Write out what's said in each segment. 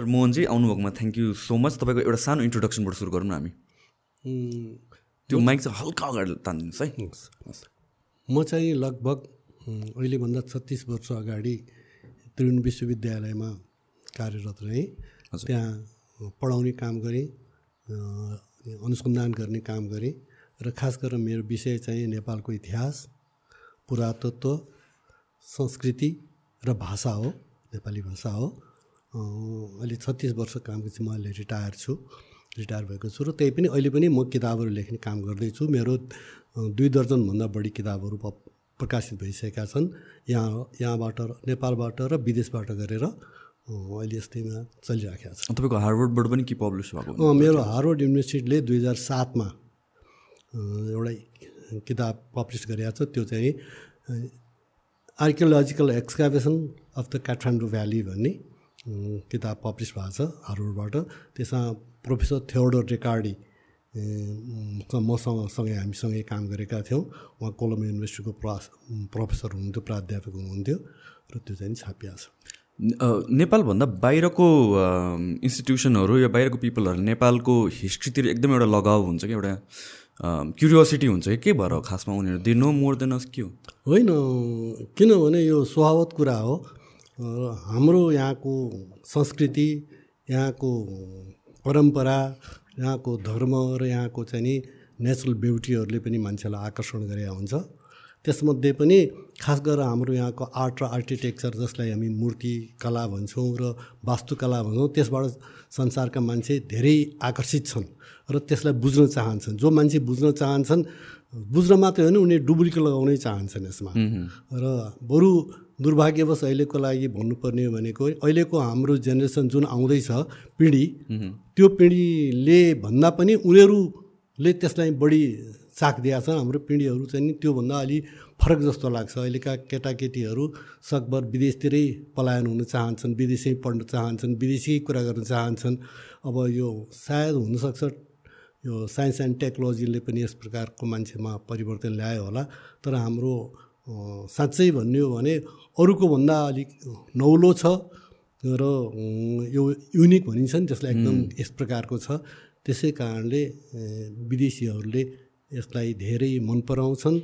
Professor Mohanji आउनुभएकोमा thank you so much तपाईँको एउटा सानो इन्ट्रोडक्सनबाट सुरु गरौँ न हामी। त्यो माइक चाहिँ हल्का अगाडि तानिदिनुहोस् है। म चाहिँ लगभग अहिलेभन्दा छत्तिस वर्ष अगाडि त्रिवेणी विश्वविद्यालयमा कार्यरत रहेँ। त्यहाँ पढाउने काम गरेँ अनुसन्धान गर्ने काम गरेँ र खास गरेर मेरो विषय चाहिँ नेपालको इतिहास पुरातत्व संस्कृति र भाषा हो नेपाली भाषा हो। अहिले छत्तिस वर्ष कामपछि म अहिले रिटायर छु रिटायर भएको छु र त्यही पनि अहिले पनि म किताबहरू लेख्ने काम गर्दैछु। मेरो दुई दर्जनभन्दा बढी किताबहरू प्रकाशित भइसकेका छन्। यहाँ यहाँबाट नेपालबाट र विदेशबाट गरेर अहिले यस्तैमा चलिराखेको छ। तपाईँको हार्वर्डबाट पनि के पब्लिस भएको मेरो हार्वर्ड युनिभर्सिटीले दुई हजार सातमा एउटा किताब पब्लिस गरेको छ। त्यो चाहिँ archaeological excavation of the Kathmandu valley भन्ने। किताब पब्लिस भएको छ हार्वर्डबाट। त्यसमा प्रोफेसर थ्योडोर रेकार्डी मसँग सँगै हामीसँगै काम गरेका थियौँ। उहाँ कोलम युनिभर्सिटीको प्रा प्रोफेसर हुनुहुन्थ्यो प्राध्यापक हुनुहुन्थ्यो र त्यो चाहिँ छापिया छ। नेपालभन्दा बाहिरको इन्स्टिट्युसनहरू या बाहिरको पिपलहरू नेपालको हिस्ट्रीतिर एकदम एउटा लगाव हुन्छ कि एउटा क्युरियोसिटी हुन्छ कि? के भएर खासमा उनीहरू they know more than us के हो होइन किनभने यो स्वभावत कुरा हो। हाम्रो यहाँको संस्कृति यहाँको परम्परा यहाँको धर्म र यहाँको चाहिँ नि नेचुरल ब्युटीहरूले पनि मान्छेलाई आकर्षण गरे हुन्छ। त्यसमध्ये पनि खास गरेर हाम्रो यहाँको आर्ट र आर्किटेक्चर जसलाई हामी मूर्ति कला भन्छौँ र वास्तुकला भन्छौँ त्यसबाट संसारका मान्छे धेरै आकर्षित छन् र त्यसलाई बुझ्न चाहन्छन्। जो मान्छे बुझ्न चाहन्छन् बुझ्न मात्रै होइन उनीहरू डुब्लिको लगाउनै चाहन्छन् यसमा। र बरु दुर्भाग्यवश अहिलेको लागि भन्नुपर्ने भनेको अहिलेको हाम्रो जेनेरेसन जुन आउँदैछ पिँढी त्यो पिँढीले भन्दा पनि उनीहरूले त्यसलाई बढी साख दिएका छन् हाम्रो पिँढीहरू चाहिँ नि त्योभन्दा अलि फरक जस्तो लाग्छ। अहिलेका केटाकेटीहरू सकभर विदेशतिरै पलायन हुन चाहन्छन् विदेशै पढ्न चाहन्छन् विदेशी कुरा गर्न चाहन्छन्। अब यो सायद हुनसक्छ यो साइन्स एन्ड टेक्नोलोजीले पनि यस प्रकारको मान्छेमा परिवर्तन ल्यायो होला। तर हाम्रो साँच्चै भन्ने हो भने अरूको भन्दा अलिक नौलो छ र यो युनिक भनिन्छ नि त्यसलाई एकदम यस प्रकारको छ। त्यसै कारणले विदेशीहरूले यसलाई धेरै मन पराउँछन्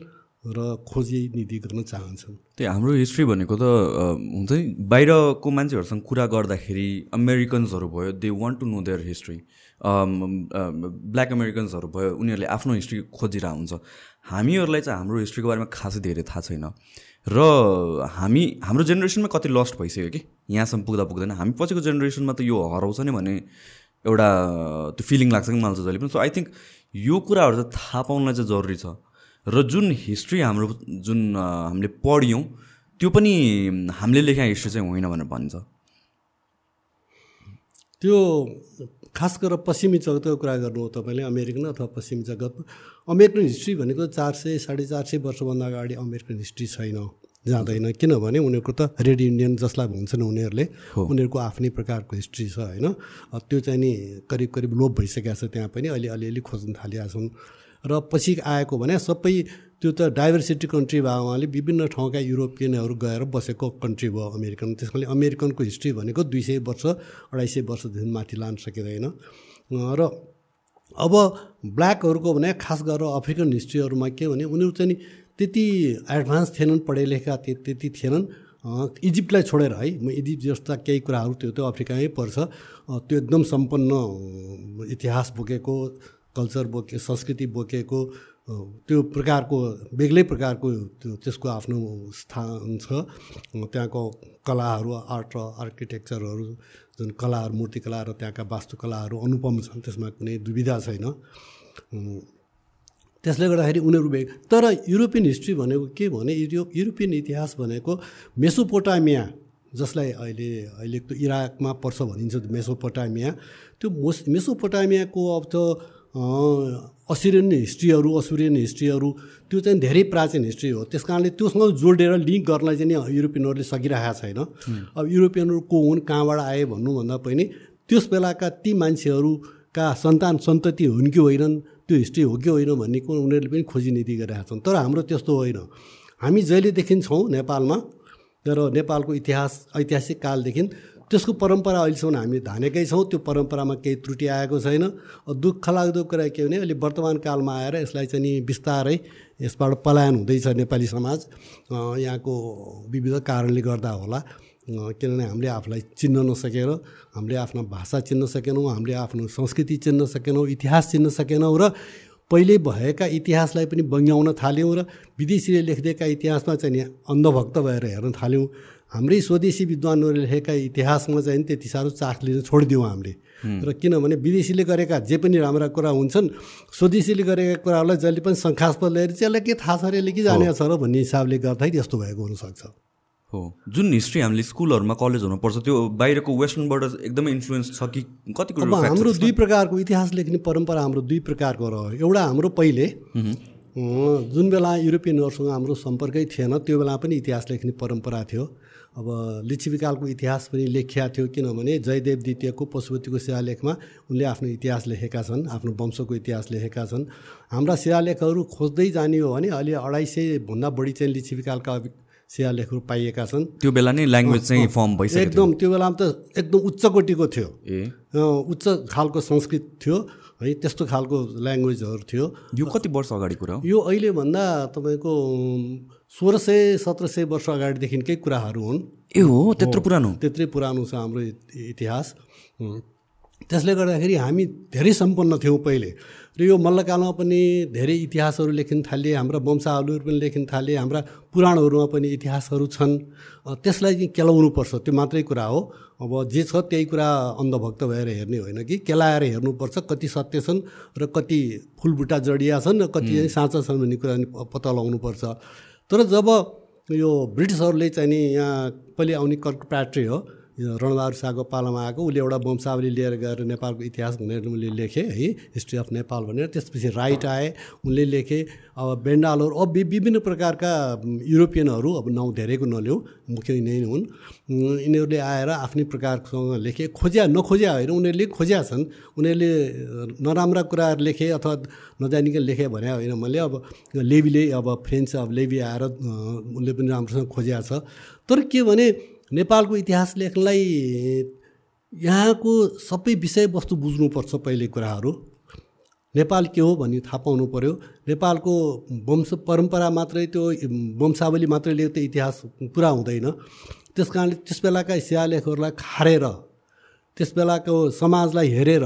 र खोजी नीति गर्न चाहन्छन्। त्यही हाम्रो हिस्ट्री भनेको त हुन्छ नि बाहिरको मान्छेहरूसँग कुरा गर्दाखेरि अमेरिकन्सहरू भयो they want to know their history black अमेरिकन्सहरू भयो उनीहरूले आफ्नो हिस्ट्री खोजिरहेको हुन्छ हामीहरूलाई चाहिँ हाम्रो हिस्ट्रीको बारेमा खासै धेरै थाहा छैन। र हामी हाम्रो जेनेरेसनमा कति लस्ट भइसक्यो कि? यहाँसम्म पुग्दा पुग्दैन। हामी पछिको जेनेरेसनमा त यो हराउँछ नि भने एउटा त्यो फिलिङ लाग्छ कि मलाई जहिले पनि। सो आई थिङ्क यो कुराहरू चाहिँ थाहा पाउनलाई चाहिँ जरुरी छ। र जुन हिस्ट्री हाम्रो जुन हामीले पढ्यौँ त्यो पनि हामीले लेखा हिस्ट्री चाहिँ होइन भनेर भन्छ त्यो खास गरेर पश्चिमी जगतको कुरा गर्नु हो तपाईँले अमेरिकन अथवा पश्चिमी जगतमा अमेरिकन हिस्ट्री भनेको चार सय साढे चार सय वर्षभन्दा अगाडि अमेरिकन हिस्ट्री छैन जाँदैन। किनभने उनीहरूको त रेड इन्डियन जसलाई भन्छन् उनीहरूले उनीहरूको आफ्नै प्रकारको हिस्ट्री छ होइन। त्यो चाहिँ नि करिब करिब लोप भइसकेको छ त्यहाँ पनि अहिले अलिअलि खोज्न थालिरहेका छन्। र पछि आएको भने सबै त्यो त डाइभर्सिटी कन्ट्री भएको हुनाले विभिन्न ठाउँका युरोपियनहरू गएर बसेको कन्ट्री भयो अमेरिकन। त्यसकाले अमेरिकनको हिस्ट्री भनेको दुई सय वर्ष अढाई सय वर्षदेखि माथि लान सकिँदैन। र अब ब्ल्याकहरूको भने खास गरेर अफ्रिकन हिस्ट्रीहरूमा के भने उनीहरू चाहिँ त्यति एडभान्स थिएनन् पढे लेखा त्यति थिएनन्। इजिप्टलाई छोडेर है म इजिप्ट जस्ता केही कुराहरू त्यो त्यो अफ्रिकामै पर्छ। त्यो एकदम सम्पन्न इतिहास बोकेको कल्चर बोके संस्कृति बोकेको त्यो प्रकारको बेग्लै प्रकारको त्यो त्यसको आफ्नो स्थान छ। त्यहाँको कलाहरू आर्ट र आर्किटेक्चरहरू जुन कलाहरू मूर्तिकला र त्यहाँका वास्तुकलाहरू अनुपम छन् त्यसमा कुनै दुविधा छैन। त्यसले गर्दाखेरि उनीहरू बे तर युरोपियन हिस्ट्री भनेको के भने यो युरोपियन इतिहास भनेको मेसोपोटामिया जसलाई अहिले अहिले इराकमा पर्छ भनिन्छ मेसोपोटामिया। त्यो मोस मेसोपोटामियाको अब त असिरियन हिस्ट्रीहरू असुरियन हिस्ट्रीहरू त्यो चाहिँ धेरै प्राचीन हिस्ट्री हो। त्यस कारणले त्योसँग जोडेर लिङ्क गर्न चाहिँ नि युरोपियनहरूले सकिरहेको छैन। अब युरोपियनहरू को हुन् कहाँबाट आए भन्नुभन्दा पनि त्यस बेलाका ती मान्छेहरूका सन्तान सन्तति हुन् कि होइनन् त्यो हिस्ट्री हो कि होइन भन्ने कुरो उनीहरूले पनि खोजी नीति गरिरहेका छन्। तर हाम्रो त्यस्तो होइन। हामी जहिलेदेखि छौँ नेपालमा र नेपालको इतिहास ऐतिहासिक कालदेखि त्यसको परम्परा अहिलेसम्म हामी धानेकै छौँ त्यो परम्परामा केही त्रुटि आएको छैन। दुःख लाग्दो कुरा के भने अहिले वर्तमान कालमा आएर यसलाई चाहिँ नि बिस्तारै यसबाट पलायन हुँदैछ नेपाली समाज। यहाँको विविध कारणले गर्दा होला। किनभने हामीले आफूलाई चिन्न नसकेर हामीले आफ्नो भाषा चिन्न सकेनौँ हामीले आफ्नो संस्कृति चिन्न सकेनौँ इतिहास चिन्न सकेनौँ र पहिले भएका इतिहासलाई पनि बङ्ग्याउन थाल्यौँ र विदेशीले लेखिदिएका इतिहासमा चाहिँ अन्धभक्त भएर हेर्न थाल्यौँ। हाम्रै स्वदेशी विद्वानहरूले लेखेका इतिहासमा चाहिँ त्यति साह्रो चाख लिन छोडिदिउँ हामीले। र किनभने विदेशीले गरेका जे पनि राम्रा कुरा हुन्छन् स्वदेशीले गरेका कुराहरूलाई जहिले पनि शङ्खास्पद लिएर चाहिँ यसलाई के थाहा छ अरे यसले के जानेको छ र भन्ने हिसाबले गर्दाखेरि यस्तो भएको हुनसक्छ। हो। जुन हिस्ट्री हामीले स्कुलहरूमा कलेजहरूमा पढ्छ त्यो बाहिरको वेस्टर्नबाट एकदमै इन्फ्लुएन्स छ कि कति अब हाम्रो दुई प्रकारको इतिहास लेख्ने परम्परा हाम्रो दुई प्रकारको रह्यो। एउटा हाम्रो पहिले जुन बेला युरोपियनहरूसँग हाम्रो सम्पर्कै थिएन त्यो बेला पनि इतिहास लेख्ने परम्परा थियो। अब लिच्छिविकालको इतिहास पनि लेखिया थियो किनभने जयदेव द्वितीयको पशुपतिको शिलालेखमा उनले आफ्नो इतिहास लेखेका छन् आफ्नो वंशको इतिहास लेखेका छन्। हाम्रा शिलालेखहरू खोज्दै जाने हो भने अहिले अढाई सयभन्दा बढी चाहिँ लिच्छिविकालका शिलालेखहरू पाइएका छन्। त्यो बेला नै ल्याङ्ग्वेज चाहिँ फर्म भइसक्यो एकदम त्यो बेलामा त एकदम उच्च कोटिको थियो। उच्च खालको संस्कृत थियो है त्यस्तो खालको ल्याङ्ग्वेजहरू थियो। यो कति वर्ष अगाडि कुरा हो? यो अहिलेभन्दा तपाईँको सोह्र सय सत्र सय वर्ष अगाडिदेखिकै कुराहरू हुन्। ए हो? त्यत्रो पुरानो? त्यत्रै पुरानो छ हाम्रो इतिहास। त्यसले गर्दाखेरि हामी धेरै सम्पन्न थियौँ पहिले। र यो मल्लकालमा पनि धेरै इतिहासहरू लेखिन थाले हाम्रा वंशावलीहरू पनि लेखिन थाले हाम्रा पुराणहरूमा पनि इतिहासहरू छन्। त्यसलाई चाहिँ केलाउनुपर्छ त्यो मात्रै कुरा हो। अब जे छ त्यही कुरा अन्धभक्त भएर हेर्ने होइन कि? केलाएर हेर्नुपर्छ कति सत्य छन् र कति फुलबुट्टा जडिया छन् र कति चाहिँ साँचा छन् भन्ने कुरा पत्ता लगाउनुपर्छ। तर जब यो ब्रिटिसहरूले चाहिँ नि यहाँ पहिले आउने कर्क प्याट्री हो रणबहादुर शाहको पालामा आएको उसले एउटा वंशावली लिएर गएर नेपालको इतिहास भनेर उसले लेखे है हिस्ट्री अफ नेपाल भनेर। त्यसपछि राइट आए उनले लेखे अब बेन्डालहरू अब विभिन्न प्रकारका युरोपियनहरू अब नाउँ धेरैको नल्याउ मुख्य यिनै हुन्। यिनीहरूले आएर आफ्नै प्रकारसँग लेखे खोज्या नखोज्या होइन उनीहरूले खोज्या छन्। उनीहरूले नराम्रा कुराहरू लेखे अथवा नजानिकन लेखे भने होइन मैले। अब लेबीले अब फ्रेन्च अब लेबी आएर उसले पनि राम्रोसँग खोज्या छ। तर के भने नेपालको इतिहास लेख्नलाई यहाँको सबै विषयवस्तु बुझ्नुपर्छ पहिले कुराहरू। नेपाल के हो भन्ने थाहा पाउनु पऱ्यो नेपालको वंश परम्परा मात्रै त्यो वंशावली मात्रैले त्यो इतिहास पुरा हुँदैन। त्यस कारणले त्यस बेलाका शिलालेखहरूलाई खारेर त्यस बेलाको समाजलाई हेरेर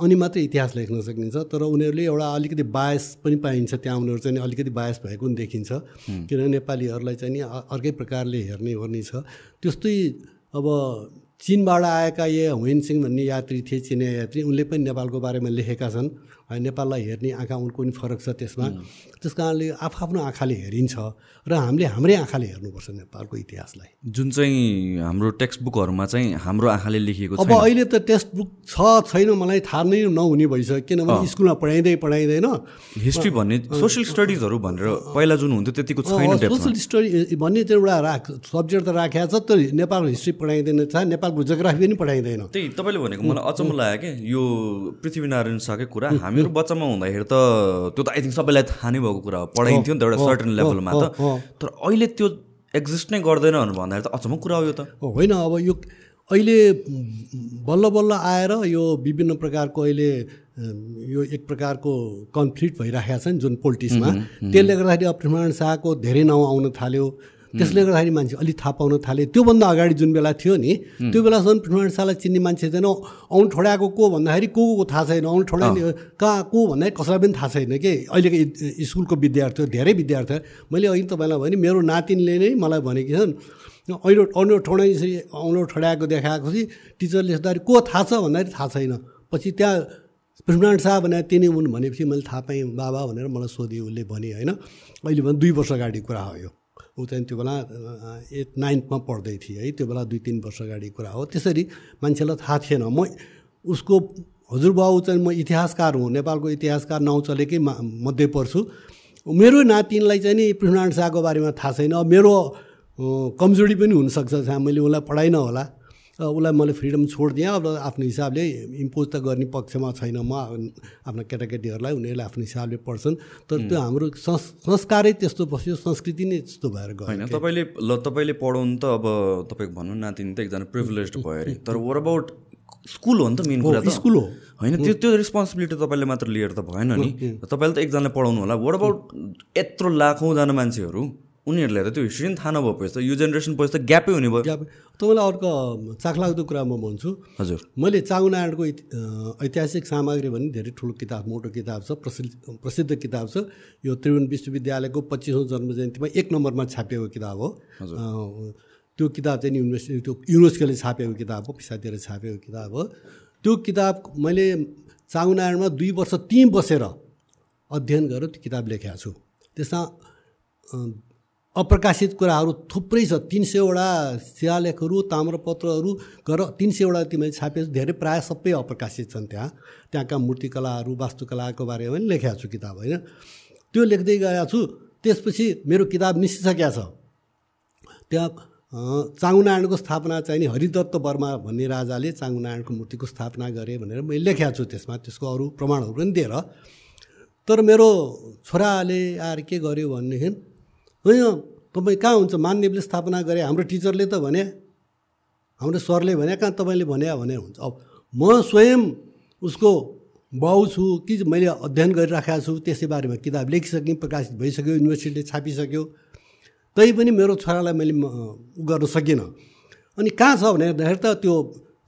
अनि मात्रै इतिहास लेख्न सकिन्छ तर उनीहरूले एउटा अलिकति बायस पनि पाइन्छ त्यहाँ उनीहरू चाहिँ अलिकति बायस भएको पनि देखिन्छ। किनभने नेपालीहरूलाई चाहिँ नि अर्कै प्रकारले हेर्ने ओर्ने छ। त्यस्तै अब चिनबाट आएका ये हुइन सिंह भन्ने यात्री थिए चिनिया यात्री उनले पनि नेपालको बारेमा लेखेका छन्। नेपाललाई हेर्ने आँखा उनको पनि फरक छ त्यसमा। त्यस कारणले आफ्नो आँखाले हेरिन्छ र हामीले हाम्रै आँखाले हेर्नुपर्छ नेपालको इतिहासलाई। जुन चाहिँ हाम्रो टेक्स्ट बुकहरूमा चाहिँ हाम्रो आँखाले लेखिएको अब अहिले त टेक्स्ट बुक छ छैन मलाई थाहा नै नहुने भइसक्यो किनभने स्कुलमा पढाइँदै पढाइँदैन। हिस्ट्री भन्ने सोसियल स्टडिजहरू भनेर पहिला जुन हुन्थ्यो त्यतिको छैन सोसियल स्टडी भन्ने चाहिँ एउटा राख सब्जेक्ट त राखेको छ त्यो नेपालको हिस्ट्री पढाइँदैन छ नेपालको जोग्राफी पनि पढाइँदैन। त्यही तपाईँले भनेको मलाई अचम्म लाग्यो क्या यो पृथ्वीनारायण शाहकै कुरा हामीहरू बच्चामा हुँदाखेरि त त्यो त आई थिङ्क सबैलाई थाहा नै भएको कुरा हो। पढाइन्थ्यो नि त एउटा सर्टन लेभलमा त। तर अहिले त्यो एक्जिस्ट नै गर्दैन भन्दाखेरि त अचम्म कुरा हो यो त। होइन अब यो अहिले बल्ल बल्ल आएर यो विभिन्न प्रकारको अहिले यो एक प्रकारको कन्फ्लिक्ट भइरहेको छ नि जुन पोलिटिक्समा। त्यसले गर्दाखेरि अब पृथ्वीनारायण शाहको धेरै नाउँ आउन थाल्यो। त्यसले गर्दाखेरि मान्छे अलिक थाहा पाउन थाले। त्योभन्दा अगाडि जुन बेला थियो नि त्यो बेलासम्म पृथ्वीनारायण शाहलाई चिन्ने मान्छे छैन। औन ठोड्याएको को भन्दाखेरि को को थाहा छैन। औन ठोडा कहाँ को भन्दाखेरि कसैलाई पनि थाहा छैन कि? अहिलेको स्कुलको विद्यार्थी धेरै विद्यार्थी मैले अघि तपाईँलाई भने मेरो नातिनले नै मलाई भनेकी छन् ऐलो औलो ठोडा यसरी औलो ठोड्याएको देखाएको चाहिँ टिचरले सोद्धाखेरि को थाहा छ? भन्दाखेरि थाहा छैन। पछि त्यहाँ पृथ्वीनारायण शाह भनेर तिनी हुन् भनेपछि मैले थाहा पाएँ बाबा भनेर मलाई सोधेँ उसले भने होइन। अहिले भने दुई वर्ष अगाडि कुरा हो यो। ऊ चाहिँ त्यो बेला एट नाइन्थमा पढ्दै थिएँ है त्यो बेला दुई तिन वर्ष अगाडि कुरा हो। त्यसरी मान्छेलाई थाहा थिएन। म उसको हजुरबाउ चाहिँ म इतिहासकार हुँ नेपालको इतिहासकार नाउँ चलेकै मध्ये पर्छु। मेरो नातिनलाई चाहिँ नि पृथ्वीनारायण शाहको बारेमा थाहा छैन। मेरो कमजोरी पनि हुनसक्छ मैले उसलाई पढाइनँ होला। उसलाई मैले फ्रिडम छोडिदिएँ अब आफ्नो हिसाबले इम्पोज त गर्ने पक्षमा छैन म आफ्ना केटाकेटीहरूलाई उनीहरूले आफ्नो हिसाबले पढ्छन्। तर त्यो हाम्रो संस्कारै त्यस्तो बस्यो संस्कृति नै त्यस्तो भएर गयो। होइन तपाईँले ल तपाईँले पढाउनु त अब तपाईँको भनौँ नातिनी त एकजना प्रिभिलेज भयो अरे। तर वर अबाउट स्कुल हो नि त मेन कुरा त? स्कुल हो। होइन त्यो त्यो रेस्पोन्सिबिलिटी तपाईँले मात्र लिएर त भएन नि। तपाईँले त एकजनाले पढाउनु होला। वाट अबाउट यत्रो लाखौँजना मान्छेहरू? उनीहरूलाई त त्यो हिस्ट्री पनि थाहा नभएपछि त यो जेनेरेसन पछि त ग्यापै हुने भयो। ग्याप तपाईँलाई अर्को चाखलाग्दो कुरा म भन्छु। हजुर। मैले चाङ्गुनारायणको ऐतिहासिक सामग्री भने धेरै ठुलो किताब मोटो किताब छ प्रसिद्ध प्रसिद्ध किताब छ। यो त्रिभुवन विश्वविद्यालयको पच्चिसौँ जन्म जयन्तीमा एक नम्बरमा छापिएको किताब हो। त्यो किताब चाहिँ युनिभर्सिटी त्यो युनेस्कोले छापेको किताब हो पिसातिर छापेको किताब हो। त्यो किताब मैले चाङ्गुनारायणमा दुई वर्ष ती बसेर अध्ययन गरेर त्यो किताब लेखेको छु। त्यसमा अप्रकाशित कुराहरू थुप्रै छ। तिन सयवटा शिलालेखहरू ताम्रपत्रहरू गरेर तिन सयवटा तिमीले छापेको धेरै प्रायः सबै अप्रकाशित छन् त्यहाँ। त्यहाँका मूर्तिकलाहरू वास्तुकलाको बारेमा पनि लेखेको छु किताब होइन? त्यो लेख्दै गएको छु। त्यसपछि मेरो किताब निस्किसकेको छ। त्यहाँ चाङ्गुनारायणको स्थापना चाहिँ नि हरिदत्त वर्मा भन्ने राजाले चाङ्गुनारायणको मूर्तिको स्थापना गरे भनेर मैले लेखेको छु त्यसमा। त्यसको अरू प्रमाणहरू पनि दिएर। तर मेरो छोराले आएर के गर्यो भनेदेखि होइन तपाईँ कहाँ हुन्छ? मान्यवले स्थापना गरे। हाम्रो टिचरले त भने हाम्रो सरले भने कहाँ तपाईँले भने भने हुन्छ। अब म स्वयं उसको बाउ छु कि मैले अध्ययन गरिराखेको छु त्यसै बारेमा किताब लेखिसकेँ प्रकाशित भइसक्यो युनिभर्सिटीले छापिसक्यो। तैपनि मेरो छोरालाई मैले उ गर्न सकिनँ। अनि कहाँ छ भने त त्यो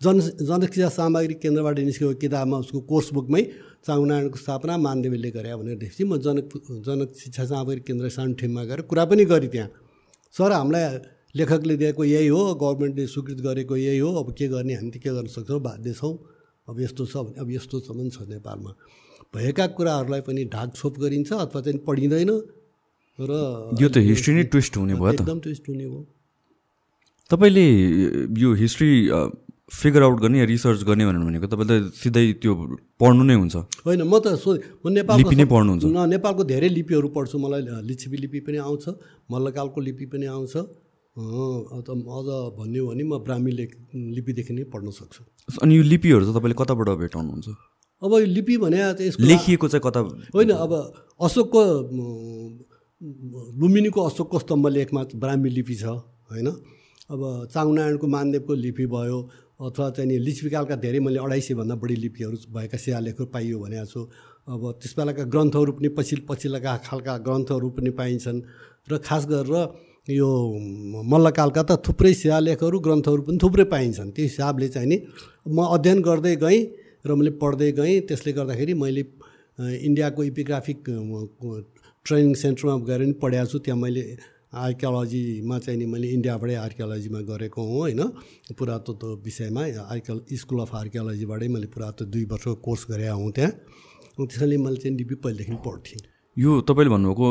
जन जनशिक्षा सामग्री केन्द्रबाट निस्केको किताबमा उसको कोर्स बुकमै चाङनारायणको स्थापना मानदेवीले गरे भनेर देखेपछि म जनक जनक शिक्षा सामग्री केन्द्र सानठिममा गएर कुरा पनि गरेँ त्यहाँ। सर हामीलाई लेखकले दिएको यही हो गभर्मेन्टले स्वीकृत गरेको यही हो अब के गर्ने हामी त के गर्न सक्छौँ बाध्य छौँ। अब यस्तो छ भने अब यस्तो छ पनि छ नेपालमा। भएका कुराहरूलाई पनि ढाकछोप गरिन्छ अथवा चाहिँ पढिँदैन। र यो त हिस्ट्री नै ट्विस्ट हुने भयो एकदम ट्विस्ट हुने भयो तपाईँले यो हिस्ट्री फिगर आउट गर्ने या रिसर्च गर्ने भनेको तपाईँले सिधै त्यो पढ्नु नै हुन्छ। होइन म त सो म नेपाल लिपि नै पढ्नुहुन्छ न नेपालको धेरै लिपिहरू पढ्छु मलाई लिच्छिपी लिपि पनि आउँछ मल्लकालको लिपि पनि आउँछ। अझ भन्यो भने म ब्राह्मी लेख लिपिदेखि नै पढ्न सक्छु। अनि यो लिपिहरू चाहिँ तपाईँले कताबाट भेटाउनुहुन्छ? अब यो लिपि भने लेखिएको चाहिँ कता होइन अब अशोकको लुम्बिनीको अशोकको स्तम्भ लेखमा ब्राह्मी लिपि छ होइन। अब चाङनारायणको मानदेवको लिपि भयो अथवा चाहिँ नि लिच्छविकालका धेरै मैले अढाई सयभन्दा बढी लिपिहरू भएका शिलालेखहरू पाइयो भनेको छु अब त्यस बेलाका ग्रन्थहरू पनि पछि पछिल्लोका खालका ग्रन्थहरू पनि पाइन्छन् र खास गरेर यो मल्लकालका त थुप्रै शिलालेखहरू ग्रन्थहरू पनि थुप्रै पाइन्छन्। त्यो हिसाबले चाहिँ नि म अध्ययन गर्दै गएँ र मैले पढ्दै गएँ। त्यसले गर्दाखेरि मैले इन्डियाको इपिग्राफिक ट्रेनिङ सेन्टरमा गएर पनि पढाएको छु। त्यहाँ मैले आर्कियोलोजीमा चाहिँ नि मैले इन्डियाबाटै आर्कियोलोजीमा गरेको हुँ होइन? पुरातत्व विषयमा आर्कियो स्कुल अफ आर्कियोलोजीबाटै मैले पुरातत्व दुई वर्षको कोर्स गरेको हुँ त्यहाँ। त्यसैले मैले चाहिँ लिपि पहिलेदेखि पढ्थेँ। यो तपाईँले भन्नुभएको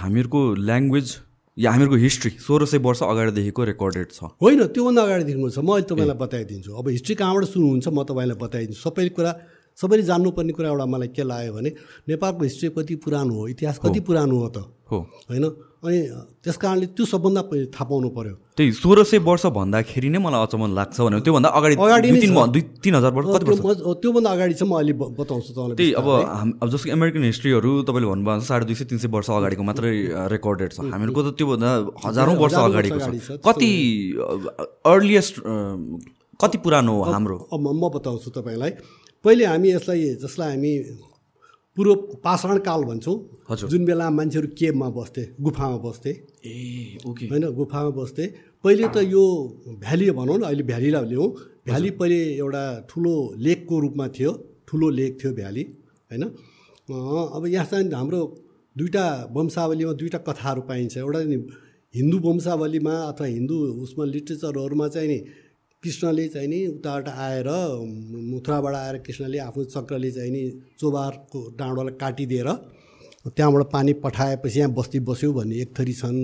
हामीहरूको ल्याङ्ग्वेज या हामीहरूको हिस्ट्री सोह्र सय वर्ष अगाडिदेखिको रेकर्डेड छ। होइन त्योभन्दा अगाडिदेखिको छ। म अहिले तपाईँलाई बताइदिन्छु। अब हिस्ट्री कहाँबाट सुरु हुन्छ म तपाईँलाई बताइदिन्छु। सबै कुरा सबैले जान्नुपर्ने कुरा एउटा मलाई के लाग्यो भने नेपालको हिस्ट्री कति पुरानो हो इतिहास कति पुरानो हो त। हो। होइन? अनि त्यस कारणले त्यो सबभन्दा पहिले थाहा पाउनु पऱ्यो त्यही सोह्र सय वर्ष भन्दाखेरि नै मलाई अचम्म लाग्छ भने त्योभन्दा अगाडि अगाडि दुई तिन हजार वर्ष कति वर्ष? त्योभन्दा अगाडि चाहिँ म अहिले बताउँछु तपाईँलाई त्यही अब अब जस्तो अमेरिकन हिस्ट्रीहरू तपाईँले भन्नुभएको साढे दुई सय तिन सय वर्ष अगाडिको मात्रै रेकर्डेड छ। हामीहरूको त त्योभन्दा हजारौँ वर्ष अगाडिको छ। कति अर्लिएस्ट कति पुरानो हो हाम्रो? म बताउँछु तपाईँलाई। पहिले हामी यसलाई जसलाई हामी पूर्व पाषाण काल भन्छौँ। जुन बेला मान्छेहरू केबमा बस्थे गुफामा बस्थे। ए ओके। होइन गुफामा बस्थे। पहिले त यो भ्याली भनौँ न अहिले भ्यालीलाई ल्याउँ भ्याली पहिले एउटा ठुलो लेकको रूपमा थियो। ठुलो लेक थियो भ्याली होइन। अब यहाँ चाहिँ हाम्रो दुईवटा वंशावलीमा दुईवटा कथाहरू पाइन्छ। एउटा हिन्दू वंशावलीमा अथवा हिन्दू उसमा लिट्रेचरहरूमा चाहिँ नि कृष्णले चाहिँ नि उताबाट आएर मुथुराबाट आएर कृष्णले आफ्नो चक्रले चाहिँ नि चोबारको डाँडोलाई काटिदिएर त्यहाँबाट पानी पठाएपछि यहाँ बस्ती बस्यो भन्ने एक थरी छन्।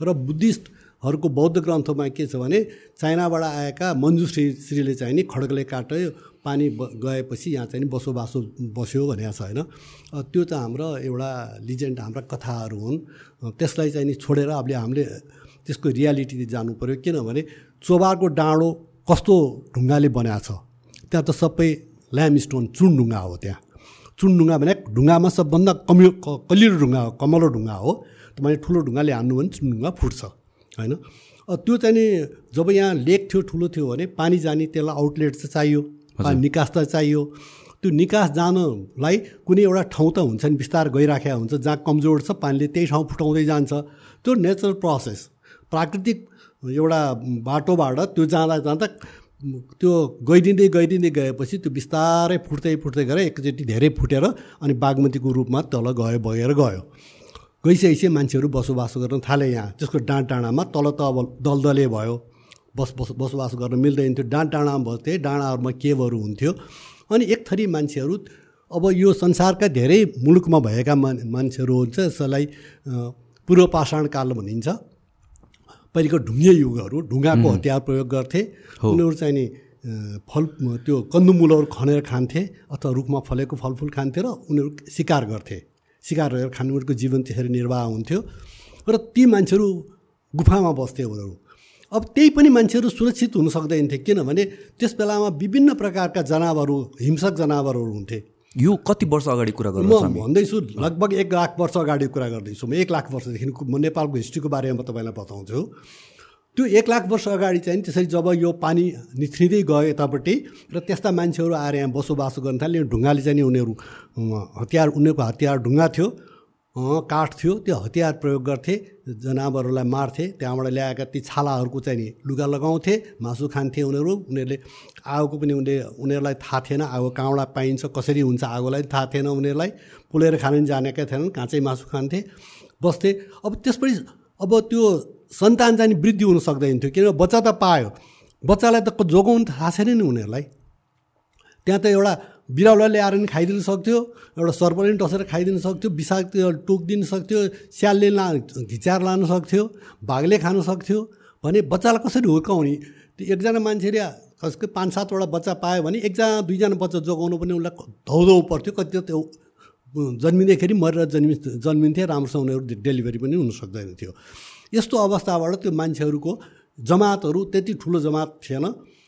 र बुद्धिस्टहरूको बौद्ध ग्रन्थमा के छ भने चाइनाबाट आएका मन्जुश्री श्रीले चाहिँ नि खड्गले काट्यो पानी गएपछि यहाँ चाहिँ बसोबासो बस्यो भनेको छ होइन? त्यो त हाम्रो एउटा लिजेन्ड हाम्रा कथाहरू हुन्। त्यसलाई चाहिँ नि छोडेर अब हामीले त्यसको रियालिटी जानु पऱ्यो किनभने चोबारको डाँडो कस्तो ढुङ्गाले बनाएको छ। त्यहाँ त सबै ल्यामस्टोन चुन ढुङ्गा हो त्यहाँ। चुन ढुङ्गा भने ढुङ्गामा सबभन्दा कमि कलिलो ढुङ्गा हो कमलो ढुङ्गा हो। तपाईँले ठुलो ढुङ्गाले हान्नु भने चुन ढुङ्गा फुट्छ होइन? त्यो चाहिँ नि जब यहाँ लेक थियो ठुलो थियो भने पानी जाने त्यसलाई आउटलेट चाहिँ चाहियो पानी निकास त चाहियो। त्यो निकास जानलाई कुनै एउटा ठाउँ त हुन्छ नि बिस्तार गइराखेको हुन्छ जहाँ कमजोर छ पानीले त्यही ठाउँ फुटाउँदै जान्छ। त्यो नेचुरल प्रोसेस प्राकृतिक एउटा बाटोबाट त्यो जाँदा जाँदा त्यो गइदिँदै गइदिँदै गएपछि त्यो बिस्तारै फुट्दै फुट्दै गएर एकचोटि धेरै फुटेर अनि बागमतीको रूपमा तल गयो बगेर गयो। गइसकेपछि मान्छेहरू बसोबासो गर्न थाले यहाँ। त्यसको डाँड डाँडामा तल त अब दलदले भयो। बस बस बसोबास गर्न मिल्दैन थियो। डाँड डाँडामा बस्थे। डाँडाहरूमा केवहरू हुन्थ्यो। अनि एक थरी मान्छेहरू अब यो संसारका धेरै मुलुकमा भएका मान मान्छेहरू हुन्छ। यसलाई पूर्व पाषाण काल भनिन्छ। पहिलेको ढुङ्गे युगहरू ढुङ्गाको हतियार प्रयोग गर्थे। उनीहरू चाहिँ नि फल त्यो कन्दुमुलहरू खनेर खान्थे अथवा रुखमा फलेको फलफुल खान्थे र उनीहरू सिकार गर्थे। सिकार गरेर खाने उनीहरूको जीवन त्यसरी निर्वाह हुन्थ्यो। र ती मान्छेहरू गुफामा बस्थे उनीहरू। अब त्यही पनि मान्छेहरू सुरक्षित हुन सक्दैन थिए किनभने त्यस बेलामा विभिन्न प्रकारका जनावरहरू हिंसक जनावरहरू हुन्थे। यो कति वर्ष अगाडि कुरा गर्नु म भन्दैछु लगभग एक लाख वर्ष अगाडि कुरा गर्दैछु। म एक लाख वर्षदेखि म नेपालको हिस्ट्रीको बारेमा तपाईँलाई बताउँछु। त्यो एक लाख वर्ष अगाडि चाहिँ त्यसरी जब यो पानी निथ्रिँदै गयो यतापट्टि र त्यस्ता मान्छेहरू आएर यहाँ बसोबासो गर्न थाले ढुङ्गाले चाहिँ उनीहरू हतियार उनीहरूको हतियार ढुङ्गा थियो। काठ थियो त्यो हतियार प्रयोग गर्थे जनावरहरूलाई मार्थे त्यहाँबाट ल्याएका ती छालाहरूको चाहिँ नि लुगा लगाउँथे मासु खान्थे उनीहरू उनीहरूले आगोको पनि उनीहरूले उनीहरूलाई थाहा थिएन आगो कहाँबाट पाइन्छ कसरी हुन्छ आगोलाई थाहा थिएन उनीहरूलाई पोलेर खानु पनि जानेका थिएनन् काँचै मासु खान्थे बस्थे। अब त्यसपछि अब त्यो सन्तान चाहिँ वृद्धि हुन सक्दैन थियो किनभने बच्चा त पायो बच्चालाई त जोगाउनु थाहा छैन नि उनीहरूलाई। त्यहाँ त एउटा बिराउला ल्याएर नि खाइदिन सक्थ्यो एउटा सर्पले टसेर खाइदिन सक्थ्यो विषाक्त टोकिदिन सक्थ्यो स्यालले ला घिचाएर लानु सक्थ्यो भागले खानु सक्थ्यो भने बच्चालाई कसरी हुर्काउने? त्यो एकजना मान्छेले कसको पाँच सातवटा बच्चा पायो भने एकजना दुईजना बच्चा जोगाउनु पनि उसलाई धौधौ पर्थ्यो कति त्यो जन्मिँदाखेरि मरेर जन्मि जन्मिन्थे राम्रोसँग उनीहरू डेलिभरी पनि हुन सक्दैन थियो। यस्तो अवस्थाबाट त्यो मान्छेहरूको जमातहरू त्यति ठुलो जमात थिएन।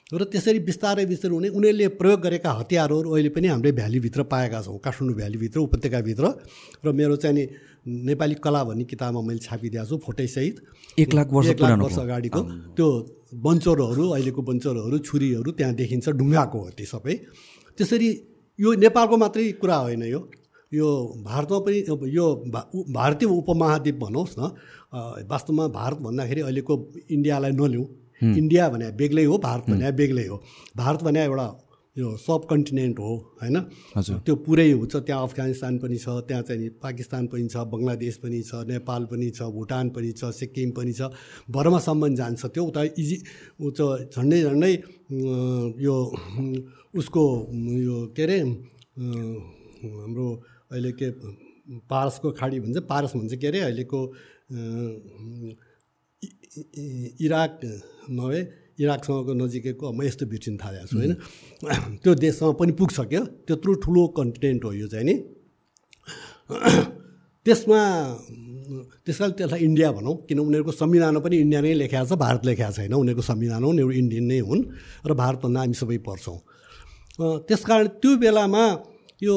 र त्यसरी बिस्तारै बिस्तारै हुने उनीहरूले प्रयोग गरेका हतियारहरू अहिले पनि हामीले भ्यालीभित्र पाएका छौँ काठमाडौँ भ्यालीभित्र उपत्यकाभित्र। र मेरो चाहिँ नि नेपाली कला भन्ने किताबमा मैले छापिदिएको छु फोटैसहित एक लाख वर्ष एक लाख वर्ष अगाडिको। त्यो बन्चोरहरू अहिलेको बन्चोरहरू छुरीहरू त्यहाँ देखिन्छ ढुङ्गाको हो त्यो सबै। त्यसरी यो नेपालको मात्रै कुरा होइन यो। यो भारतमा पनि यो भारतीय उपमहाद्वीप भनोस् न वास्तवमा भारत भन्दाखेरि अहिलेको इन्डियालाई नलिउँ। इन्डिया भने बेग्लै हो भारत भने बेग्लै हो। भारत भने एउटा यो सब कन्टिनेन्ट हो होइन? त्यो पुरै हुन्छ त्यहाँ अफगानिस्तान पनि छ त्यहाँ चाहिँ पाकिस्तान पनि छ बङ्गलादेश पनि छ नेपाल पनि छ भुटान पनि छ सिक्किम पनि छ बर्मासम्म जान्छ त्यो उता इजी त झन्डै झन्डै यो उसको यो के अरे हाम्रो अहिले के पारसको खाडी भन्छ पारस भन्छ के अरे अहिलेको इराक नभए इराकसँगको नजिकैको म यस्तो बिर्सिन थालेको छु होइन? त्यो देशसँग पनि पुग्छ क्या त्यत्रो ठुलो कन्टिनेन्ट हो यो चाहिँ नि। त्यसमा त्यस कारण त्यसलाई इन्डिया भनौँ किन उनीहरूको संविधानमा पनि इन्डिया नै लेखाएको छ भारत लेखाएको छैन। उनीहरूको संविधान हो उनीहरू इन्डियन नै हुन् र भारतभन्दा हामी सबै पर्छौँ। त्यस कारण त्यो बेलामा यो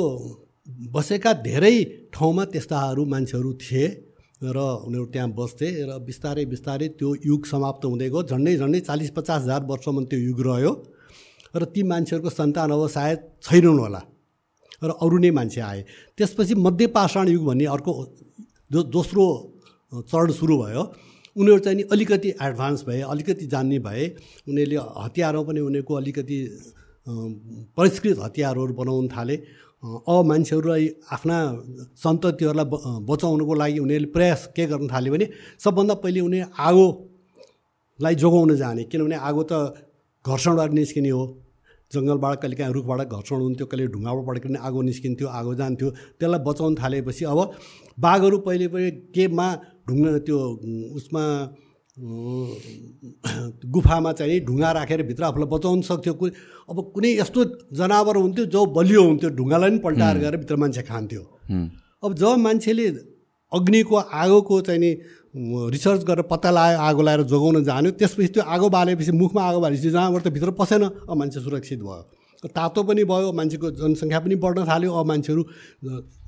बसेका धेरै ठाउँमा त्यस्ताहरू मान्छेहरू थिए। र उनीहरू त्यहाँ बस्थे र बिस्तारै बिस्तारै त्यो युग समाप्त हुँदै गयो। झन्डै झन्डै चालिस पचास हजार वर्षसम्म त्यो युग रह्यो र ती मान्छेहरूको सन्तान अब सायद छैनन् होला र अरू नै मान्छे आए। त्यसपछि मध्यपाषाण युग भन्ने अर्को जो दोस्रो चरण सुरु भयो। उनीहरू चाहिँ नि अलिकति एडभान्स भए अलिकति जान्ने भए। उनीहरूले हतियारमा पनि उनीहरूको अलिकति परिष्कृत हतियारहरू बनाउन थाले। अब मान्छेहरूलाई आफ्ना सन्ततिहरूलाई बचाउनुको लागि उनीहरूले प्रयास के गर्न थाल्यो भने सबभन्दा पहिले उनी आगोलाई जोगाउन जाने। किनभने आगो त घर्षणबाट निस्किने हो। जङ्गलबाट कहिले काहीँ रुखबाट घर्षण हुन्थ्यो कहिले ढुङ्गाबाट पड्किने आगो निस्किन्थ्यो आगो जान्थ्यो। त्यसलाई बचाउन थालेपछि अब बाघहरू पहिले पहिले केमा ढुङ्गा त्यो उसमा गुफामा चाहिँ ढुङ्गा राखेर भित्र आफूलाई बचाउन सक्थ्यो। कुनै अब कुनै यस्तो जनावर हुन्थ्यो जो बलियो हुन्थ्यो ढुङ्गालाई पनि पल्टाएर गएर भित्र मान्छे खान्थ्यो। अब जब मान्छेले अग्निको आगोको चाहिँ नि रिसर्च गरेर पत्ता लगायो आगो लगाएर जोगाउन जान्यो त्यसपछि त्यो आगो बालेपछि मुखमा आगो बालेपछि जहाँबाट त भित्र पसेन अब मान्छे सुरक्षित भयो। तातो पनि भयो मान्छेको जनसङ्ख्या पनि बढ्न थाल्यो अब मान्छेहरू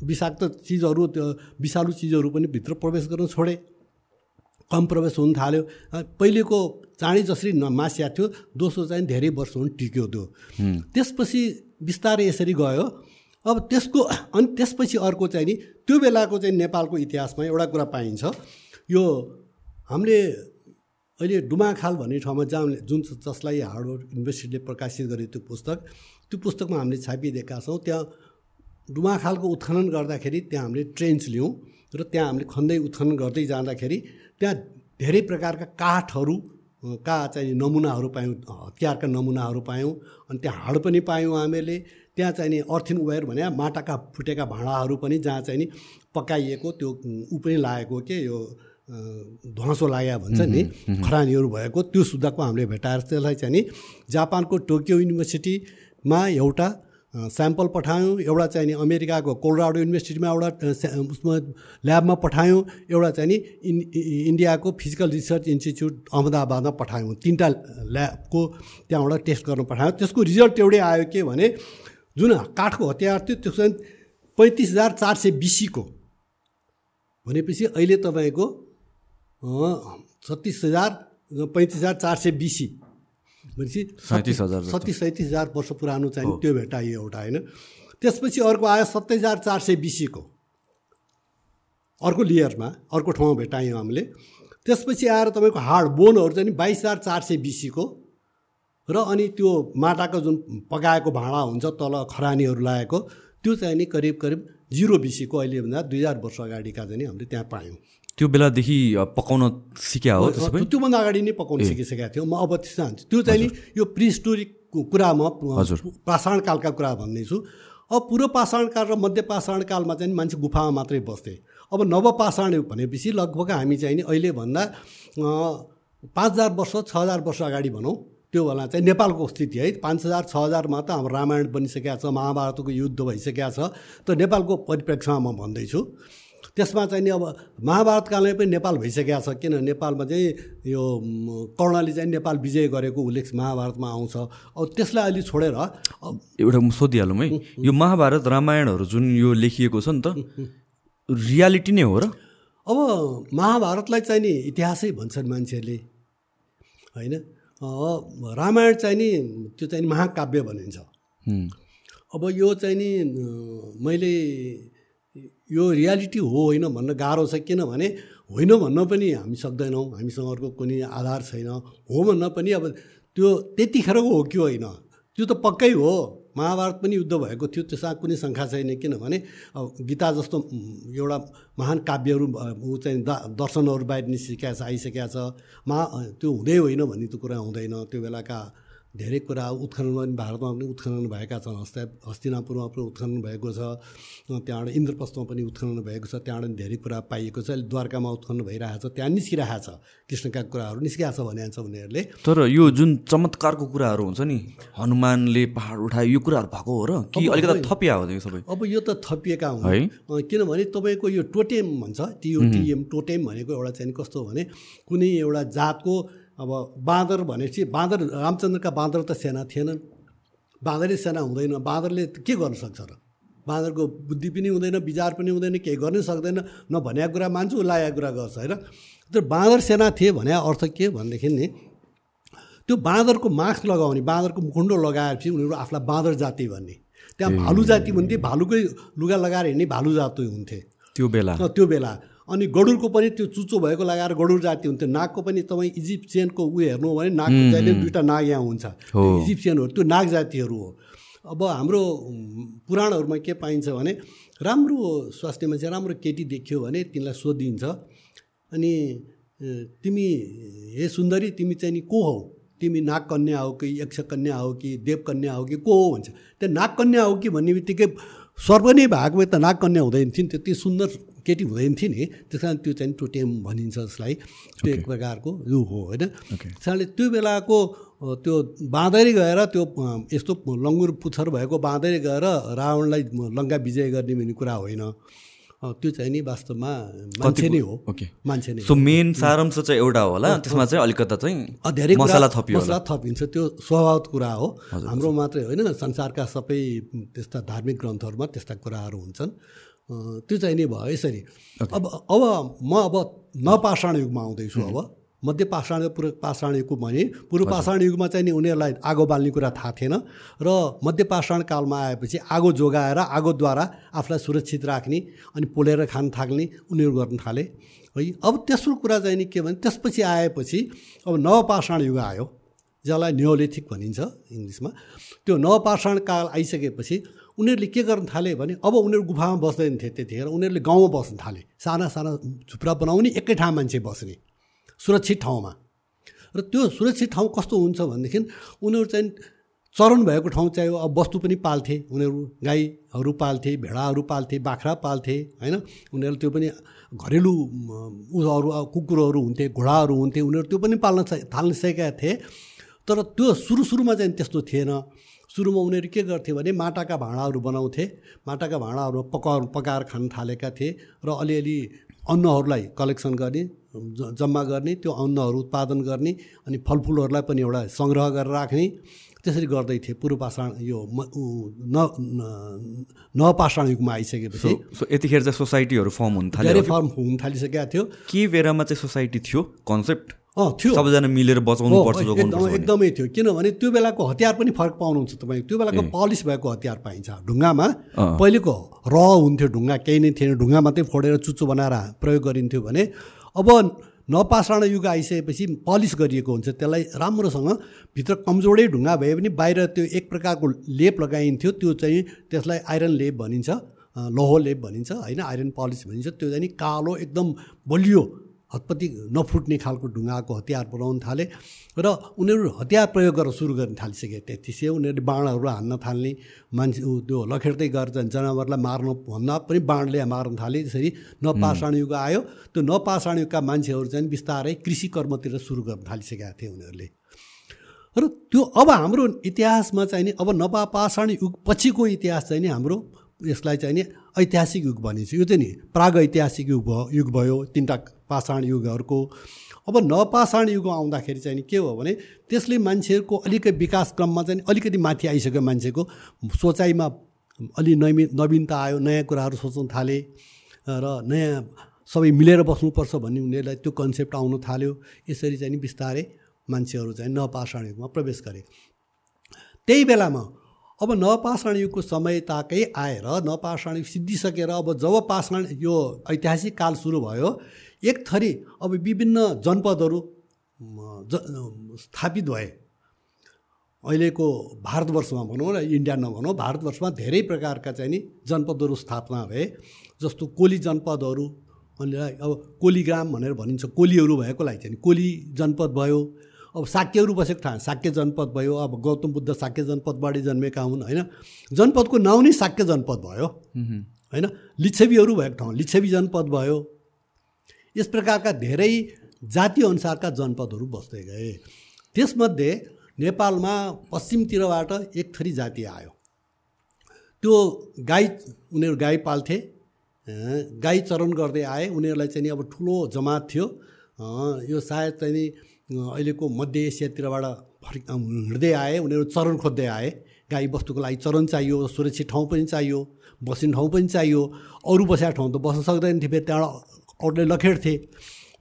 विषाक्त चिजहरू त्यो विषालु चिजहरू पनि भित्र प्रवेश गर्न छोडे। कम प्रवेश हुन थाल्यो। पहिलेको चाँडी जसरी मासिया थियो दोस्रो चाहिँ धेरै वर्षसम्म टिक्यो त्यो। त्यसपछि बिस्तारै यसरी गयो। अब त्यसको अनि त्यसपछि अर्को चाहिँ नि त्यो बेलाको चाहिँ नेपालको इतिहासमा एउटा कुरा पाइन्छ। यो हामीले अहिले डुमाखाल भन्ने ठाउँमा जहाँ जुन जसलाई हार्डवर्ड युनिभर्सिटीले प्रकाशित गरे त्यो पुस्तक त्यो पुस्तकमा हामीले छापिदिएका छौँ। त्यहाँ डुमाखालको उत्खनन गर्दाखेरि त्यहाँ हामीले ट्रेन्च लियौँ र त्यहाँ हामीले खन्दै उत्खनन गर्दै जाँदाखेरि त्यहाँ धेरै प्रकारका काठहरू का चाहिँ नमुनाहरू पायौँ हतियारका नमुनाहरू पायौँ अनि त्यहाँ हाड पनि पायौँ हामीहरूले त्यहाँ चाहिँ नि अर्थिन वेयर भने माटाका फुटेका भाँडाहरू पनि जहाँ चाहिँ नि पकाइएको त्यो ऊ पनि लागेको के यो ध्वाँसो लाग्यो भन्छ नि। खरानीहरू भएको त्यो सुधाको हामीले भेटाएर त्यसलाई चाहिँ नि जापानको टोकियो युनिभर्सिटीमा एउटा स्याम्पल पठायौँ एउटा चाहिँ नि अमेरिकाको कोलोराडो युनिभर्सिटीमा एउटा उसमा ल्याबमा पठायौँ एउटा चाहिँ नि इन इन्डियाको फिजिकल रिसर्च इन्स्टिच्युट अहमदाबादमा पठायौँ। तिनवटा ल्याबको त्यहाँबाट टेस्ट गर्न पठायौँ। त्यसको रिजल्ट एउटै आयो के भने जुन काठको हतियार थियो त्यो चाहिँ पैँतिस हजार चार सय बिसीको। भनेपछि अहिले तपाईँको छत्तिस हजार पैँतिस हजार चार सय बिसी। भनेपछि सैँतिस हजार सत्तिस सैँतिस हजार वर्ष पुरानो चाहिँ त्यो भेटाइयो एउटा होइन? त्यसपछि अर्को आयो सत्ताइस हजार चार सय बिसीको। अर्को लेयरमा अर्को ठाउँमा भेटायौँ हामीले। त्यसपछि आएर तपाईँको हार्ड बोनहरू चाहिँ बाइस हजार चार सय बिसीको। र अनि त्यो माटाको जुन पकाएको भाँडा हुन्छ तल खरानीहरू लगाएको त्यो चाहिँ नि करिब करिब जिरो बिसीको अहिलेभन्दा दुई हजार वर्ष अगाडिका चाहिँ हामीले त्यहाँ पायौँ। त्यो बेलादेखि पकाउन सिक्या हो त्योभन्दा अगाडि नै पकाउन सिकिसकेको थियो। म अब चाहन्छु त्यो चाहिँ नि यो प्रिस्टोरिक कुरा म हजुर। पाषाणकालका कुरा भन्दैछु अब पूर्व पाषाणकाल र मध्य पाषाणकालमा चाहिँ मान्छे गुफामा मात्रै बस्थे। अब नवपाषाण भनेपछि लगभग हामी चाहिँ नि अहिलेभन्दा पाँच हजार वर्ष छ हजार वर्ष अगाडि भनौँ। त्यो बेला चाहिँ नेपालको स्थिति है। पाँच हजार छ हजारमा त हाम्रो रामायण बनिसकेको छ महाभारतको युद्ध भइसकेको छ। त नेपालको परिप्रेक्ष्यमा म भन्दैछु। त्यसमा चाहिँ नि अब महाभारतकालमै पनि नेपाल भइसकेको छ। किन? नेपालमा चाहिँ यो कर्णले चाहिँ नेपाल विजय गरेको उल्लेख महाभारतमा आउँछ। अब त्यसलाई अलि छोडेर एउटा सोधिहालौँ है। यो महाभारत रामायणहरू जुन यो लेखिएको छ नि त रियालिटी नै हो र? अब महाभारतलाई चाहिँ नि इतिहासै भन्छन् मान्छेहरूले। होइन? रामायण चाहिँ नि त्यो चाहिँ महाकाव्य भनिन्छ। अब यो चाहिँ नि मैले यो रियालिटी हो होइन भन्न गाह्रो छ किनभने होइन भन्न पनि हामी सक्दैनौँ हामीसँग अर्को कुनै आधार छैन। हो भन्न पनि अब त्यो त्यतिखेरको हो कि होइन? त्यो त पक्कै हो। महाभारत पनि युद्ध भएको थियो त्यसमा कुनै शङ्का छैन किनभने अब गीता जस्तो एउटा महान काव्यहरू ऊ चाहिँ दर्शनहरू बाहिर निस्किया छ आइसकेका छ। महा त्यो हुँदै होइन भन्ने त कुरा हुँदैन। त्यो बेलाका धेरै कुरा उत्खननमा पनि भारतमा पनि उत्खनन भएका छन्। हस्ता हस्तिनापुरमा पनि उत्खनन भएको छ। त्यहाँबाट इन्द्रप्रस्थमा पनि उत्खनन भएको छ। त्यहाँबाट धेरै कुरा पाइएको छ। अहिले द्वारकामा उत्खनन भइरहेको छ। त्यहाँ निस्किरहेको छ। कृष्णका कुराहरू निस्किरहेको छ भने उनीहरूले। तर यो जुन चमत्कारको कुराहरू हुन्छ नि हनुमानले पहाड उठायो यो कुराहरू भएको हो र कि अलिकति थपिया हो सबै? अब यो त थपिएका हुन्। किनभने तपाईँको यो टोटेम भन्छ टियुटिएम टोटेम भनेको एउटा चाहिँ कस्तो भने कुनै एउटा जातको अब बाँदर भनेपछि बाँदर रामचन्द्रका बाँदर त सेना थिएनन्। बाँदरै सेना हुँदैन। बाँदरले के गर्न सक्छ र? बाँदरको बुद्धि पनि हुँदैन विचार पनि हुँदैन केही गर्नै सक्दैन। न भनेको कुरा मान्छु लागेको कुरा गर्छ होइन? त्यो बाँदर सेना थिए भने अर्थ के भनेदेखि नि त्यो बाँदरको मास्क लगाउने बाँदरको मुखुन्डो लगाएपछि उनीहरू आफूलाई बाँदर जाति भन्ने। त्यहाँ भालु जाति भन्थे भालुकै लुगा लगाएर हिँड्ने भालु जाति हुन्थे। त्यो बेला। त्यो बेला। अनि गडुरको पनि त्यो चुचो भएको लगाएर गडुर जाति हुन्थ्यो। नागको पनि तपाईँ इजिप्सियनको उयो हेर्नु हो भने नागको जहिले दुइटा नाग यहाँ हुन्छ। इजिप्सियनहरू त्यो नाग जातिहरू हो। अब हाम्रो पुराणहरूमा के पाइन्छ भने राम्रो स्वास्थ्य मान्छे राम्रो केटी देख्यो भने तिमीलाई सोधिन्छ। अनि तिमी हे सुन्दरी तिमी चाहिँ नि को हौ? तिमी नागकन्या हो कि यक्षकन्या हो कि देवकन्या हो कि को हो भन्छ। त्यो नागकन्या हो कि भन्ने बित्तिकै स्वर्ग नै भए त नागकन्या हुँदैन थियो नि त्यति सुन्दर केटी हुँदैन थियो नि। त्यस कारण त्यो चाहिँ टोटेम भनिन्छ जसलाई। त्यो एक प्रकारको यो हो होइन? त्यसले त्यो बेलाको त्यो बाँदरै गएर त्यो यस्तो लङ्गुर पुच्छर भएको बाँदरै गएर रावणलाई लङ्का विजय गर्ने भन्ने कुरा होइन। त्यो चाहिँ नि वास्तवमा मान्छे नै हो। मान्छे नै सो मेन सारांश चाहिँ एउटा होला। त्यसमा चाहिँ अलिकता चाहिँ धेरै मसला थपियो मसला थपिन्छ। त्यो स्वभावत कुरा हो। हाम्रो मात्रै होइन। संसारका सबै त्यस्ता धार्मिक ग्रन्थहरूमा त्यस्ता कुराहरू हुन्छन्। त्यो चाहिँ नि भयो। यसरी अब अब म अब नपाषाण युगमा आउँदैछु अब। मध्य पाषाण पूर्व पाषाण युगको भने पूर्व पाषाण युगमा चाहिँ नि उनीहरूलाई आगो बाल्ने कुरा थाहा थिएन र मध्य पाषाण कालमा आएपछि आगो जोगाएर आगोद्वारा आफूलाई सुरक्षित राख्ने अनि पोलेर खान थाल्ने उनीहरू गर्न थाले। है अब तेस्रो कुरा चाहिँ नि के भने त्यसपछि आएपछि अब नवपाषाण युग आयो जसलाई नियोलिथिक भनिन्छ इङ्ग्लिसमा। त्यो नवपाषाण काल आइसकेपछि उनीहरूले के गर्न थाले भने अब उनीहरू गुफामा बस्दैन थिए त्यतिखेर उनीहरूले गाउँमा बस्न थाले। साना साना झुप्रा बनाउने एकै ठाउँ मान्छे बस्ने सुरक्षित ठाउँमा। र त्यो सुरक्षित ठाउँ कस्तो हुन्छ भनेदेखि उनीहरू चाहिँ चरण भएको ठाउँ चाहियो अब वस्तु पनि पाल्थे। उनीहरू गाईहरू पाल्थे भेडाहरू पाल्थे बाख्रा पाल्थे होइन? उनीहरू त्यो पनि घरेलु उहरू कुकुरहरू हुन्थे घोडाहरू हुन्थे उनीहरू त्यो पनि पाल्न थाल्न सकेका थिए। तर त्यो सुरु सुरुमा चाहिँ त्यस्तो थिएन। सुरुमा उनीहरू के गर्थे भने माटाका भाँडाहरू बनाउँथे। माटाका भाँडाहरू पका पकाएर खान थालेका थिए र अलिअलि अन्नहरूलाई कलेक्सन गर्ने जम्मा गर्ने त्यो अन्नहरू उत्पादन गर्ने अनि फलफुलहरूलाई पनि एउटा सङ्ग्रह गरेर राख्ने त्यसरी गर्दै थिए। पूर्व पाषाण यो न नपाषाण युगमा आइसकेपछि यतिखेर चाहिँ सोसाइटीहरू फर्म हुन थाल्यो। धेरै फर्म हुन थालिसकेका थियो। के बेलामा चाहिँ सोसाइटी थियो? कन्सेप्ट थियो। सबैजना मिलेर बचाउनु पर्छ एकदम थियो। किनभने त्यो बेलाको हतियार पनि फरक पाउनुहुन्छ तपाईँ त्यो बेलाको पलिस भएको हतियार पाइन्छ। ढुङ्गामा अँ। पहिलेको र हुन्थ्यो ढुङ्गा। केही नै थिएन। ढुङ्गा मात्रै फोडेर चुच्चो बनाएर प्रयोग गरिन्थ्यो भने अब नपाषाण युग आइसकेपछि पलिस गरिएको हुन्छ। त्यसलाई राम्रोसँग भित्र कमजोरै ढुङ्गा भए पनि बाहिर त्यो एक प्रकारको लेप लगाइन्थ्यो। त्यो चाहिँ त्यसलाई आइरन लेप भनिन्छ। अँ, लोहो लेप भनिन्छ। होइन आइरन पलिस भनिन्छ। त्यो चाहिँ कालो एकदम बलियो हतपत्ती नफुट्ने खालको ढुङ्गाको हतियार बनाउन थाले र उनीहरू हतियार प्रयोग गरेर सुरु गर्न थालिसके त्यतिसै उनीहरूले बाणहरू हान्न थाल्ने मान्छे त्यो लखेट्दै गएर जनावरलाई मार्नु भन्दा पनि बाणले मार्न थाले। त्यसरी नपाषाण युग आयो। त्यो नपाषाण युगका मान्छेहरू चाहिँ बिस्तारै कृषि कर्मतिर सुरु गर्न थालिसकेका थिए उनीहरूले। र त्यो अब हाम्रो इतिहासमा चाहिँ नि अब नपाषाण युग पछिको इतिहास चाहिँ नि हाम्रो यसलाई चाहिँ नि ऐतिहासिक युग भनिन्छ। यो चाहिँ नि प्राग ऐतिहासिक युग भयो युग भयो तिनवटा पाषाण युगहरूको। अब नपाषाण युग आउँदाखेरि चाहिँ नि के हो भने त्यसले मान्छेहरूको अलिकति विकास क्रममा चाहिँ अलिकति माथि आइसक्यो मान्छेको। सोचाइमा अलि नवी नवीनता आयो नयाँ कुराहरू सोच्न थाले र नयाँ सबै मिलेर बस्नुपर्छ भन्ने उनीहरूलाई त्यो कन्सेप्ट आउन थाल्यो। यसरी चाहिँ नि बिस्तारै मान्छेहरू चाहिँ नपाषाण युगमा प्रवेश गरे। त्यही बेलामा अब नपाषाण युगको समय ताकै आएर नपाषाण युग सिद्धिसकेर अब जब पाषाण यो ऐतिहासिक काल सुरु भयो एक थरी अब विभिन्न जनपदहरू ज स्थापित भए। अहिलेको भारतवर्षमा भनौँ र इन्डिया नभनौँ भारतवर्षमा धेरै प्रकारका चाहिँ नि जनपदहरू स्थापना भए जस्तो कोली जनपदहरू अनि अब कोलीग्राम भनेर भनिन्छ कोलीहरू भएकोलाई चाहिँ नि कोली जनपद भयो। अब साक्यहरू बसेको ठाउँ साक्य जनपद भयो अब गौतम बुद्ध साक्य जनपदबाटै जन्मेका हुन् होइन? जनपदको नाउँ नै साक्य जनपद भयो होइन? लिच्छवीहरू भएको ठाउँ लिच्छवी जनपद भयो। यस प्रकारका धेरै जाति अनुसारका जनपदहरू बस्दै गए। त्यसमध्ये नेपालमा पश्चिमतिरबाट एक थरी जाति आयो। त्यो गाई उनीहरू गाई पाल्थे गाई चरण गर्दै आए। उनीहरूलाई चाहिँ नि अब ठुलो जमात थियो। यो सायद चाहिँ नि अहिलेको मध्य एसियातिरबाट फर्क हिँड्दै आए उनीहरू चरण खोज्दै आए। गाई बस्तुको लागि चरण चाहियो सुरक्षित ठाउँ पनि चाहियो बस्ने ठाउँ पनि चाहियो। अरू बसेका ठाउँ त बस्न सक्दैन थिए फेरि त्यहाँबाट अरूले लखेड्थे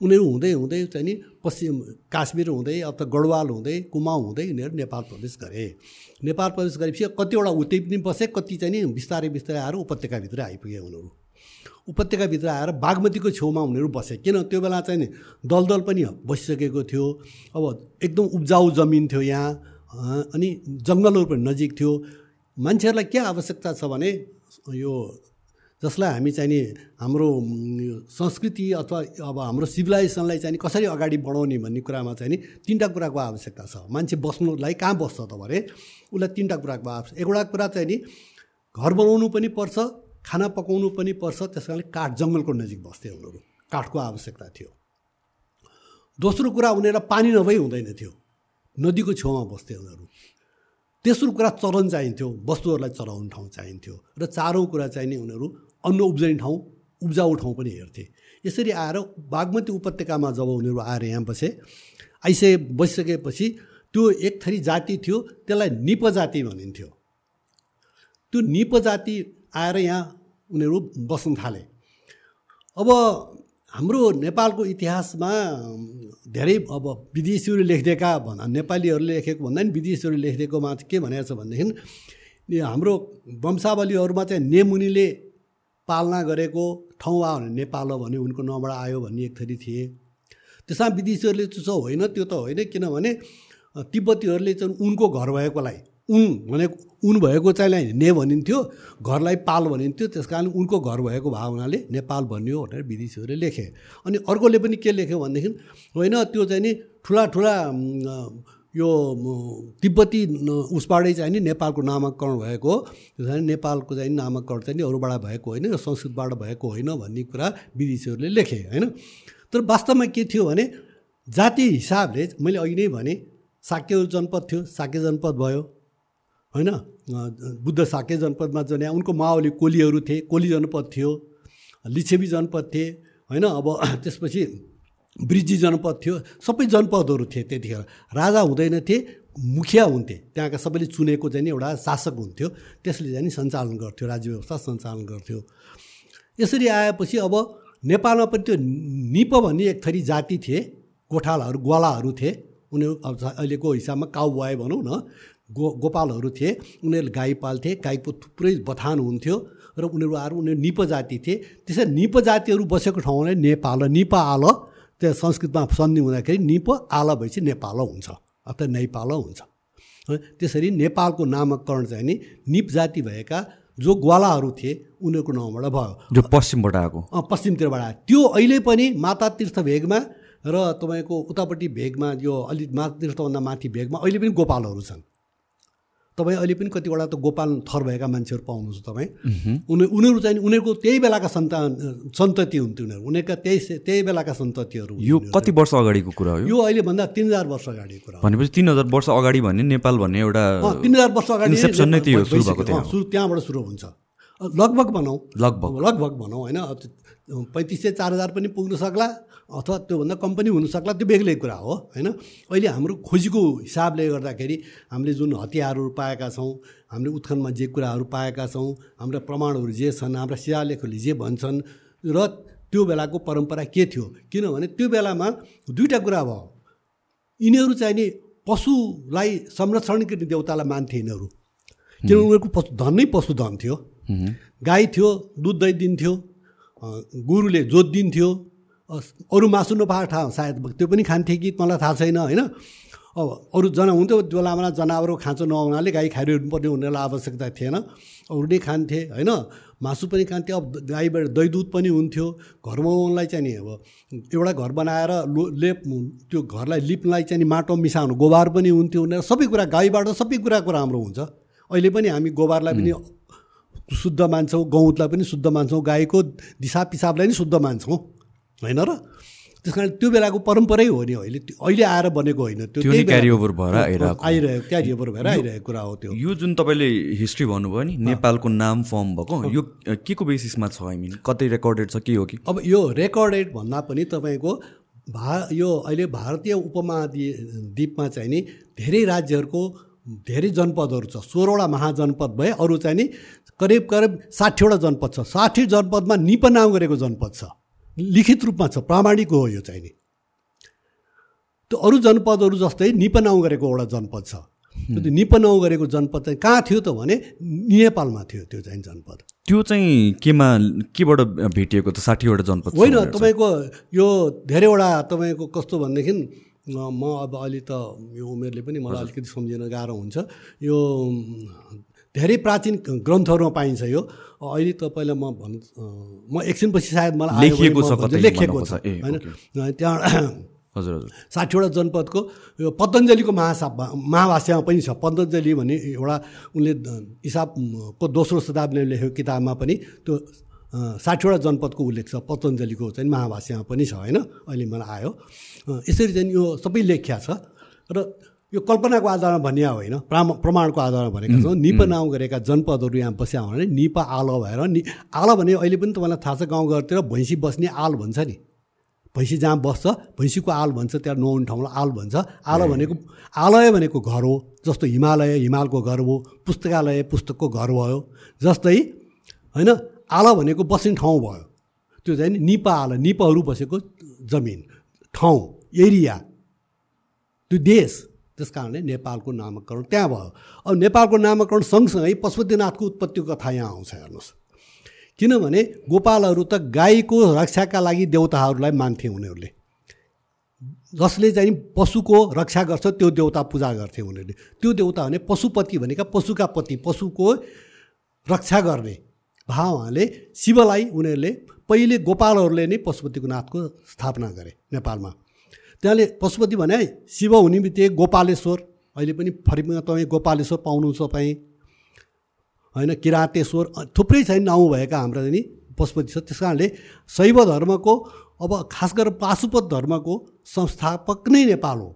उनीहरू हुँदै हुँदै चाहिँ नि पश्चिम काश्मीर हुँदै अब त गढवाल हुँदै कुमाऊँ हुँदै यिनीहरू नेपाल प्रवेश गरे। नेपाल प्रवेश गरेपछि कतिवटा उतै पनि बसे कति चाहिँ नि बिस्तारै बिस्तारै आएर उपत्यकाभित्र आइपुगे उनीहरू। उपत्यकाभित्र आएर बागमतीको छेउमा उनीहरू बसे। किन? त्यो बेला चाहिँ नि दलदल पनि बसिसकेको थियो। अब एकदम उब्जाउ जमिन थियो यहाँ अनि जङ्गलहरू पनि नजिक थियो। मान्छेहरूलाई के आवश्यकता छ भने यो जसलाई हामी चाहिँ नि हाम्रो संस्कृति अथवा अब हाम्रो सिभिलाइजेसनलाई चाहिँ कसरी अगाडि बढाउने भन्ने कुरामा चाहिँ नि तिनवटा कुराको आवश्यकता छ। मान्छे बस्नुलाई कहाँ बस्छ त भने उसलाई तिनवटा कुराको आवश्यक एउटा कुरा चाहिँ नि घर बनाउनु पनि पर्छ खाना पकाउनु पनि पर्छ त्यस कारणले काठ जङ्गलको नजिक बस्थे उनीहरू। काठको आवश्यकता थियो। दोस्रो कुरा उनीहरूलाई पानी नभई हुँदैन थियो। नदीको छेउमा बस्थे उनीहरू। तेस्रो कुरा चरन चाहिन्थ्यो। वस्तुहरूलाई चराउने ठाउँ चाहिन्थ्यो। र चारौँ कुरा चाहिँ नि उनीहरू अन्न उब्जने ठाउँ उब्जाउ ठाउँ पनि हेर्थे। यसरी आएर बागमती उपत्यकामा जब उनीहरू आएर यहाँ बसे आइसके बसिसकेपछि त्यो एक थरी जाति थियो त्यसलाई निप जाति भनिन्थ्यो। त्यो निप जाति आएर यहाँ उनीहरू बस्न थाले। अब हाम्रो नेपालको इतिहासमा धेरै अब विदेशीहरू लेखिदिएका भन्दा नेपालीहरूले लेखेको भन्दा नि विदेशीहरूले लेखिदिएकोमा के भनेको छ भनेदेखि हाम्रो वंशावलीहरूमा चाहिँ नेमुनिले पालना गरेको ठाउँ आयो भने नेपाल हो भने उनको नाउँबाट आयो भन्ने एक थरी थिए। त्यसमा विदेशीहरूले चाहिँ होइन त्यो त होइन किनभने तिब्बतीहरूले चाहिँ उनको घर भएकोलाई उन भनेको उन भएको चाहिँ ने भनिन्थ्यो घरलाई पाल भनिन्थ्यो त्यस कारण उनको घर भएको भावनाले नेपाल भनियो भनेर विदेशीहरूले लेखे। अनि अर्कोले पनि के लेख्यो भनेदेखि होइन त्यो चाहिँ नि ठुला ठुला यो तिब्बती उसबाटै चाहिँ नि नेपालको नामाकरण भएको हो। नेपालको चाहिँ नामाकरण चाहिँ नि अरूबाट भएको होइन यो संस्कृतबाट भएको होइन भन्ने कुरा विदेशीहरूले लेखे होइन। तर वास्तवमा के थियो भने जाति हिसाबले मैले अघि नै भने साक्य जनपद थियो साक्य जनपद भयो। होइन? बुद्ध साके जनपदमा जने उनको माओली कोलीहरू थिए कोली जनपद थियो लिच्छेबी जनपद थिए होइन? अब त्यसपछि ब्रिजी जनपद थियो सबै जनपदहरू थिए त्यतिखेर। राजा हुँदैन थिए मुखिया हुन्थे। त्यहाँका सबैले चुनेको चाहिँ एउटा शासक हुन्थ्यो। त्यसले चाहिँ सञ्चालन गर्थ्यो राज्य व्यवस्था सञ्चालन गर्थ्यो। यसरी आएपछि अब नेपालमा पनि त्यो निप भन्ने एक थरी जाति थिए गोठालाहरू ग्वालाहरू थिए। उनीहरू अहिलेको हिसाबमा काउ बुवाए भनौँ न। गो गोपालहरू थिए उनीहरूले गाई पाल्थे गाईको थुप्रै बथान हुन्थ्यो र उनीहरू आएर उनीहरू निप जाति थिए। त्यसरी निप जातिहरू बसेको ठाउँलाई नेपाल निप आल त्यो संस्कृतमा सन्धि हुँदाखेरि निप आल भएपछि नेपाल हुन्छ अथवा नैपाल हुन्छ। त्यसरी नेपालको नामकरण चाहिँ नि निप जाति भएका जो ग्वालाहरू थिए उनीहरूको नाउँबाट भयो। जो पश्चिमबाट आएको। पश्चिमतिरबाट आयो। त्यो अहिले पनि माता तीर्थ भेगमा र तपाईँको उतापट्टि भेगमा यो अलिक माता तीर्थभन्दा माथि भेगमा अहिले पनि गोपालहरू छन्। तपाईँ अहिले पनि कतिवटा त गोपाल थर भएका मान्छेहरू पाउनुहुन्छ तपाईँ। उनी उनीहरू चाहिँ उनीहरूको त्यही बेलाका सन्तान सन्तति हुन्थ्यो उनीहरू। उनीहरूका त्यही त्यही बेलाका सन्ततिहरू यो कति वर्ष अगाडिको कुरा हो यो? अहिले भन्दा तिन हजार वर्ष अगाडिको कुरा भनेपछि तिन हजार वर्ष अगाडि भन्ने नेपाल भन्ने एउटा तिन हजार वर्ष अगाडि त्यहाँबाट सुरु हुन्छ। लगभग भनौँ। लगभग। लगभग भनौँ होइन? पैँतिस सय चार हजार पनि पुग्न सक्ला अथवा त्योभन्दा कम पनि हुनसक्ला त्यो बेग्लै कुरा हो होइन? अहिले हाम्रो खोजीको हिसाबले गर्दाखेरि हामीले जुन हतियारहरू पाएका छौँ हामीले उत्खनमा जे कुराहरू पाएका छौँ हाम्रा प्रमाणहरू जे छन् हाम्रा शिलालेखहरूले जे भन्छन् र त्यो बेलाको परम्परा के थियो? किनभने त्यो बेलामा दुईवटा कुरा भयो। यिनीहरू चाहिँ नि पशुलाई संरक्षण गर्ने देउतालाई मान्थे यिनीहरू। किनभने उनीहरूको पशु धन नै पशुधन थियो। गाई थियो दुध दही दिन्थ्यो गुरुले जोत दिन्थ्यो अरू मासु नपाएर थाहा सायद त्यो पनि खान्थे कि मलाई थाहा छैन होइन? अब अरू जना हुन्थ्यो त्यो बेलामा जनावरको खाँचो नहुनाले गाई खाइरहनुपर्ने उनीहरूलाई आवश्यकता थिएन। अरू नै खान्थे होइन? मासु पनि खान्थे अब गाईबाट दही दुध पनि हुन्थ्यो। घरमा उनलाई चाहिँ नि अब एउटा घर बनाएर लो लेप त्यो घरलाई लिप्नलाई चाहिँ माटो मिसाउनु गोबर पनि हुन्थ्यो उनीहरू सबै कुरा गाईबाट सबै कुराको राम्रो हुन्छ। अहिले पनि हामी गोबरलाई पनि शुद्ध मान्छौँ गहुँतलाई पनि शुद्ध मान्छौँ गाईको दिसा पिसाबलाई पनि शुद्ध मान्छौँ। होइन र? त्यस कारण त्यो बेलाको परम्परै हो नि अहिले। अहिले आएर बनेको होइन। त्यो क्यारिओभर भएर आइरहेको आइरहेको क्यारिओभर भएर आइरहेको कुरा हो त्यो। यो जुन तपाईँले हिस्ट्री भन्नुभयो नि नेपालको नाम फर्म भएको यो के को बेसिसमा छ आई मिन कतै रेकर्डेड छ के हो कि? अब यो रेकर्डेड भन्दा पनि तपाईँको भा यो अहिले भारतीय उपमहाद्वीपमा चाहिँ नि धेरै राज्यहरूको धेरै जनपदहरू छ। सोह्रवटा महाजनपद भए अरू चाहिँ नि करिब करिब साठीवटा जनपद छ। साठी जनपदमा निप नाम गरेको जनपद छ। लिखित रूपमा छ। प्रामाणिक हो यो चाहिँ नि। त्यो अरू जनपदहरू जस्तै निपनाउ गरेको एउटा जनपद छ। त्यो निपनाउ गरेको जनपद चाहिँ कहाँ थियो त भने नेपालमा थियो त्यो चाहिँ जनपद। त्यो चाहिँ केमा केबाट भेटिएको त साठीवटा जनपद होइन तपाईँको यो धेरैवटा तपाईँको कस्तो भनेदेखि म अब अहिले त यो उमेरले पनि मलाई अलिकति सम्झिन गाह्रो हुन्छ। यो धेरै प्राचीन ग्रन्थहरूमा पाइन्छ यो। अहिले तपाईँलाई म भन् म एकछिनपछि सायद मलाई लेखिएको छ लेखिएको छ होइन? त्यहाँ हजुर हजुर। साठीवटा जनपदको यो पतञ्जलीको महासा महाभाष्यमा पनि छ। पतञ्जली भन्ने एउटा उनले हिसाबको दोस्रो शताब्दीले लेखेको किताबमा पनि त्यो साठीवटा जनपदको उल्लेख छ पतञ्जलीको चाहिँ महाभाष्यमा पनि छ होइन? अहिले मलाई आयो। यसरी चाहिँ यो सबै लेख्या छ र यो कल्पनाको आधारमा भन्ने होइन? प्राम प्रमाणको आधारमा भनेका छौँ निप नाउँ गरेका जनपदहरू यहाँ बस्या भने निप आल भएर नि आल भने अहिले पनि तपाईँलाई थाहा छ गाउँघरतिर भैँसी बस्ने आल भन्छ नि। भैँसी जहाँ बस्छ भैँसीको आल भन्छ त्यहाँ नौन ठाउँलाई आल भन्छ। आल भनेको आलय भनेको घर हो जस्तो हिमालय हिमालको घर हो पुस्तकालय पुस्तकको घर भयो जस्तै होइन? आल भनेको बस्ने ठाउँ भयो। त्यो चाहिँ निपा आल निपहरू बसेको जमिन ठाउँ एरिया त्यो देश त्यस कारणले नेपालको नामाकरण त्यहाँ भयो। अब नेपालको नामाकरण सँगसँगै पशुपतिनाथको उत्पत्तिको कथा यहाँ आउँछ हेर्नुहोस्। किनभने गोपालहरू त गाईको रक्षाका लागि देउताहरूलाई मान्थे उनीहरूले। जसले चाहिँ पशुको रक्षा गर्छ त्यो देउता पूजा गर्थे उनीहरूले। त्यो देउता भने पशुपति भनेका पशुका पति पशुको रक्षा गर्ने। भावले शिवलाई उनीहरूले पहिले गोपालहरूले नै पशुपतिको नाथको स्थापना गरे नेपालमा। त्यहाँले पशुपति भने शिव हुने बित्तिकै गोपालेश्वर। अहिले पनि फरिमा तपाईँ गोपालेश्वर पाउनु तपाईँ। होइन किराँतेश्वर थुप्रै छैन नाउँ भएका हाम्रा नि पशुपति छ त्यस कारणले शैव धर्मको अब खास गरेर पाशुपत धर्मको संस्थापक नै नेपाल हो।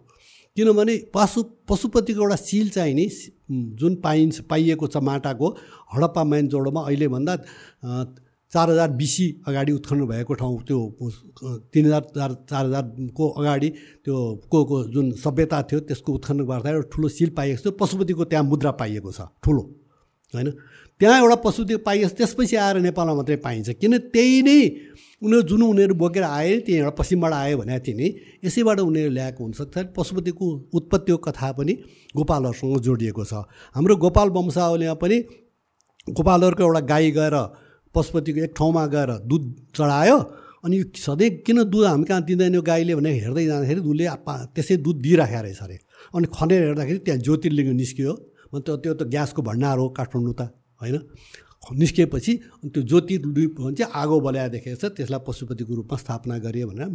किनभने पशु पशुपतिको एउटा सिल चाहिँ नि जुन पाइन्छ पाइएको छ माटाको हडप्पा मैन जोडोमा अहिलेभन्दा चार हजार बिसी अगाडि उत्खनन भएको ठाउँ त्यो तिन हजार चार चार हजारको अगाडि त्यो को को जुन सभ्यता थियो त्यसको उत्खनन गर्दा एउटा ठुलो सिल पाइएको थियो पशुपतिको त्यहाँ मुद्रा पाइएको छ ठुलो होइन? त्यहाँ एउटा पाइएको छ त्यसपछि आएर नेपालमा मात्रै पाइन्छ। किन त्यही नै उनीहरू जुन उनीहरू बोकेर आए त्यही एउटा पश्चिमबाट आयो भनेको थिएँ नि यसैबाट उनीहरू ल्याएको हुनसक्छ पशुपतिको उत्पत्तिको कथा पनि गोपालहरूसँग जोडिएको छ। हाम्रो गोपाल वंशावलीमा पनि गोपालहरूको एउटा गाई गएर पशुपतिको एक ठाउँमा गएर दुध चढायो अनि सधैँ किन दुध हामी कहाँ दिँदैन गाईले भने हेर्दै जाँदाखेरि दुधले त्यसै दुध दिइराखेको रहेछ अरे। अनि खनेर हेर्दाखेरि त्यहाँ ज्योतिर्लिङ्ग निस्कियो। त्यो त्यो त ग्यासको भण्डार हो काठमाडौँ त। होइन? निस्किएपछि त्यो ज्योति भन्छ आगो बल्याएर देखेको छ त्यसलाई पशुपतिको रूपमा स्थापना गरियो भनेर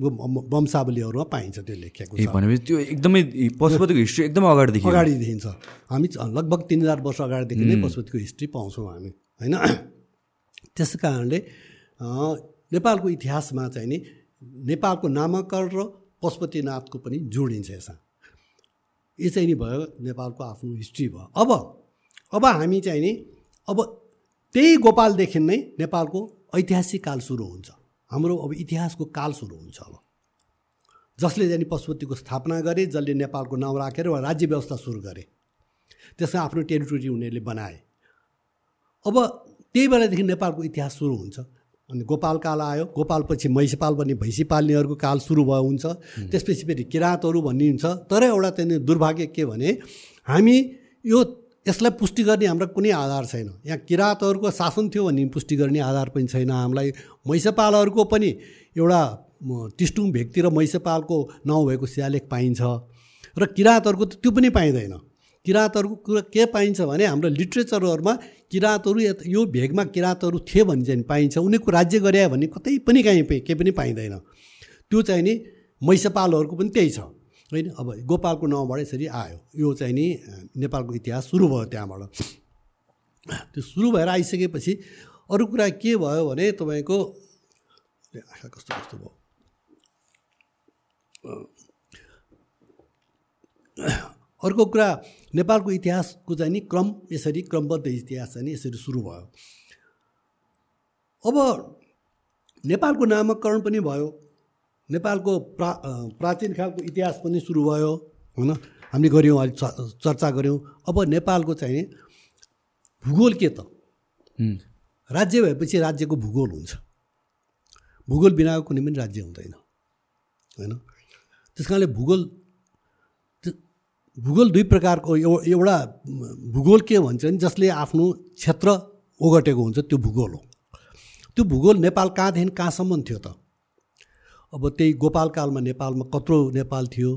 वंशावलीहरूमा पाइन्छ त्यो लेखेको छ। भनेपछि त्यो एकदमै पशुपतिको हिस्ट्री एकदमै अगाडिदेखि अगाडि देखिन्छ। हामी लगभग तिन हजार वर्ष अगाडिदेखि नै पशुपतिको हिस्ट्री पाउँछौँ हामी होइन? त्यस कारणले नेपालको इतिहासमा चाहिँ नि नेपालको नामाकरण र पशुपतिनाथको पनि जोडिन्छ यसमा। यो चाहिँ नि भयो नेपालको आफ्नो हिस्ट्री भयो। अब अब हामी चाहिँ नि अब त्यही गोपालदेखि नै नेपालको ऐतिहासिक काल सुरु हुन्छ। हाम्रो अब इतिहासको काल सुरु हुन्छ अब। जसले चाहिँ पशुपतिको स्थापना गरे जसले नेपालको नाउँ राखेर वा राज्य व्यवस्था सुरु गरे त्यसमा आफ्नो टेरिटोरी उनीहरूले बनाए। अब त्यही बेलादेखि नेपालको इतिहास सुरु हुन्छ। अनि गोपाल काल आयो गोपालपछि महिषपाल भन्ने भैँसी पाल्नेहरूको काल सुरु भयो हुन्छ। त्यसपछि फेरि किराँतहरू भन्ने तर एउटा त्यहाँनिर दुर्भाग्य के भने हामी यो यसलाई पुष्टि गर्ने हाम्रो कुनै आधार छैन। यहाँ किराँतहरूको शासन थियो भन्ने पुष्टि गर्ने आधार पनि छैन। हामीलाई महिषपालहरूको पनि एउटा टिस्टुङ भेगतिर महिषपालको नाउँ भएको शिलालेख पाइन्छ। र किराँतहरूको त त्यो पनि पाइँदैन। किराँतहरूको कुरा के पाइन्छ भने हाम्रो लिट्रेचरहरूमा किराँतहरू यो भेगमा किराँतहरू थिए भने चाहिँ पाइन्छ। उनीहरूको राज्य गरे भने कतै पनि कहीँ केही पनि पाइँदैन। त्यो चाहिँ नि मैसपालहरूको पनि त्यही छ। होइन? अब गोपालको नाउँबाट यसरी आयो। यो चाहिँ नि नेपालको इतिहास सुरु भयो त्यहाँबाट। त्यो सुरु भएर आइसकेपछि अरू कुरा के भयो भने तपाईँको कस्तो कस्तो भयो? अर्को कुरा नेपालको इतिहासको चाहिँ नि क्रम यसरी क्रमबद्ध इतिहास चाहिँ यसरी सुरु भयो। अब नेपालको नामकरण पनि भयो। नेपालको प्रा प्राचीन खालको इतिहास पनि सुरु भयो होइन हामीले गऱ्यौँ अहिले चर्चा गऱ्यौँ। अब नेपालको चाहिँ भूगोल के त? राज्य भएपछि राज्यको भूगोल हुन्छ। भूगोल बिनाको कुनै पनि राज्य हुँदैन। होइन? त्यस कारणले भूगोल भूगोल दुई प्रकारको एउटा भूगोल के भन्छ भने जसले आफ्नो क्षेत्र ओगटेको हुन्छ त्यो भूगोल हो। त्यो भूगोल नेपाल कहाँदेखि कहाँसम्म थियो त? अब त्यही गोपालकालमा नेपालमा कत्रो नेपाल थियो।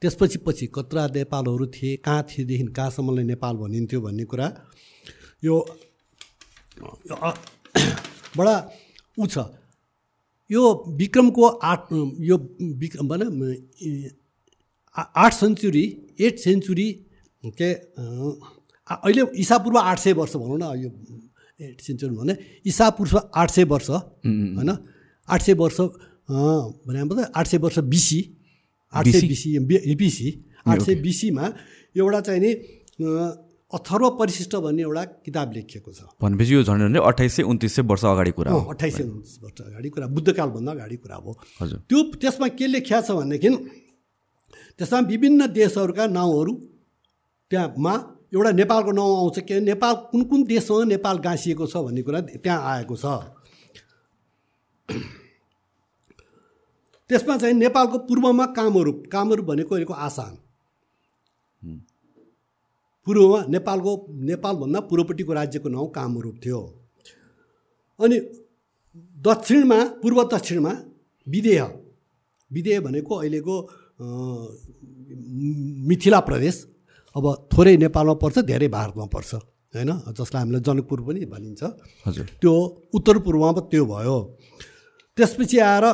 त्यसपछि पछि कत्रा नेपालहरू थिए कहाँ थिएदेखि कहाँसम्मलाई नेपाल भनिन्थ्यो भन्ने कुरा। यो बडा ऊ छ। यो विक्रमको आठ यो विक्रम भन आठ सेन्चुरी एट सेन्चुरी के अहिले इसापूर्व आठ सय वर्ष भनौँ न यो एट सेन्चुरी भने इसापूर्व आठ सय वर्ष होइन? आठ सय वर्ष भने आठ सय वर्ष बिसी आठ सय बिसी बिसी आठ सय बिसीमा एउटा चाहिँ नि अथर्व परिशिष्ट भन्ने एउटा किताब लेखिएको छ। भनेपछि यो झन्डै झन्डै अठाइस सय उन्तिस सय वर्ष अगाडि कुरा हो। अठाइस सय उन्तिस वर्ष अगाडि कुरा बुद्धकालभन्दा अगाडि कुरा हो। हजुर। त्यो त्यसमा के लेखिया छ भनेदेखि त्यसमा विभिन्न देशहरूका नाउँहरू त्यहाँमा एउटा नेपालको नाउँ आउँछ के नेपाल कुन कुन देशसँग नेपाल गाँसिएको छ भन्ने कुरा त्यहाँ आएको छ। त्यसमा चाहिँ नेपालको पूर्वमा कामरूप कामरूप भनेको अहिलेको आसाम पूर्वमा नेपालको नेपालभन्दा पूर्वपट्टिको राज्यको नाउँ कामरूप थियो। अनि दक्षिणमा पूर्व दक्षिणमा विदेह विदेह भनेको अहिलेको मिथिला प्रदेश। अब थोरै नेपालमा पर्छ धेरै भारतमा पर्छ होइन? जसलाई हामीलाई जनकपुर पनि भनिन्छ। हजुर। त्यो उत्तर पूर्वमा त्यो भयो। त्यसपछि आएर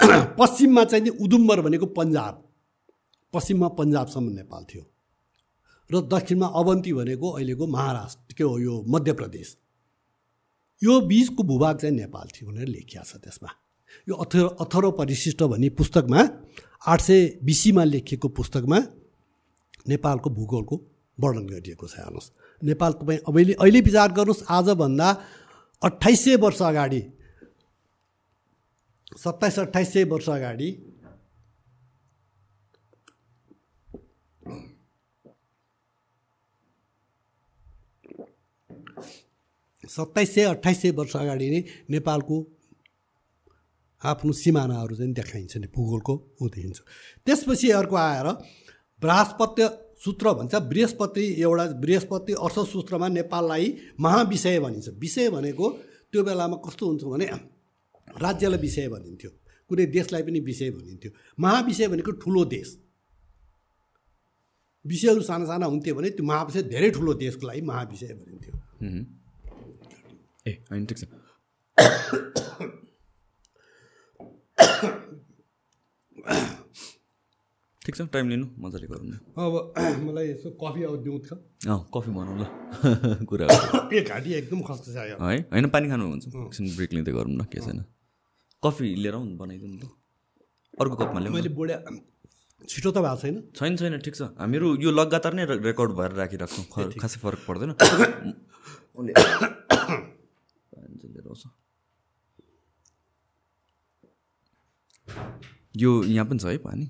पश्चिममा चाहिँ नि उदुम्बर भनेको पन्जाब। पश्चिममा पन्जाबसम्म नेपाल थियो। र दक्षिणमा अवन्ती भनेको अहिलेको महाराष्ट्र के हो यो मध्य प्रदेश यो बिचको भूभाग चाहिँ नेपाल थियो भनेर लेखिया छ त्यसमा। यो अथर अथर्व परिशिष्ट भन्ने पुस्तकमा आठ सय बिसीमा लेखिएको पुस्तकमा नेपालको भूगोलको वर्णन गरिएको छ हेर्नुहोस्। नेपाल तपाईँ अहिले अहिले विचार गर्नुहोस् आजभन्दा अठाइस सय वर्ष अगाडि सत्ताइस अठाइस सय वर्ष अगाडि सत्ताइस सय अठाइस सय वर्ष अगाडि नै नेपालको आफ्नो सिमानाहरू चाहिँ देखाइन्छ नि भूगोलको ऊ देखिन्छ त्यसपछि अर्को आएर बृहस्पत्य सूत्र भन्छ। बृहस्पति एउटा बृहस्पति अर्थसूत्रमा नेपाललाई महाविषय भनिन्छ। विषय भनेको त्यो बेलामा कस्तो हुन्छ भने राज्यलाई विषय भनिन्थ्यो। कुनै देशलाई पनि विषय भनिन्थ्यो। महाविषय भनेको ठुलो देश। विषयहरू साना साना हुन्थ्यो भने त्यो महाविषय धेरै ठुलो देशको लागि महाविषय भनिन्थ्यो। ए होइन ठिक छ। ठिक छ टाइम लिनु मजाले गरौँ न। अब मलाई यसो कफी अब दिउँ त। अँ कफी भनौँ ल। कुरा ए घाँटी एकदम खस्रो छ है होइन पानी खानुहुन्छ एकछिन ब्रेक लिँदै गरौँ न के छैन। कफी लिएर आउनु बनाइदिउँ न त। अर्को कपमा ल्याउँ मैले बुढा छिटो त भएको छैन। छैन छैन ठिक छ। हामीहरू यो लगातार नै रेकर्ड भएर राखिराख्छौँ। खासै फरक पर्दैन। उसले पानी चाहिँ लिएर आउँछ यो यहाँ पनि छ है पानी?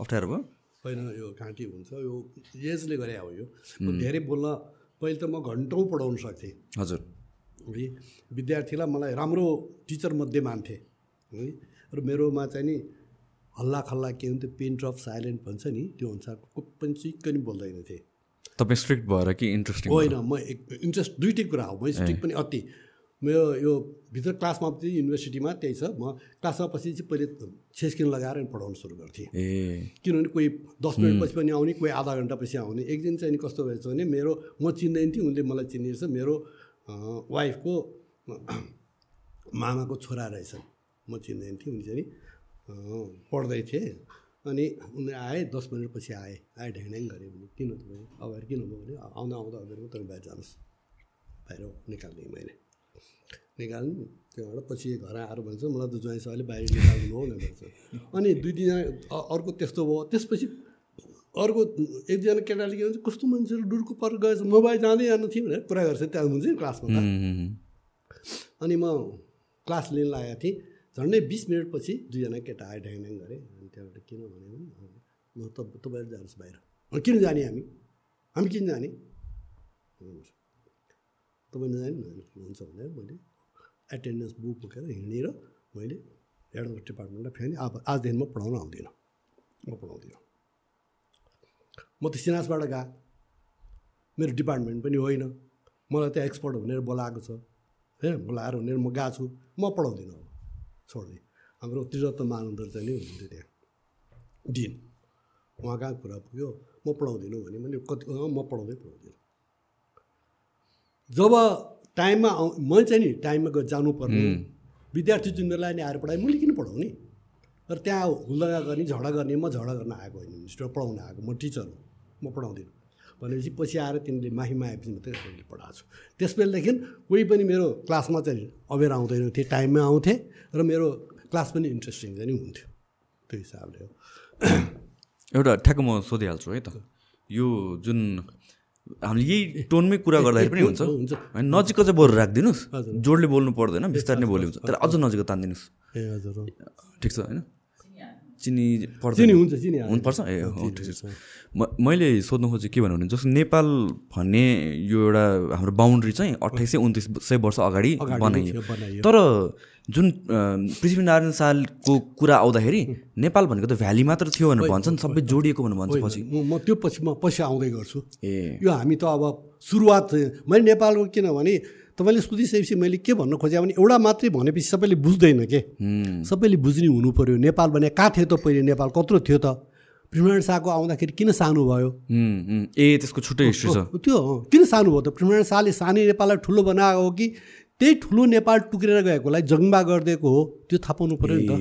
अप्ठ्यारो भयो? होइन यो घाँटी हुन्छ। यो एजले गरे हो यो। धेरै बोल्न पहिले त म घन्टौँ पढाउन सक्थेँ। हजुर। है। विद्यार्थीलाई मलाई राम्रो टिचर मध्ये मान्थे है। र मेरोमा चाहिँ नि हल्ला खल्ला के हुन्थ्यो पेन ड्रप साइलेन्ट भन्छ नि त्यो अनुसारको पनि चिक्क नि बोल्दैन थिएँ। तपाईँ स्ट्रिक्ट भएर कि इन्ट्रेस्टिङ होइन म एक इन्ट्रेस्ट दुइटै कुरा हो म स्ट्रिक पनि अति। मेरो यो भित्र क्लासमा पनि युनिभर्सिटीमा त्यही छ म क्लासमा पछि चाहिँ पहिले छेस्किन लगाएर पढाउन सुरु गर्थेँ। किनभने कोही दस मिनटपछि पनि आउने कोही आधा घन्टा पछि आउने। एक दिन चाहिँ कस्तो भएछ भने मेरो म चिन्दैन थिएँ उनले मलाई चिनेको छ मेरो वाइफको मामाको छोरा रहेछन्। म चिन्दैन थिएँ उनी चाहिँ पढ्दै थिएँ। अनि उनी आए दस मिनटपछि आए। आए ढ्याङ गऱ्यो भने किन तपाईँ अगाडि किन भयो भने आउँदा आउँदा अगाडि तपाईँ बाहिर जानुहोस्। बाहिर निकालिदिएँ मैले। निकाल्नु त्यहाँबाट पछि घर आएर भन्छ मलाई त ज्वाइँ बाहिर निकाल्नु हो भनेर भन्छ। अनि दुई तिनजना अर्को त्यस्तो भयो। त्यसपछि अर्को एकजना केटाले के भन्छ कस्तो मान्छेहरू डुर्को पर गएछ मोबाइल जाँदै जानु थियो भनेर कुरा गर्छ त्यहाँ हुन्छ नि क्लासमा अनि म क्लास लिन लागेको थिएँ। झन्डै बिस मिनटपछि दुईजना केटा आए ढ्याङ गरेँ। अनि त्यहाँबाट किन भने म त तपाईँहरू जानुहोस् बाहिर। किन जाने हामी? हामी किन जाने? तपाईँ नजाने हुन्छ भनेर मैले एटेन्डेन्स बुक बोकेर हिँडेर मैले एडभोकेट डिपार्टमेन्टलाई फेरि अब आजदेखि म पढाउन आउँदिनँ। म पढाउँदिनँ। म त सिनासबाट गएको मेरो डिपार्टमेन्ट पनि होइन। मलाई त्यहाँ एक्सपर्ट भनेर बोलाएको छ। हे बोलाएर भनेर म गएको छु। म पढाउँदिनँ अब। छोड्दै। हाम्रो त्रिरत्न महानन्दर चाहिँ नि हुनुहुन्थ्यो त्यहाँ। डिन उहाँ कहाँ कुरा पुग्यो? म पढाउँदिनँ भने मैले कति म पढाउँदै पढाउँदिनँ। जब टाइममा आउ म चाहिँ नि टाइममा गएर जानुपर्ने विद्यार्थी जुन बेला नि आएर पढाएँ। मैले किन पढाउने? तर त्यहाँ हुल्लगा गर्ने झगडा गर्ने म झगडा गर्न आएको होइन मिनिस्टर पढाउन आएको म टिचर हो म पढाउँदिनँ। भनेपछि पछि आएर तिमीले माहीमा आएपछि मात्रै मैले पढाएको छु। त्यस बेलादेखि कोही पनि मेरो क्लासमा चाहिँ अबेर आउँदैन थिएँ टाइममा आउँथेँ र मेरो क्लास पनि इन्ट्रेस्टिङ चाहिँ हुन्थ्यो त्यो हिसाबले हो। एउटा ठ्याक्क म सोधिहाल्छु है त। यो जुन हामीले यही टोनमै कुरा गर्दाखेरि पनि हुन्छ। हुन्छ होइन नजिकको चाहिँ बरु राखिदिनुहोस्। जोडले बोल्नु पर्दैन बिस्तारै बोल्यो हुन्छ। तर अझ नजिक तानिदिनुहोस्। ए हजुर। ठिक छ होइन? चिनी पर्छ चिनी हुन्छ चिनी। हुनुपर्छ? ए हो ठिक छ म मैले सोध्नु खोजेँ के भन्नु भने जस्तो नेपाल भन्ने यो एउटा हाम्रो बााउन्ड्री चाहिँ अठाइस सय उन्तिस सय वर्ष अगाडि बनाइयो। तर जुन पृथ्वीनारायण शाहको कुरा आउँदाखेरि नेपाल भनेको त भ्याली मात्र थियो भनेर भन्छन् सबै जोडिएको भनेर भन्छ पछि। म म त्यो पछि म पछि आउँदै गर्छु। ए। यो हामी त अब सुरुवात मैले नेपालको किनभने तपाईँले सोधिसकेपछि मैले के भन्नु खोजेँ भने एउटा मात्रै भनेपछि सबैले बुझ्दैन के? सबैले बुझ्ने हुनु पऱ्यो नेपाल भने कहाँ थियो त पहिले? नेपाल कत्रो थियो त? पृथ्वीनारायण शाहको आउँदाखेरि किन सानो भयो। ए त्यसको छुट्टै हिस्ट्री छ। त्यो। किन सानो भयो त? पृथ्वीनारायण शाहले सानै नेपाललाई ठुलो बनाएको हो कि त्यही ठुलो नेपाल टुक्रेर गएकोलाई जङ्गमा गरिदिएको हो? त्यो थाहा पाउनु पऱ्यो नि त।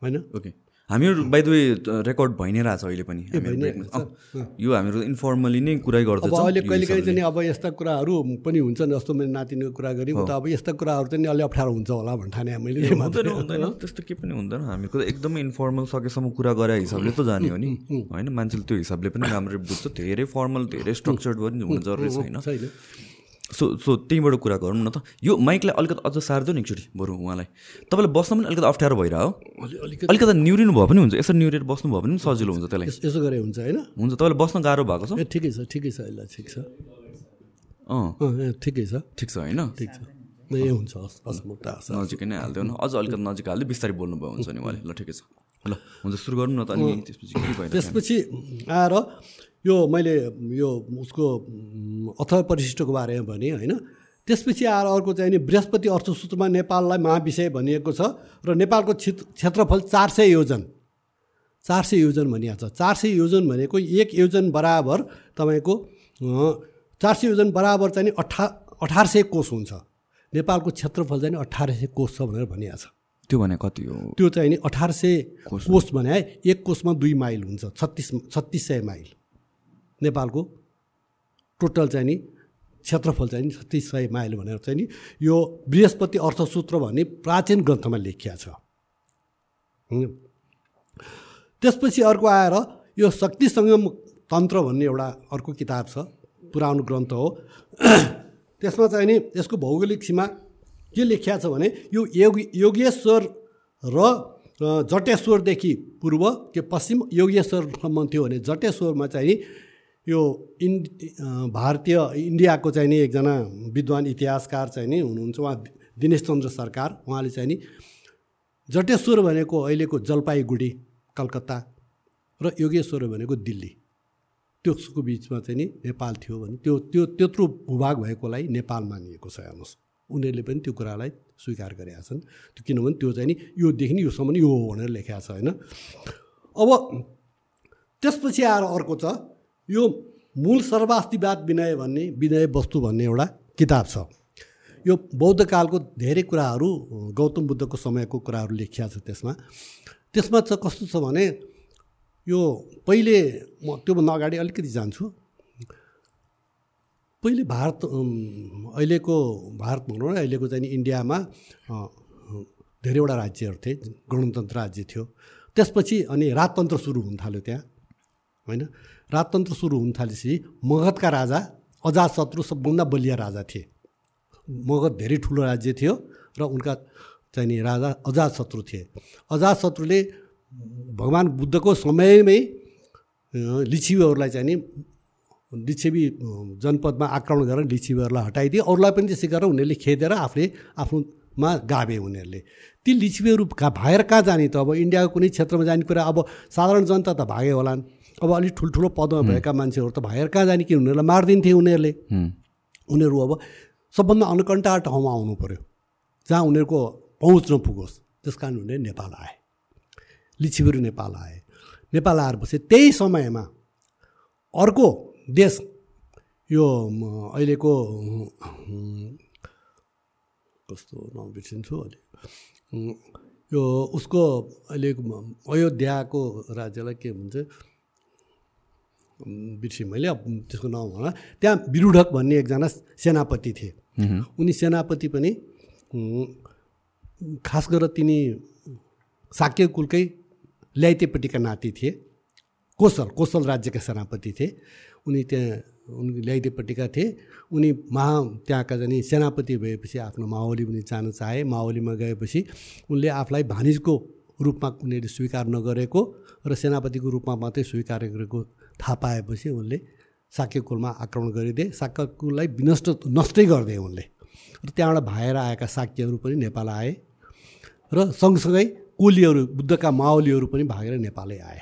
होइन? ओके। हामीहरू बाई द वे रेकर्ड भइ नै रहेछ अहिले पनि। यो हामीहरू इन्फर्मली नै कुरै गर्दैछौँ अहिले कहिले काहीँ हिसाबले। चाहिँ अब यस्ता कुराहरू पनि हुन्छन् जस्तो मैले नातिनीको कुरा गरेँ त अब यस्ता कुराहरू चाहिँ अलि अप्ठ्यारो हुन्छ होला भन्ने ठाने मैले हुँदैन त्यस्तो केही पनि हुँदैन। हामीको त एकदमै इन्फर्मल सकेसम्म कुरा गरे हिसाबले त जाने हो नि। होइन मान्छेले त्यो हिसाबले पनि राम्ररी बुझ्छ धेरै फर्मल धेरै स्ट्रक्चर्ड पनि हुनु जरुरी छैन। सो सो त्यहीँबाट कुरा गरौँ न त। यो माइकलाई अलिकति अझ सार्दियो नि एकचोटि बरु उहाँलाई। तपाईँलाई बस्न पनि अलिकति अप्ठ्यारो भइरह अलिकति अलिकति निहुरिनु भयो पनि हुन्छ। यसरी निहुरेर बस्नु भयो भने पनि सजिलो हुन्छ त्यसलाई। यस- यसो गरे हुन्छ होइन? हुन्छ तपाईँलाई बस्न गाह्रो भएको छ? ए ठिकै छ ठिकै छ यसलाई ठिक छ। अँ। ठिकै छ। ठिक छ होइन? ठिक छ। ए हुन्छ हस् नजिकै नै हालिदियो न। अझ अलिकति नजिक हालिदियो बिस्तारै बोल्नु भयो हुन्छ नि उहाँले। ल ठिकै छ। ल हुन्छ सुरु गरौँ न त अनि त्यसपछि त्यसपछि आएर यो मैले यो उसको अथवा परिशिष्टको बारेमा भने होइन? त्यसपछि आएर अर्को चाहिँ नि बृहस्पति अर्थसूत्रमा नेपाललाई महाविषय भनिएको छ र नेपालको क्षेत्र क्षेत्रफल चार सय योजन। चार सय योजन भनिएको छ। चार सय योजन भनेको एक योजन बराबर तपाईँको चार सय योजन बराबर चाहिँ अठा अठार सय कोष हुन्छ। नेपालको क्षेत्रफल चाहिँ अठार सय कोष छ भनेर भनिएको छ। त्यो भने कति हो? त्यो चाहिँ नि अठार सय कोष। भने है एक कोषमा दुई माइल हुन्छ। छत्तिस छत्तिस सय माइल। नेपालको टोटल चाहिँ नि क्षेत्रफल चाहिँ नि छत्तिस सय माइल भनेर चाहिँ नि यो बृहस्पति अर्थसूत्र भन्ने प्राचीन ग्रन्थमा लेखिया छ। त्यसपछि अर्को आएर यो शक्ति सङ्गम तन्त्र भन्ने एउटा अर्को किताब छ पुरानो ग्रन्थ हो त्यसमा चाहिँ नि यसको भौगोलिक सीमा के लेखिया छ भने यो योग योगेश्वर र जटेश्वरदेखि पूर्व के पश्चिम योगेश्वरसम्म थियो भने जटेश्वरमा चाहिँ नि यो इन् भारतीय इन्डियाको चाहिँ नि एकजना विद्वान इतिहासकार चाहिँ नि हुनुहुन्छ। उहाँ दिनेश चन्द्र सरकार उहाँले चाहिँ नि जटेश्वर भनेको अहिलेको जलपाइगुडी कलकत्ता र योगेश्वर भनेको दिल्ली। त्यसको बिचमा चाहिँ नि नेपाल थियो भने त्यो त्यो त्यत्रो भूभाग भएकोलाई नेपाल मानिएको छ हेर्नुहोस्। उनीहरूले पनि त्यो कुरालाई स्वीकार गरेका छन्। त्यो किनभने त्यो चाहिँ नि योदेखि योसम्म यो हो भनेर लेखेको छ होइन। अब त्यसपछि आएर अर्को छ। यो मूल सर्वास्तिवाद विनय भन्ने विनय वस्तु भन्ने एउटा किताब छ। यो बौद्ध कालको धेरै कुराहरू गौतम बुद्धको समयको कुराहरू लेखिया छ त्यसमा। त्यसमा चाहिँ कस्तो छ भने यो पहिले म त्योभन्दा अगाडि अलिकति जान्छु। पहिले भारत अहिलेको भारत भनौँ न अहिलेको चाहिँ इन्डियामा धेरैवटा राज्यहरू थिए गणतन्त्र राज्य थियो। त्यसपछि अनि राजतन्त्र सुरु हुन थाल्यो त्यहाँ होइन? राजतन्त्र सुरु हुन थालेपछि मगधका राजा अजातशत्रु सबभन्दा बलिया राजा थिए। मगध धेरै ठुलो राज्य थियो र उनका चाहिँ नि राजा अजातशत्रु थिए। अजातशत्रुले भगवान् बुद्धको समयमै लिच्छवीहरूलाई चाहिँ नि लिच्छवी जनपदमा आक्रमण गरेर लिच्छवीहरूलाई हटाइदिए। अरूलाई पनि त्यसै गरेर उनीहरूले खेदेर आफूले आफ्नोमा गाभे उनीहरूले। ती लिच्छवीहरू भागेर कहाँ जाने त? अब इन्डियाको कुनै क्षेत्रमा जाने कुरा अब साधारण जनता त भागे होलान्। अब अलिक ठुल्ठुलो पदमा भएका मान्छेहरू त भागेर कहाँ जाने कि उनीहरूलाई मारिदिन्थे उनीहरूले? उनीहरू अब सबभन्दा अनकन्टा ठाउँमा आउनु पऱ्यो जहाँ उनीहरूको पहुँच नपुगोस्। त्यस कारण उनीहरू नेपाल आए। लिच्छवीहरू नेपाल आए। नेपाल आएर पछि त्यही समयमा अर्को देश यो अहिलेको कस्तो नाम बिर्सिन्छु उम्, यो उसको अहिलेको म- अयोध्याको राज्यलाई के भन्छ? बिर्सेँ मैले अब त्यसको नाम होला त्यहाँ बिरुढक भन्ने एकजना सेनापति थिए। उनी सेनापति पनि खास गरेर तिनी साक्य कुलकै ल्याइतेपट्टिका नाति थिए। कोसल कोसल राज्यका सेनापति थिए। उनी त्यहाँ उनी ल्याइतेपट्टिका थिए। उनी महा त्यहाँका जाने सेनापति भएपछि आफ्नो माओली पनि जान चाहे। माओलीमा गएपछि उनले आफूलाई भानिजको रूपमा उनीहरूले स्वीकार नगरेको र सेनापतिको रूपमा मात्रै स्वीकार गरेको थाहा पाएपछि उनले साक्यकुलमा आक्रमण गरिदिए। साक्यकुललाई विनष्ट नष्टै गरिदिए उनले। र त्यहाँबाट भाएर आएका साक्यहरू पनि नेपाल आए र सँगसँगै कोलीहरू बुद्धका माओलीहरू पनि भागेर नेपालै आए।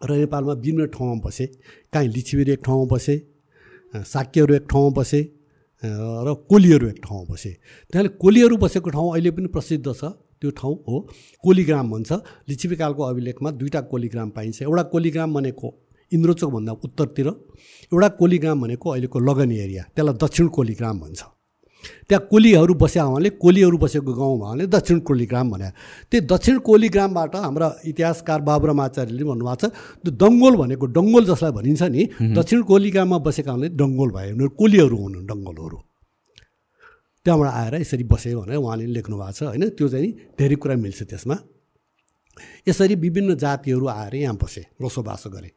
र नेपालमा विभिन्न ठाउँमा बसे। काहीँ लिच्छिबेरी एक ठाउँमा बसे साक्यहरू एक ठाउँमा बसे र कोलीहरू एक ठाउँमा बसे। त्यहाँले कोलीहरू बसेको ठाउँ अहिले पनि प्रसिद्ध छ। त्यो ठाउँ हो कोलीग्राम भन्छ। लिच्छिबीकालको अभिलेखमा दुईवटा कोलीग्राम पाइन्छ। एउटा कोलीग्राम भनेको इन्द्रचोकभन्दा उत्तरतिर एउटा कोलीग्राम भनेको अहिलेको लगन एरिया त्यसलाई दक्षिण कोलीग्राम भन्छ। त्यहाँ कोलीहरू बस्या हुनाले कोलीहरू बसेको गाउँ भने दक्षिण कोलीग्राम भने त्यो दक्षिण कोलीग्रामबाट हाम्रा इतिहासकार बाबुराम आचार्यले भन्नुभएको छ त्यो दङ्गोल भनेको डङ्गोल जसलाई भनिन्छ नि दक्षिण कोलीग्राममा बसेका हुनाले डङ्गोल भयो उनीहरू कोलीहरू हुनु डङ्गोलहरू। त्यहाँबाट आएर यसरी बसे भनेर उहाँले लेख्नु भएको छ होइन? त्यो चाहिँ धेरै कुरा मिल्छ त्यसमा। यसरी विभिन्न जातिहरू आएर यहाँ बसे बसोबासो गरे।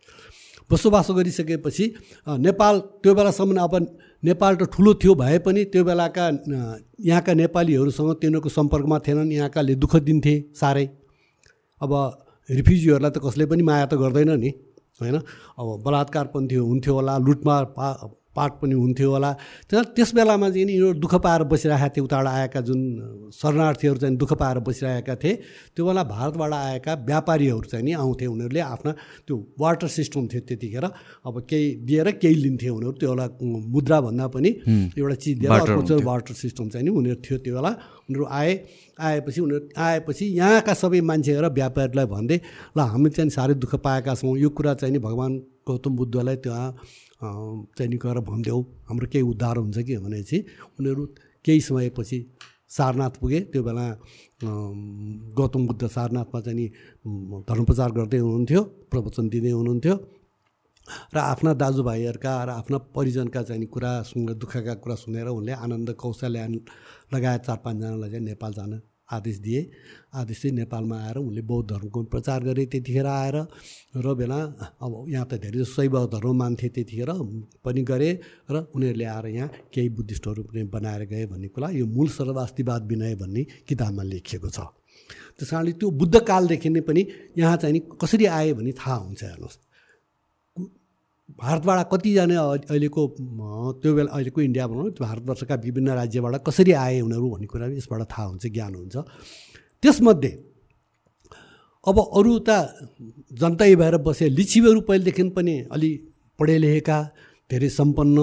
बसोबासो गरिसकेपछि नेपाल त्यो बेलासम्म अब नेपाल त ठुलो थियो भए पनि त्यो बेलाका यहाँका नेपालीहरूसँग तिनीहरूको सम्पर्कमा थिएनन्। यहाँकाले दुःख दिन्थे साह्रै। अब रिफ्युजीहरूलाई त कसले पनि माया त गर्दैन नि होइन? अब बलात्कार पनि थियो हुन्थ्यो होला लुटमार पा पाठ पनि हुन्थ्यो होला। तर त्यस बेलामा चाहिँ नि यो दुःख पाएर बसिरहेका थिए उताबाट आएका जुन शरणार्थीहरू चाहिँ दुःख पाएर बसिरहेका थिए त्यो बेला भारतबाट आएका व्यापारीहरू चाहिँ नि आउँथे उनीहरूले आफ्ना त्यो वाटर सिस्टम थियो त्यतिखेर। अब केही दिएर केही लिन्थे उनीहरू त्यो बेला मुद्रा भन्दा पनि एउटा चिज दिएर अर्को चाहिँ वाटर सिस्टम चाहिँ नि उनीहरू थियो त्यो बेला। उनीहरू आए आएपछि उनीहरू आएपछि यहाँका सबै मान्छेहरू व्यापारीलाई भन्दै ल हामी चाहिँ साह्रै दुःख पाएका छौँ। यो कुरा चाहिँ नि भगवान् गौतम बुद्धलाई त्यहाँ चाहिँ गएर भनिदेऊ हाम्रो केही उद्धार हुन्छ कि? भनेपछि उनीहरू केही समयपछि सारनाथ पुगे। त्यो बेला गौतम बुद्ध सारनाथमा चाहिँ नि धर्मप्रचार गर्दै हुनुहुन्थ्यो प्रवचन दिँदै हुनुहुन्थ्यो। र आफ्ना दाजुभाइहरूका र आफ्ना परिजनका चाहिँ कुरा सुनेर दुःखका कुरा सुनेर उनले आनन्द कौशल्या लगायत चार पाँचजनालाई चाहिँ नेपाल जान आदेश दिए। आदेश चाहिँ नेपालमा आएर उनले बौद्ध धर्मको प्रचार गरे त्यतिखेर आएर र बेला अब यहाँ त धेरै शैव धर्म मान्थे त्यतिखेर पनि गरे र उनीहरूले आएर यहाँ केही बुद्धिस्टहरू पनि बनाएर गए भन्ने कुरा यो मूल सर्वास्तिवाद विनय भन्ने किताबमा लेखिएको छ। त्यस कारणले त्यो बुद्धकालदेखि नै पनि यहाँ चाहिँ नि कसरी आए भन्ने थाहा हुन्छ हेर्नुहोस्। भारतबाट कतिजना अहिलेको त्यो बेला अहिलेको इन्डिया भनौँ भारतवर्षका विभिन्न राज्यबाट कसरी आए उनीहरू भन्ने कुरा यसबाट थाहा हुन्छ ज्ञान हुन्छ। त्यसमध्ये अब अरू त जनतै भएर बसे लिच्छिबीहरू पहिलेदेखि पनि अलि पढे लेखेका धेरै सम्पन्न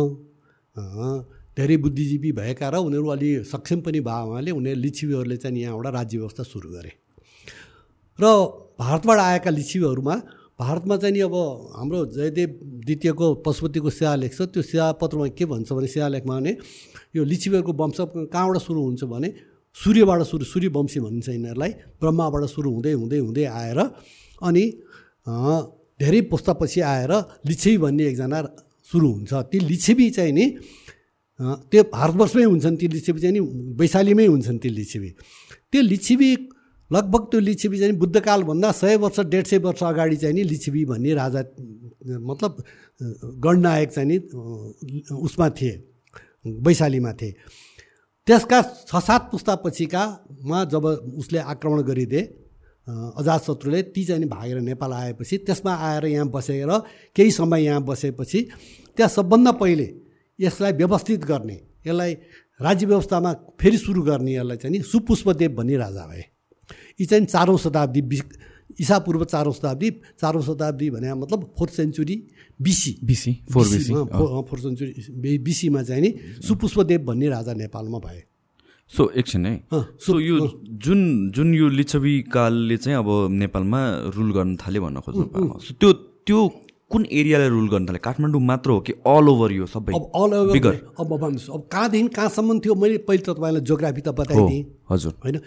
धेरै बुद्धिजीवी भएका र उनीहरू अलि सक्षम पनि भए उहाँले उनीहरू लिच्छिबीहरूले चाहिँ यहाँबाट राज्य व्यवस्था सुरु गरे। र भारतबाट आएका लिच्छिबीहरूमा भारतमा चाहिँ नि अब हाम्रो जयदेव द्वितीयको पशुपतिको शिलालेख छ। त्यो शिलापत्रमा के भन्छ भने शिलालेखमा भने यो लिच्छिबीहरूको वंश कहाँबाट सुरु हुन्छ भने सूर्यबाट सुरु सूर्यवंशी भनिन्छ यिनीहरूलाई। ब्रह्माबाट सुरु हुँदै हुँदै हुँदै आएर अनि धेरै पुस्तापछि आएर लिच्छवी भन्ने एकजना सुरु हुन्छ। ती लिच्छवी चाहिँ नि त्यो भारतवर्षमै हुन्छन् ती लिच्छवी चाहिँ नि वैशालीमै हुन्छन् ती लिच्छवी। त्यो लिच्छवी लगभग त्यो लिच्छवी चाहिँ बुद्धकालभन्दा सय वर्ष डेढ सय वर्ष अगाडि चाहिँ नि लिच्छवी भन्ने राजा मतलब गणनायक चाहिँ नि उसमा थिए वैशालीमा थिए। त्यसका छ सात पुस्तापछिकामा जब उसले आक्रमण गरिदिए अजातशत्रुले ती चाहिँ भागेर नेपाल आएपछि त्यसमा आएर यहाँ बसेर केही समय यहाँ बसेपछि त्यहाँ सबभन्दा पहिले यसलाई व्यवस्थित गर्ने यसलाई राज्य व्यवस्थामा फेरि सुरु गर्ने यसलाई चाहिँ नि सुपुष्पदेव भन्ने राजा भए। यी चाहिँ चारौँ शताब्दी बि इसापूर्व चारौँ शताब्दी चारौँ शताब्दी भने मतलब fourth century BC BC four BC four century बिसीमा चाहिँ नि सुपुष्पदेव भन्ने राजा नेपालमा भए। सो एकछिन है। सो यो जुन जुन यो लिच्छवी कालले चाहिँ अब नेपालमा रुल गर्न थाल्यो भन्न खोज्नु त्यो त्यो कुन एरियालाई रुल गर्न थाल्यो काठमाडौँ मात्र हो कि अल ओभर यो सबै? अब अल ओभर अब भन्नुहोस् अब कहाँदेखि कहाँसम्म थियो? मैले पहिले त तपाईँलाई जोग्राफी त बताइदिएँ। हजुर। होइन?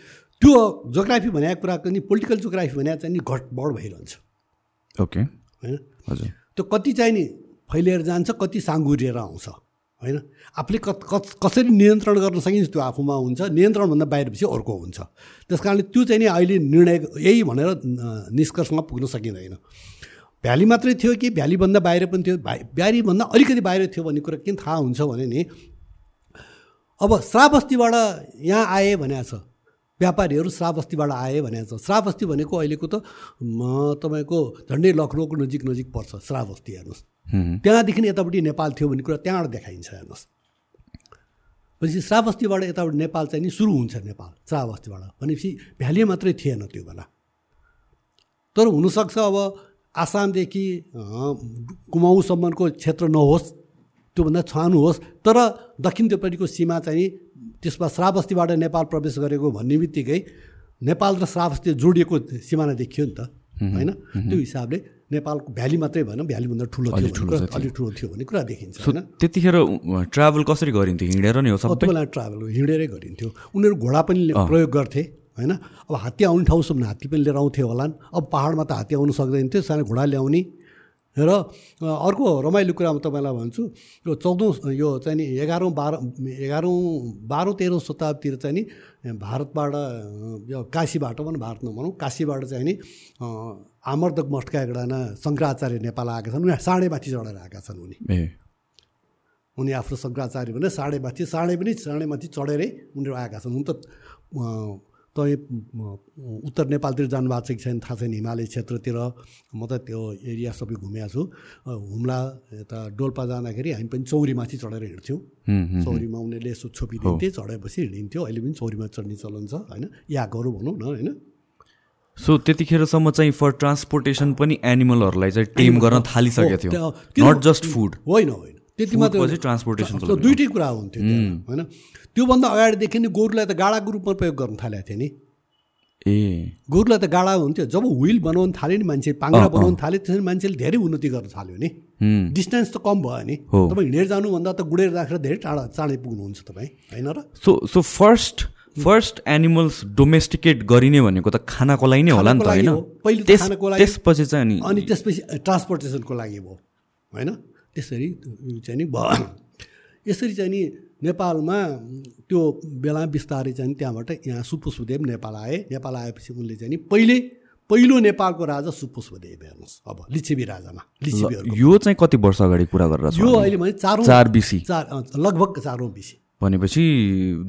त्यो जोग्राफी भनेको कुराको नि पोलिटिकल जोग्राफी भने चाहिँ नि घटबड भइरहन्छ। ओके होइन? हजुर। त्यो कति चाहिँ नि फैलिएर जान्छ कति साँगुरिएर आउँछ होइन? आफूले क कसरी नियन्त्रण गर्न सकिन्छ त्यो आफूमा हुन्छ। नियन्त्रणभन्दा बाहिरपछि अर्को हुन्छ। त्यस कारणले त्यो चाहिँ नि अहिले निर्णय यही भनेर निष्कर्षमा पुग्न सकिँदैन। भ्याली मात्रै थियो कि भ्यालीभन्दा बाहिर पनि थियो? भ्यालीभन्दा अलिकति बाहिर थियो भन्ने कुरा किन थाहा हुन्छ भने नि अब श्रावस्तीबाट यहाँ आए भनेको छ। व्यापारीहरू श्रावस्तीबाट आए भनेको छ श्रावस्ती भनेको अहिलेको त तपाईँको झन्डै लखनऊको नजिक नजिक पर्छ श्रावस्ती हेर्नुहोस्। त्यहाँदेखि यतापट्टि नेपाल थियो भन्ने कुरा त्यहाँबाट देखाइन्छ हेर्नुहोस्। भनेपछि श्रावस्तीबाट यताबाट नेपाल चाहिँ नि सुरु हुन्छ नेपाल श्रावस्तीबाट। भनेपछि भ्याली मात्रै थिएन त्यो बेला। तर हुनसक्छ अब आसामदेखि कुमाउँसम्मको क्षेत्र नहोस्। त्योभन्दा छानु होस्। तर दक्षिणतिरपट्टिको सीमा चाहिँ त्यसमा श्रावस्तीबाट नेपाल प्रवेश गरेको भन्ने बित्तिकै नेपाल र श्रावस्ती जोडिएको सिमाना देखियो नि त होइन? त्यो हिसाबले नेपालको भ्याली मात्रै भएन भ्यालीभन्दा ठुलो थियो अलिक ठुलो थियो भन्ने कुरा देखिन्छ होइन? त्यतिखेर ट्राभल कसरी गरिन्थ्यो? हिँडेर नै हो त्यो बेला ट्राभल हिँडेरै गरिन्थ्यो। उनीहरू घोडा पनि प्रयोग गर्थे होइन? अब हात्ती आउने ठाउँसम्म हात्ती पनि लिएर आउँथ्यो होला अब पाहाडमा त हात्ती आउनु सक्दैन थियो सानो घोडा ल्याउने। र अर्को रमाइलो कुरा म तपाईँलाई भन्छु यो चौधौँ यो चाहिँ नि एघारौँ बाह्र एघारौँ बाह्रौँ तेह्रौँ शताब्दीतिर चाहिँ नि भारतबाट यो काशीबाट भनौँ भारत नभनौँ काशीबाट चाहिँ नि आमर्दक मठका एकजना शङ्कराचार्य नेपाल आएका छन् उनी साँडे माथि चढेर आएका छन् उनी। उनी आफ्नो शङ्कराचार्य भने साँडे माथि साँडे पनि साँडे माथि चढेरै उनीहरू आएका छन्। हुन त तपाईँ उत्तर नेपालतिर जानुभएको छ कि छैन थाहा छैन हिमालय क्षेत्रतिर। म त त्यो एरिया सबै घुमेको छु। हुम्ला यता डोल्पा जाँदाखेरि हामी पनि चौरीमाथि चढेर हिँड्थ्यौँ। चौरीमा उनीहरूले यसो छोपिदिन्थे चढेपछि हिँडिन्थ्यो। अहिले पनि चौरीमा चढ्ने चलन छ होइन? याकहरू भनौँ न होइन? सो त्यतिखेरसम्म चाहिँ फर ट्रान्सपोर्टेसन पनि एनिमलहरूलाई चाहिँ टेम गर्न थालिसकेको थियो। नट जस्ट फुड होइन होइन। त्यति मात्रै ट्रान्सपोर्टेसन दुइटै कुरा हुन्थ्यो होइन? त्योभन्दा अगाडिदेखि नै गोरुलाई त गाडाको रूपमा प्रयोग गर्न थालेको थियो नि। ए। गोरुलाई त गाडा हुन्थ्यो। जब हुइल बनाउनु थाल्यो नि मान्छे पाङ्रा बनाउनु थाल्यो त्यसरी मान्छेले धेरै उन्नति गर्न थाल्यो नि। डिस्टेन्स त कम भयो नि। तपाईँ हिँडेर जानुभन्दा त गुडेर राखेर धेरै टाढा चाँडै पुग्नुहुन्छ तपाईँ होइन र? So so first first animals domesticate गरिने भनेको त खानाको लागि नै होला नि त होइन? खानाको लागि। त्यसपछि चाहिँ अनि अनि त्यसपछि ट्रान्सपोर्टेसनको लागि भयो होइन? त्यसरी चाहिँ नि भयो। यसरी चाहिँ नि नेपालमा त्यो बेला बिस्तारै चाहिँ त्यहाँबाट यहाँ सुपुष्पदेव नेपाल आए। नेपाल आएपछि उनले चाहिँ नि पहिले पहिलो नेपालको राजा सुपुष्पदेव हेर्नुहोस्। अब लिच्छेबी राजामा लिच्छेबीहरू यो चाहिँ कति वर्ष अगाडि कुरा गरेर यो अहिले भने चारौँ चार बिसी। चार लगभग चारौँ बिसी। भनेपछि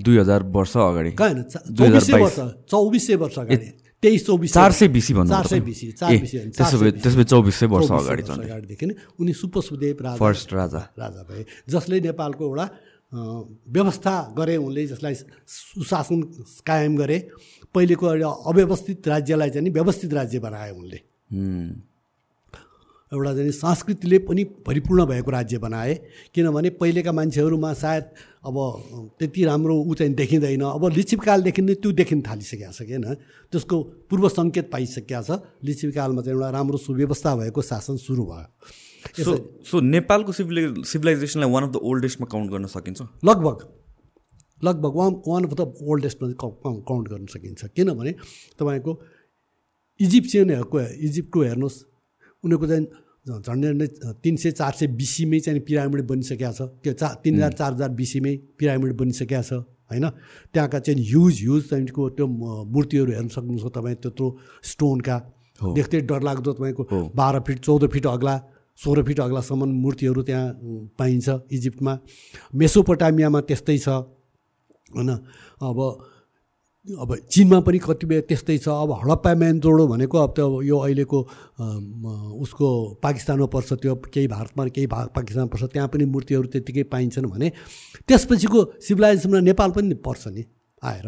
दुई हजार वर्ष अगाडि। कहाँ चौबिस वर्ष चौबिस वर्ष अगाडि। तेइस चौबिस चार सय बिसी भन्नु चार सय बिसी चार बिसी त्यसो भए त्यसो भए चौबिस सय वर्ष अगाडि अगाडिदेखि नै उनी सुपुष्पदेव राजा फर्स्ट राजा। राजा भए। जसले नेपालको एउटा व्यवस्था गरे उनले जसलाई सुशासन कायम गरे। पहिलेको अव्यवस्थित राज्यलाई चाहिँ व्यवस्थित राज्य बनाए उनले। एउटा चाहिँ संस्कृतिले पनि परिपूर्ण भएको राज्य बनाए। किनभने पहिलेका मान्छेहरूमा सायद अब त्यति राम्रो ऊ चाहिँ देखिँदैन। अब लिच्छिपकालदेखि नै त्यो देखिन थालिसकेको छ कि होइन? त्यसको पूर्व सङ्केत पाइसकेको छ। लिच्छिपकालमा चाहिँ एउटा राम्रो सुव्यवस्था भएको शासन सुरु भयो। सो सो नेपालको सिभिलाइ सिभिलाइजेसनलाई वान अफ द ओल्डेस्टमा काउन्ट गर्न सकिन्छ? लगभग लगभग वान वान अफ द ओल्डेस्टमा काउन्ट गर्न सकिन्छ। किनभने तपाईँको इजिप्सियनहरूको इजिप्टको हेर्नुहोस् उनीहरूको चाहिँ झन्डै झन्डै तिन सय चार सय बिसीमै चाहिँ पिरामिड बनिसकेको छ। त्यो चा तिन हजार चार हजार बिसीमै पिरामिड बनिसकेको छ होइन? त्यहाँका चाहिँ ह्युज ह्युज तपाईँको त्यो मूर्तिहरू हेर्न सक्नुहुन्छ तपाईँ त्यत्रो स्टोनका देख्दै डरलाग्दो तपाईँको बाह्र फिट चौध फिट अग्ला। सोह्र फिट अग्लासम्म मूर्तिहरू त्यहाँ पाइन्छ इजिप्टमा। मेसोपोटामियामा त्यस्तै छ होइन? अब अब चिनमा पनि कतिपय त्यस्तै छ। अब हडप्पा म्यानजोडो भनेको अब त्यो यो अहिलेको उसको पाकिस्तानमा पर्छ त्यो केही भारतमा केही भा पाकिस्तानमा पर्छ त्यहाँ पनि मूर्तिहरू त्यत्तिकै पाइन्छन् भने त्यसपछिको सिभिलाइजेसनमा नेपाल पनि पर्छ नि आएर।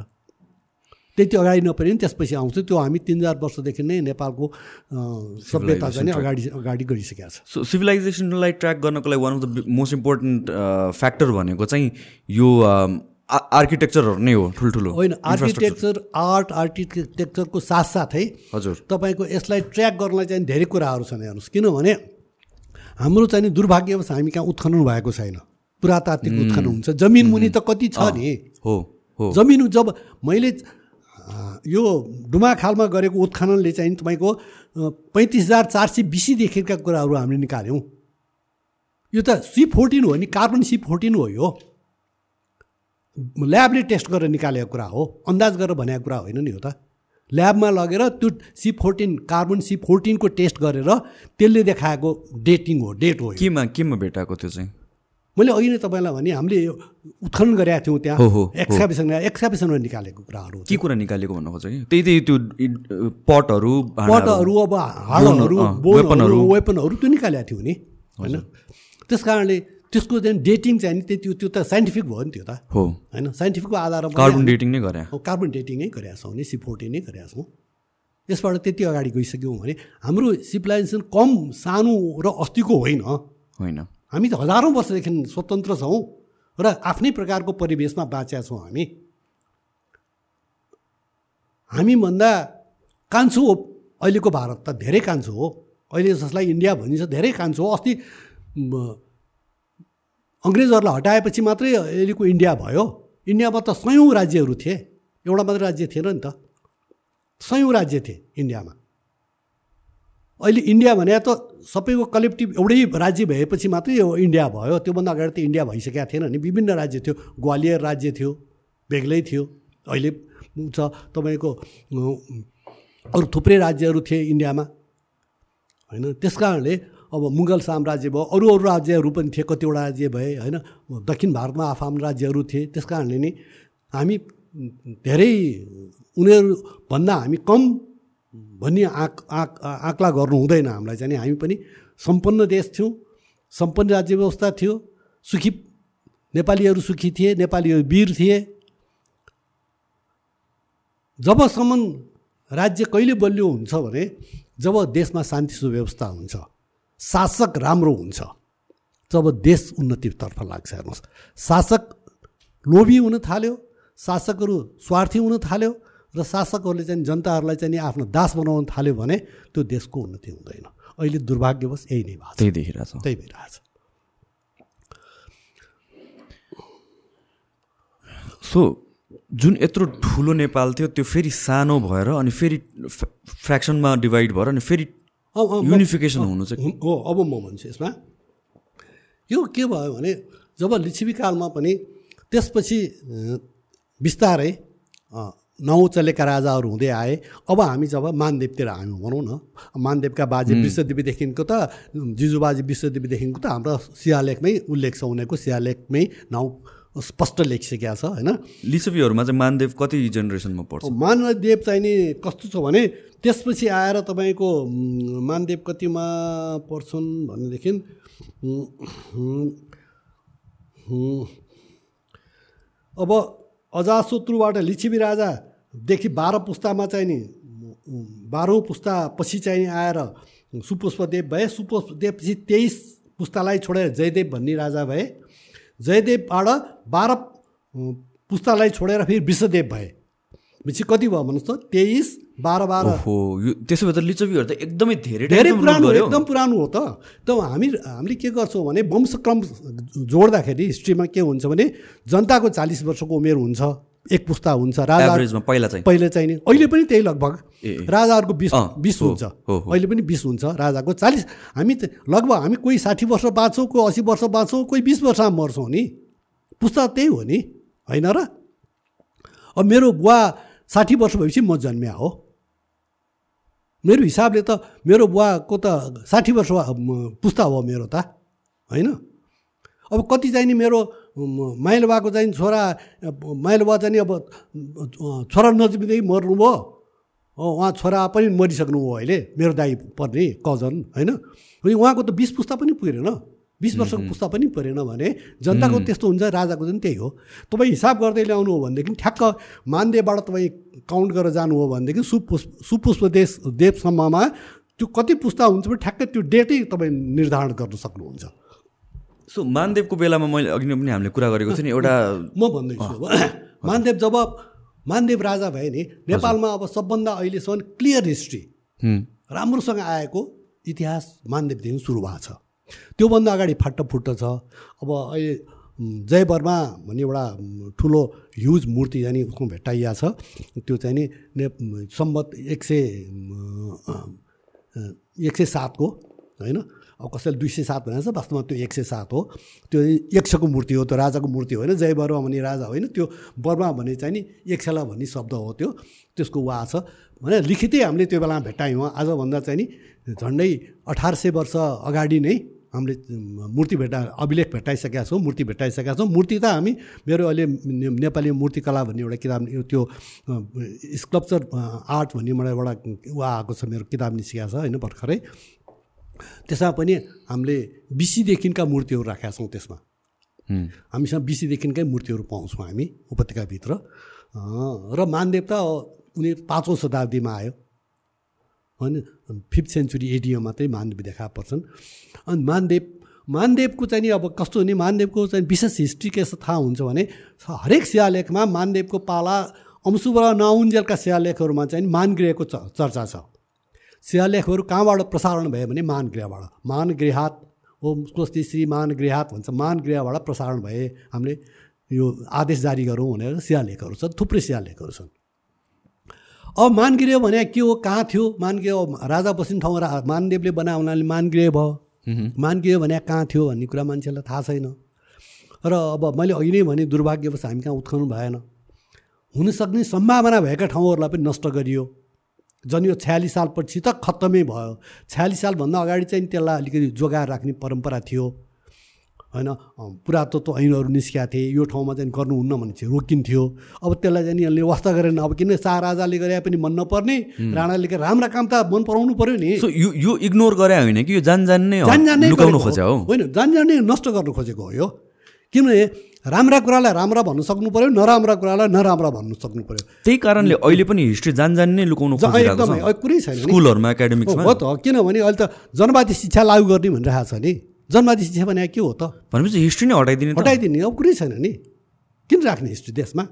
त्यति अगाडि नपरे पनि त्यसपछि आउँछ त्यो हामी तिन हजार वर्षदेखि नै नेपालको सभ्यता चाहिँ अगाडि अगाडि गरिसकेको छ सो सिभिलाइजेसनलाई ट्र्याक गर्नको लागि one of the most important factor भनेको चाहिँ यो आर्किटेक्चरहरू नै हो ठुल्ठुलो होइन आर्किटेक्चर आर्ट आर्किटेक्चरको साथसाथै हजुर तपाईँको यसलाई ट्र्याक गर्नलाई चाहिँ धेरै कुराहरू छन् हेर्नुहोस् किनभने हाम्रो चाहिँ दुर्भाग्यवश हामी कहाँ उत्खनन भएको छैन पुरातात्विक उत्खनन हुन्छ जमिन मुनि त कति छ नि हो हो जमिन जब मैले यो डुमा खालमा गरेको उत्खननले चाहिँ तपाईँको पैँतिस हजार चार सय बिसीदेखिका कुराहरू हामीले निकाल्यौँ। यो त सी फोर्टिन हो नि कार्बन सी फोर्टिन हो यो। ल्याबले टेस्ट गरेर निकालेको कुरा हो अन्दाज गरेर भनेको कुरा होइन नि हो त। ल्याबमा लगेर त्यो सी फोर्टिन कार्बन सी फोर्टिनको टेस्ट गरेर त्यसले देखाएको डेटिङ हो डेट हो केमा केमा भेटाएको त्यो चाहिँ? मैले अघि नै तपाईँलाई भने हामीले यो उत्खनन गरेका थियौँ त्यहाँ। एक्साबिसन एक्साबिसनमा निकालेको कुराहरू के कुरा निकालेको भन्नु खोज्छ कि? त्यही त्यही त्यो पटहरू पटहरू अब हाडहरू वेपनहरू। वेपनहरू त्यो निकालेका थियौँ नि होइन? त्यस कारणले त्यसको चाहिँ डेटिङ चाहिँ नि त्यो त्यो त साइन्टिफिक भयो नि त्यो त। हो। होइन? साइन्टिफिकको आधारमा कार्बन डेटिङ नै गरे। कार्बन डेटिङै गरेका छौँ नि सी फोर्टिन नै गरेका छौँ। यसबाट त्यति अगाडि गइसक्यौँ भने हाम्रो सिभिलाइजेसन कम सानो र अस्तिको होइन। होइन। हामी त हजारौँ वर्षदेखि स्वतन्त्र छौँ र आफ्नै प्रकारको परिवेशमा बाँचेका छौँ हामी। हामीभन्दा कान्छो हो अहिलेको भारत त धेरै कान्छो हो। अहिले जसलाई इन्डिया भनिन्छ धेरै कान्छो हो। अस्ति अङ्ग्रेजहरूलाई हटाएपछि मात्रै अहिलेको इन्डिया भयो। इन्डियामा त सयौँ राज्यहरू थिए। एउटा मात्रै राज्य थिएन नि त। सयौँ राज्य थिए इन्डियामा। अहिले इन्डिया भने त सबैको कलेक्टिभ एउटै राज्य भएपछि मात्रै यो इन्डिया भयो। त्योभन्दा अगाडि त इन्डिया भइसकेको थिएन नि। विभिन्न राज्य थियो। ग्वालियर राज्य थियो बेग्लै थियो। अहिले छ तपाईँको अरू थुप्रै राज्यहरू थिए इन्डियामा। होइन त्यस कारणले अब मुगल साम्राज्य भयो अरू अरू राज्यहरू पनि थिए। कतिवटा राज्य भए होइन दक्षिण भारतमा आफआम राज्यहरू थिए। त्यस कारणले नि हामी धेरै उनीहरूभन्दा हामी कम भन्ने आँक आँक आँकला गर्नु हुँदैन हामीलाई चाहिँ। हामी पनि सम्पन्न देश थियौँ सम्पन्न राज्य व्यवस्था थियो सुखी नेपालीहरू सुखी थिए नेपालीहरू वीर थिए। जबसम्म राज्य कहिले बलियो हुन्छ भने जब देशमा शान्ति सुव्यवस्था हुन्छ शासक राम्रो हुन्छ जब देश उन्नतितर्फ लाग्छ हेर्नुहोस्। शासक लोभी हुन थाल्यो शासकहरू स्वार्थी हुन थाल्यो र शासकहरूले चाहिँ जनताहरूलाई चाहिँ आफ्नो दास बनाउन थाल्यो भने त्यो देशको उन्नति हुँदैन। अहिले दुर्भाग्यवश यही नै भएको छ। त्यही देखिरहेछ। त्यही भइरहेछ। सो जुन यत्रो ठुलो नेपाल थियो त्यो फेरि सानो भएर अनि फेरि फ्र्याक्सनमा डिभाइड भएर अनि फेरि युनिफिकेसन हुनु चाहिँ हो अब म भन्छु यसमा। यो के भयो भने जब लिच्छिवीकालमा पनि त्यसपछि बिस्तारै अँ, नौ चलेका राजाहरू हुँदै आए। अब हामी जब मानदेवतिर हामी भनौँ न मानदेवका बाजे विश्वदेवीदेखिको त जिजुबाजी विश्वदेवीदेखिको त हाम्रो शिलालेखमै उल्लेख छ उनीहरूको शिलालेखमै नाउँ स्पष्ट लेखिसकेका छ होइन? लिच्छवीहरूमा चाहिँ मानदेव कति जेनेरेसनमा पर्छ? मानदेव चाहिँ नि कस्तो छ भने त्यसपछि आएर तपाईँको मानदेव कतिमा पर्छन् भनेदेखि अब अजाशत्रुबाट लिच्छिवी राजादेखि बाह्र पुस्तामा चाहिँ नि बाह्रौँ पुस्ता पछि चाहिँ आएर सुपुष्पदेव भए। सुपुष्पदेवपछि तेइस पुस्तालाई छोडेर जयदेव भन्ने राजा भए। जयदेवबाट बाह्र पुस्तालाई छोडेर फेरि विश्वदेव भए। पछि कति भयो भन्नुहोस् त? तेइस बाह्र बाह्र। यो त्यसो भए त त एकदमै धेरै धेरै पुरानो हो। एकदम पुरानो हो त। त हामी हामीले के गर्छौँ भने वंशक्रम जोड्दाखेरि हिस्ट्रीमा के हुन्छ भने जनताको चालिस वर्षको उमेर हुन्छ। एक पुस्ता हुन्छ। राजा पहिला चाहिँ। पहिले चाहिँ नि। अहिले पनि त्यही लगभग। राजाहरूको बिस बिस हो, हुन्छ। हो, हो। अहिले पनि बिस हुन्छ। राजाको चालिस। हामी त लगभग हामी कोही साठी वर्ष बाँच्छौँ कोही असी वर्ष बाँच्छौँ कोही बिस वर्षमा मर्छौँ नि। पुस्ता त्यही हो नि। होइन र? अब मेरो बुवा साठी वर्ष भएपछि म जन्मिया हो। मेरो हिसाबले त मेरो बुवाको त साठी वर्ष पुस्ता हो मेरो त होइन? अब कति चाहिँ नि मेरो माइलो बाको चाहिँ छोरा माइलो बा चाहिँ अब छोरा नजिकै मर्नुभयो उहाँ छोरा पनि मरिसक्नु भयो अहिले मेरो दाई पर्ने कजन होइन? उहाँको त बिस पुस्ता पनि पुगेन। बिस वर्षको पुस्ता पनि परेन भने जनताको त्यस्तो हुन्छ राजाको पनि त्यही हो। तपाईँ हिसाब गर्दै ल्याउनु हो भनेदेखि ठ्याक्क मानदेवबाट तपाईँ काउन्ट गरेर जानु हो भनेदेखि सुपुष्प सुपुष्प देश देवसम्ममा त्यो कति पुस्ता हुन्छ भने ठ्याक्कै त्यो डेटै तपाईँ निर्धारण गर्न सक्नुहुन्छ। सो मानदेवको बेलामा मैले अघि नै पनि हामीले कुरा गरेको थिएँ नि एउटा म भन्दैछु मानदेव जब मानदेव राजा भए नि नेपालमा अब सबभन्दा अहिलेसम्म क्लियर हिस्ट्री राम्रोसँग आएको इतिहास मानदेवदेखि सुरु भएको छ। त्योभन्दा अगाडि फाटफुट्ट छ अब अहिले जय वर्मा भन्ने एउटा ठुलो ह्युज मूर्ति चाहिँ नि उसको भेट्टाइया छ। त्यो चाहिँ नि सम्बत एक सय एक सय सातको होइन? अब कसैले दुई सय सात भनेको छ वास्तवमा त्यो एक सय सात हो। त्यो एक मूर्ति हो त्यो राजाको मूर्ति होइन जय वर्मा भन्ने राजा होइन त्यो वर्मा भन्ने चाहिँ नि एक भन्ने शब्द हो त्यो। त्यसको वा छ। भने लिखितै हामीले त्यो बेलामा भेट्टायौँ। आजभन्दा चाहिँ नि झन्डै अठार सय वर्ष अगाडि नै हामीले मूर्ति भेटा अभिलेख भेटाइसकेका छौँ मूर्ति भेटाइसकेका छौँ। मूर्ति त हामी मेरो अहिले नेपाली मूर्तिकला भन्ने एउटा किताब त्यो स्कल्पचर आर्ट भन्ने मलाई एउटा वा आएको छ मेरो किताब निस्किएको छ होइन भर्खरै। त्यसमा पनि हामीले बिसीदेखिका मूर्तिहरू राखेका छौँ त्यसमा। हामीसँग बिसीदेखिकै मूर्तिहरू पाउँछौँ हामी उपत्यकाभित्र। र मानदेव त उनी पाँचौँ शताब्दीमा आयो। होइन फिफ्थ सेन्चुरी एडियो मात्रै मानदेव देखा पर्छन्। अनि मानदेव मानदेवको चाहिँ नि अब कस्तो हुने मानदेवको चाहिँ विशेष हिस्ट्री के थाहा हुन्छ भने हरेक शिलालेखमा मानदेवको पाला अंशुबाट नआउन्जेलका शिलालेखहरूमा चाहिँ मानगृहको चर्चा छ। शिलालेखहरू कहाँबाट प्रसारण भयो भने मानगृहबाट मानगृहात ओम स्वस्ति श्री मानगृहात भन्छ मानगृहबाट प्रसारण भए हामीले यो आदेश जारी गरौँ भनेर शिलालेखहरू छन् थुप्रै शिलालेखहरू छन्। अब मानगृह भने के हो कहाँ थियो? मानगृह राजा बस्ने ठाउँ रा मानदेवले बनायो हुनाले मानगृह भयो। मानगृह भने कहाँ थियो भन्ने कुरा मान्छेलाई थाहा छैन। र अब मैले अघि नै भने दुर्भाग्यवश हामी कहाँ उत्खनन भएन। हुनसक्ने सम्भावना भएका ठाउँहरूलाई पनि नष्ट गरियो। झन् यो छयालिस सालपछि त खत्तमै भयो। छयालिस सालभन्दा अगाडि चाहिँ त्यसलाई अलिकति जोगाएर राख्ने परम्परा थियो। होइन? पुरातत्व ऐनहरू निस्किया थिए यो ठाउँमा चाहिँ गर्नुहुन्न भने चाहिँ रोकिन्थ्यो। अब त्यसलाई चाहिँ यसले वास्ता गरेन। अब किन शाह राजाले गरे पनि मन नपर्ने? राणाले राम्रा काम त मन पराउनु पऱ्यो नि। यो यो इग्नोर गरे होइन कि यो जान जान नै जान जान खोज्यो होइन जान जान नै नष्ट गर्नु खोजेको हो यो। किनभने राम्रा कुरालाई राम्रा भन्नु सक्नु पऱ्यो नराम्रा कुरालाई नराम्रा भन्नु सक्नु पऱ्यो त्यही कारणले अहिले पनि हिस्ट्री जान जान नै लुकाउनु एकदमै कुरै छैन स्कुलहरूमा एकाडेमिक्समा हो त किनभने अहिले त जनवादी शिक्षा लागू गर्ने भनिरहेको छ नि। जन्मादि शिक्षा भने के हो त? भनेपछि हिस्ट्री नै हटाइदिने हटाइदिने। अब कुरै छैन नि। किन राख्ने हिस्ट्री देशमा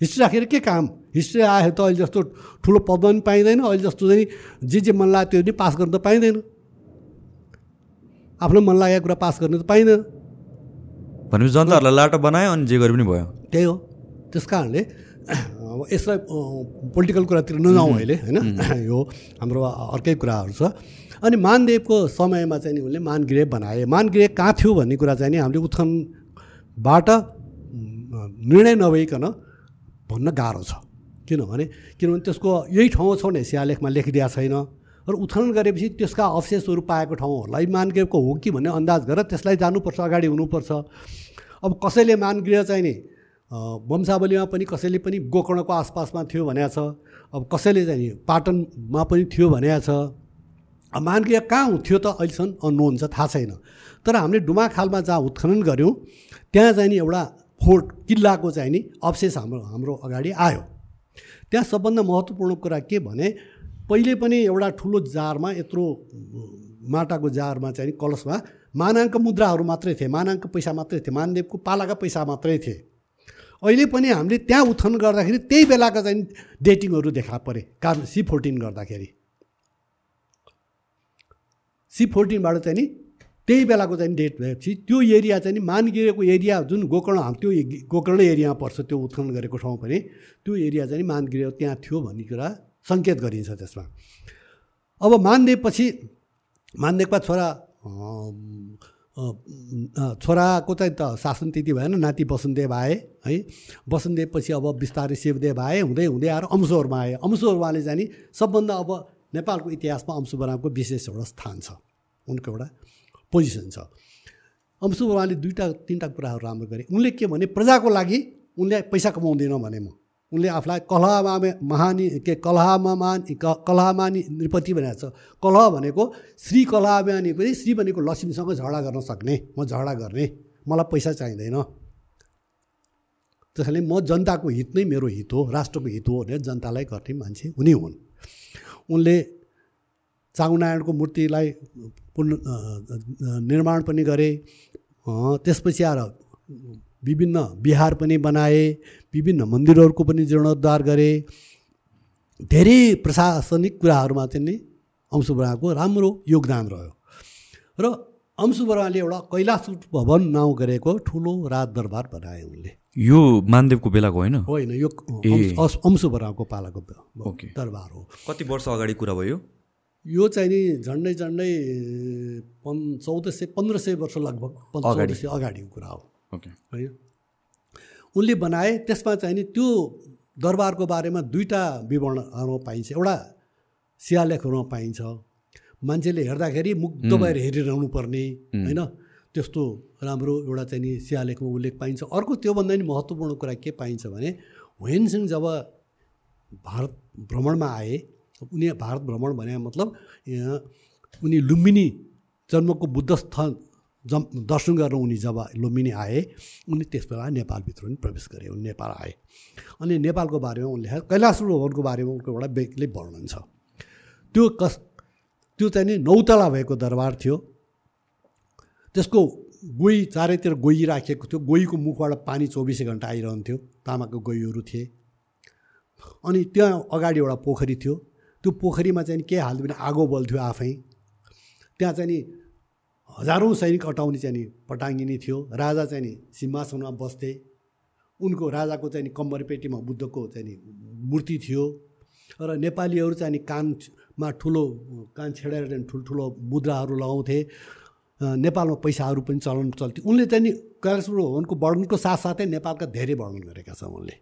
हिस्ट्री राखेर के काम? हिस्ट्री आयो त अहिले जस्तो ठुलो पदमा पनि पाइँदैन अहिले जस्तो चाहिँ जे जे मन लाग्यो त्यो पनि पास गर्नु त पाइँदैन। आफ्नो मन लागेको कुरा पास गर्नु त पाइँदैन। भनेपछि जनताहरूलाई लाटो बनायो अनि जे गरे पनि भयो। त्यही हो। त्यस कारणले अब यसलाई पोलिटिकल कुरातिर नजाउँ अहिले होइन? यो हाम्रो अर्कै कुराहरू छ। अनि मानदेवको समयमा चाहिँ नि उनले मानगृह बनाए। मानगृह कहाँ थियो भन्ने कुरा चाहिँ नि हामीले उत्खनबाट निर्णय नभइकन भन्न गाह्रो छ। किनभने किनभने त्यसको यही ठाउँ छ भने सियालेखमा लेखिदिएको छैन। र उत्खनन गरेपछि त्यसका अवशेषहरू पाएको ठाउँहरूलाई मानगृहको हो कि भन्ने अन्दाज गरेर त्यसलाई जानुपर्छ अगाडि हुनुपर्छ। अब कसैले मानगृह चाहिँ नि वंशावलीमा पनि कसैले पनि गोकर्णको आसपासमा थियो भनेको छ। अब कसैले चाहिँ पाटनमा पनि थियो भनेको छ। मानगृह कहाँ थियो त अहिलेसम्म? अननोन छ थाहा छैन। तर हामीले डुमाखालमा जहाँ उत्खनन गऱ्यौँ त्यहाँ चाहिँ नि एउटा फोर्ट किल्लाको चाहिँ नि अवशेष हाम्रो हाम्रो अगाडि आयो। त्यहाँ सबभन्दा महत्त्वपूर्ण कुरा के भने पहिले पनि एउटा ठुलो जारमा यत्रो माटाको जारमा चाहिँ कलशमा मानाङ्क मुद्राहरू मात्रै थिए। मानाङ्क पैसा मात्रै थिए। मानदेवको पालाका पैसा मात्रै थिए। अहिले पनि हामीले त्यहाँ उत्खनन गर्दाखेरि त्यही बेलाका चाहिँ डेटिङहरू देखा परे कारण सी फोर्टिन गर्दाखेरि। सी फोर्टिनबाट चाहिँ नि त्यही बेलाको चाहिँ डेट भएपछि त्यो एरिया चाहिँ नि मानगिरेको एरिया जुन गोकर्ण त्यो गोकर्ण एरियामा पर्छ त्यो उत्खनन गरेको ठाउँ पनि त्यो एरिया चाहिँ नि मानगिरे त्यहाँ थियो भन्ने कुरा सङ्केत गरिन्छ त्यसमा। अब मानदेवपछि मानदेवका छोरा छोराको चाहिँ त शासन त्यति भएन नाति वसुन्देव आए है। वसुन्देवपछि अब बिस्तारै शिवदेव आए हुँदै हुँदै आएर अंशहरूमा आए। चाहिँ नि सबभन्दा अब नेपालको इतिहासमा अंशुबरामको विशेष एउटा स्थान छ। उनको एउटा पोजिसन छ। अंशुबरामले दुईवटा तिनवटा कुराहरू राम्रो गरे। उनले के भने प्रजाको लागि उनले पैसा कमाउँदैन भने म। उनले आफूलाई कलहमा महानी के कलहमा कलहमानी नृपति भनेको छ। कलह भनेको श्री कलहमानी पनि श्री भनेको लक्ष्मीसँग झगडा गर्न सक्ने। म झगडा गर्ने। मलाई पैसा चाहिँदैन। त्यसैले म जनताको हित नै मेरो हित हो राष्ट्रको हित हो भनेर जनतालाई गर्ने मान्छे उनी हुन्। उनले चाङनारायणको मूर्तिलाई पुन निर्माण पनि गरे। त्यसपछि आएर विभिन्न बिहार पनि बनाए विभिन्न मन्दिरहरूको पनि जीर्णोद्धार गरे। धेरै प्रशासनिक कुराहरूमा चाहिँ नि अंशुबराको राम्रो योगदान रह्यो। र अंशुबराले एउटा कैलाश भवन नाउँ गरेको ठुलो राज दरबार बनाए उनले। यो मानदेवको बेलाको होइन? होइन यो अंशुबराको पालाको दरबार हो। कति वर्ष अगाडि कुरा भयो? यो चाहिँ नि झन्डै झन्डै पन् चौध सय पन्ध्र सय वर्ष लगभग पन्- चौध अगाडि। सय अगाडिको कुरा हो। ओके। होइन? उनले बनाए त्यसमा चाहिँ नि त्यो दरबारको बारेमा दुईवटा विवरणहरूमा पाइन्छ। एउटा शिलालेखहरूमा पाइन्छ। मान्छेले हेर्दाखेरि मुग्ध भएर हेरिरहनु पर्ने होइन? त्यस्तो राम्रो एउटा चाहिँ नि शिलालेखमा उल्लेख पाइन्छ। अर्को त्योभन्दा नि महत्त्वपूर्ण कुरा के पाइन्छ भने हुन सिंह जब भारत भ्रमणमा आए उनी भारत भ्रमण भने मतलब उनी लुम्बिनी जन्मको बुद्ध स्थान जम दर्शन गर्न उनी जब लुम्बिनी आए उनी त्यस बेला नेपालभित्र पनि प्रवेश गरे उनी नेपाल आए। अनि नेपालको बारेमा उनले कैलाश भवनको बारेमा उनको एउटा बेग्लै वर्णन छ। त्यो कस त्यो चाहिँ नि नौतला भएको दरबार थियो। त्यसको गोही चारैतिर गोही राखिएको थियो। गोहीको मुखबाट पानी चौबिसै घन्टा आइरहन्थ्यो। तामाको गोहीहरू थिए। अनि त्यहाँ अगाडि एउटा पोखरी थियो। त्यो पोखरीमा चाहिँ के हाल्थ्यो भने आगो बल्थ्यो आफै। त्यहाँ चाहिँ नि हजारौँ सैनिक अटाउने चाहिँ नि पटाङ्गिनी थियो। राजा चाहिँ नि सिंहासनमा बस्थे। उनको राजाको चाहिँ नि कम्बरपेटीमा बुद्धको चाहिँ नि मूर्ति थियो। र नेपालीहरू चाहिँ कानमा ठुलो कान छेडेर ठुल्ठुलो मुद्राहरू लगाउँथे। नेपालमा पैसाहरू पनि चलन चल्थ्यो। उनले चाहिँ नि कैलाशपुर भवनको वर्णनको साथसाथै नेपालका धेरै वर्णन गरेका छन् उनले।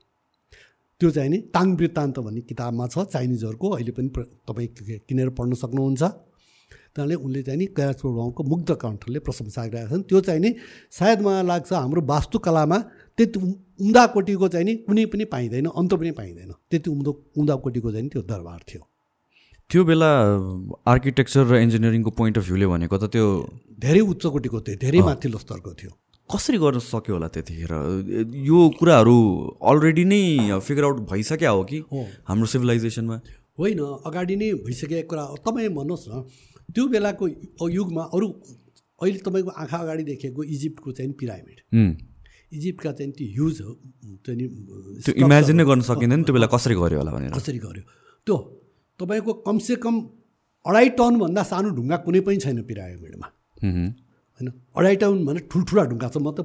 त्यो चाहिँ नि ताङ वृत्तान्त भन्ने किताबमा छ चाइनिजहरूको अहिले पनि तपाईँ किनेर पढ्न सक्नुहुन्छ। त्यहाँले उनले चाहिँ नि कैलाशपुर भवनको मुग्ध कण्ठले प्रशंसा गरेका छन्। त्यो चाहिँ नि सायद मलाई लाग्छ हाम्रो वास्तुकलामा त्यति उम्- उम्दा कोटीको चाहिँ नि कुनै पनि पाइँदैन अन्त पनि पाइँदैन। त्यति उम्दो उम्दा कोटीको चाहिँ त्यो दरबार थियो। त्यो बेला आर्किटेक्चर र इन्जिनियरिङको पोइन्ट अफ भ्यूले भनेको त त्यो धेरै उच्च कोटीको थियो धेरै माथिल्लो स्तरको थियो। कसरी गर्न सक्यो होला त्यतिखेर? यो कुराहरू अलरेडी नै फिगर आउट भइसक्यो हो कि हाम्रो सिभिलाइजेसनमा होइन अगाडि नै भइसकेको कुरा तपाईँ भन्नुहोस् न त्यो बेलाको युगमा अरू अहिले तपाईँको आँखा अगाडि देखेको इजिप्टको चाहिँ पिरामिड। इजिप्टका चाहिँ त्यो ह्युज त्यो इमेजिन नै गर्न सकिँदैन त्यो बेला कसरी गर्यो होला भनेर। कसरी गर्यो त्यो तपाईँको कमसेकम अढाई टनभन्दा सानो ढुङ्गा कुनै पनि छैन पिरामिडमा होइन? अढाई टन भने ठुल्ठुला ढुङ्गा छ। म त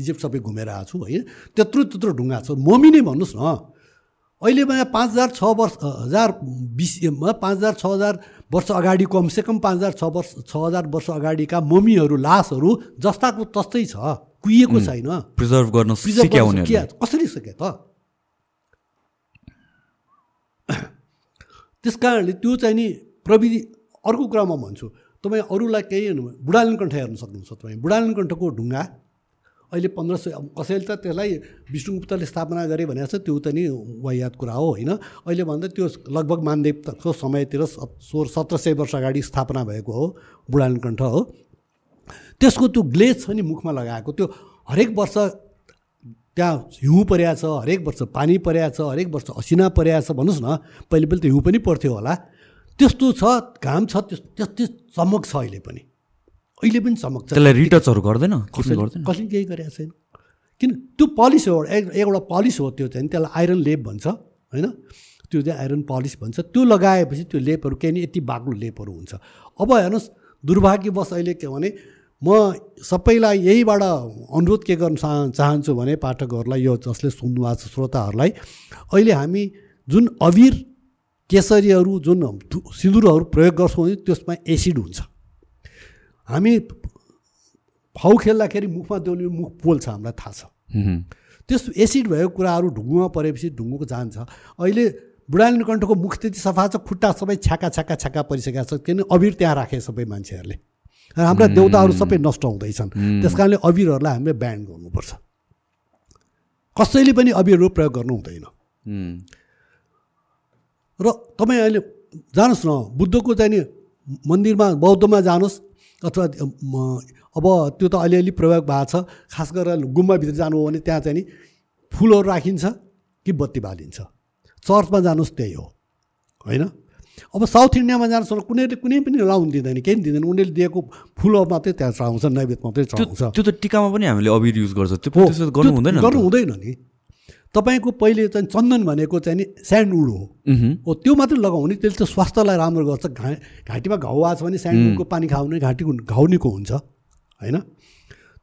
इजिप्ट सबै घुमेर आएको छु होइन त्यत्रो त्यत्रो ढुङ्गा छ। मम्मी नै भन्नुहोस् न। अहिले पाँच हजार छ वर्ष हजार बिसमा पाँच हजार छ हजार वर्ष अगाडि कमसेकम पाँच हजार छ वर्ष छ हजार वर्ष अगाडिका मम्मीहरू लासहरू जस्ताको तस्तै छ। कुहिएको छैन। प्रिजर्भ गर्न कसरी सके त? त्यस कारणले त्यो चाहिँ नि प्रविधि अर्को कुरा म भन्छु। तपाईँ अरूलाई केही बुढालिन कण्ठ हेर्न सक्नुहुन्छ तपाईँ। बुढालिन कण्ठको ढुङ्गा अहिले पन्ध्र सय कसैले त त्यसलाई विष्णुगुप्तले स्थापना गरे भनेको छ त्यो त नि वायात कुरा हो होइन? अहिले भन्दा त्यो लगभग मानदेवको समयतिर सोह्र सत्र सय वर्ष अगाडि स्थापना भएको हो बुढालिन कण्ठ हो। त्यसको त्यो ग्लेज छ नि मुखमा लगाएको। त्यो हरेक वर्ष त्यहाँ हिउँ परेको छ हरेक वर्ष पानी परेको छ हरेक वर्ष असिना परेको छ भन्नुहोस् न पहिले पहिले त हिउँ पनि पर्थ्यो होला. त्यस्तो छ घाम छ त्यस त्यस्तै चमक छ अहिले पनि. अहिले पनि चमक छ. त्यसलाई रिटचहरू गर्दैन? कसले केही गरेको छैन। किन? त्यो पलिस हो एउटा पलिस हो त्यो चाहिँ त्यसलाई आइरन लेप भन्छ होइन? त्यो चाहिँ आइरन पलिस भन्छ। त्यो लगाएपछि त्यो लेपहरू केही न यति बाक्लो लेपहरू हुन्छ। अब हेर्नुहोस् दुर्भाग्यवश अहिले के भने म सबैलाई यहीबाट अनुरोध के गर्न चाह चाहन्छु भने पाठकहरूलाई यो जसले सुन्नुभएको छ श्रोताहरूलाई अहिले हामी जुन अबिर केसरीहरू जुन सिन्दुरहरू प्रयोग गर्छौँ नि त्यसमा एसिड हुन्छ। हामी फाउ खेल्दाखेरि मुखमा देउने मुख पोल्छ हामीलाई थाहा छ। त्यस एसिड भएको कुराहरू ढुङ्गोमा परेपछि ढुङ्गोको जान्छ। अहिले बुढालिन कण्ठको मुख त्यति सफा छ खुट्टा सबै छ्याका छ्याका छ्याका परिसकेका छ किन अबिर त्यहाँ राखे सबै मान्छेहरूले। हाम्रा देउताहरू सबै नष्ट हुँदैछन्। त्यस कारणले अबिरहरूलाई हामीले ब्यान गर्नुपर्छ। कसैले पनि अबिरहरू प्रयोग गर्नु हुँदैन। र तपाईँ अहिले जानुहोस् न बुद्धको चाहिँ नि मन्दिरमा बौद्धमा जानुहोस् अथवा अब त्यो त अलिअलि प्रयोग भएको छ खास गरेर गुम्बाभित्र जानु हो भने त्यहाँ चाहिँ नि फुलहरू राखिन्छ कि बत्ती बालिन्छ। चर्चमा जानुहोस् त्यही हो। होइन? अब साउथ इन्डियामा न कुनैले कुनै पनि लाउनु दिँदैन केही पनि दिँदैन। उनीहरूले दिएको फुलहरू मात्रै त्यहाँ चढाउँछ नैवेद मात्रै चढाउँछ त्यो त टिकामा पनि हामीले अबिर युज गर्छ। त्यो गर्नु हुँदैन। गर्नु हुँदैन नि। तपाईँको पहिले चाहिँ चन्दन भनेको चाहिँ नि स्यान्डवुड हो। हो त्यो मात्रै लगाउने त्यसले त स्वास्थ्यलाई राम्रो गर्छ। घा घाँटीमा घाउ आएको छ भने स्यान्डवुडको पानी खायो भने घाँटी घाउ निको हुन्छ होइन?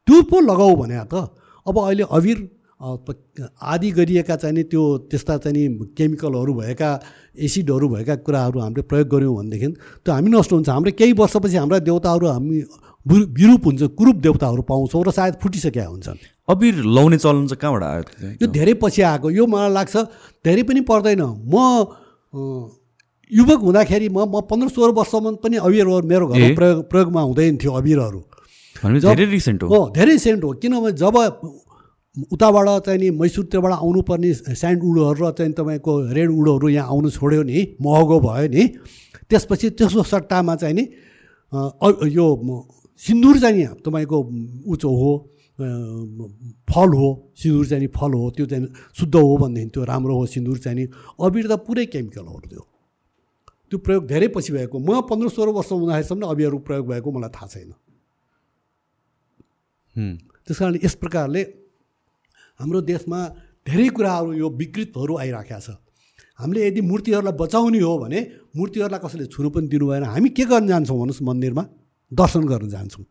त्यो पो लगाऊ भने त अब अहिले अबिर आदि गरिएका चाहिँ नि त्यो त्यस्ता चाहिँ नि केमिकलहरू भएका एसिडहरू भएका कुराहरू हामीले प्रयोग गऱ्यौँ भनेदेखि त्यो हामी नष्ट हुन्छ। हाम्रो केही वर्षपछि हाम्रा देउताहरू हामी विरूप हुन्छ कुरूप देउताहरू पाउँछौँ र सायद फुटिसकेका हुन्छन्। अबिर लाउने चलन चाहिँ कहाँबाट आयो यो धेरै पछि आएको। यो मलाई लाग्छ धेरै पनि पर्दैन। म युवक हुँदाखेरि म म पन्ध्र सोह्र वर्षसम्म पनि अबिरहरू मेरो घरमा प्रयोग प्रयोगमा हुँदैन थियो अबिरहरू धेरै रिसेन्ट हो। धेरै रिसेन्ट हो। किनभने जब उताबाट चाहिँ नि मैसुरतिरबाट आउनुपर्ने स्यान्ड उडोहरू र चाहिँ तपाईँको रेड उडोहरू यहाँ आउनु छोड्यो नि महँगो भयो नि। त्यसपछि त्यसको सट्टामा चाहिँ नि यो सिन्दुर चाहिँ नि तपाईँको उचो हो फल हो सिन्दुर चाहिँ नि फल हो त्यो चाहिँ शुद्ध हो भनेदेखि त्यो राम्रो हो सिन्दुर चाहिँ नि। अबिर त पुरै केमिकल हो त्यो त्यो प्रयोग धेरै पछि भएको। म पन्ध्र सोह्र वर्ष हुँदाखेरिसम्म अबिरहरू प्रयोग भएको मलाई थाहा छैन। त्यस कारण यस प्रकारले हाम्रो देशमा धेरै कुराहरू यो विकृतहरू आइराखेको छ। हामीले यदि मूर्तिहरूलाई बचाउने हो भने मूर्तिहरूलाई कसैले छुनु पनि दिनु भएन। हामी के गर्न जान्छौँ भन्नुहोस् मन्दिरमा? दर्शन गर्न जान्छौँ।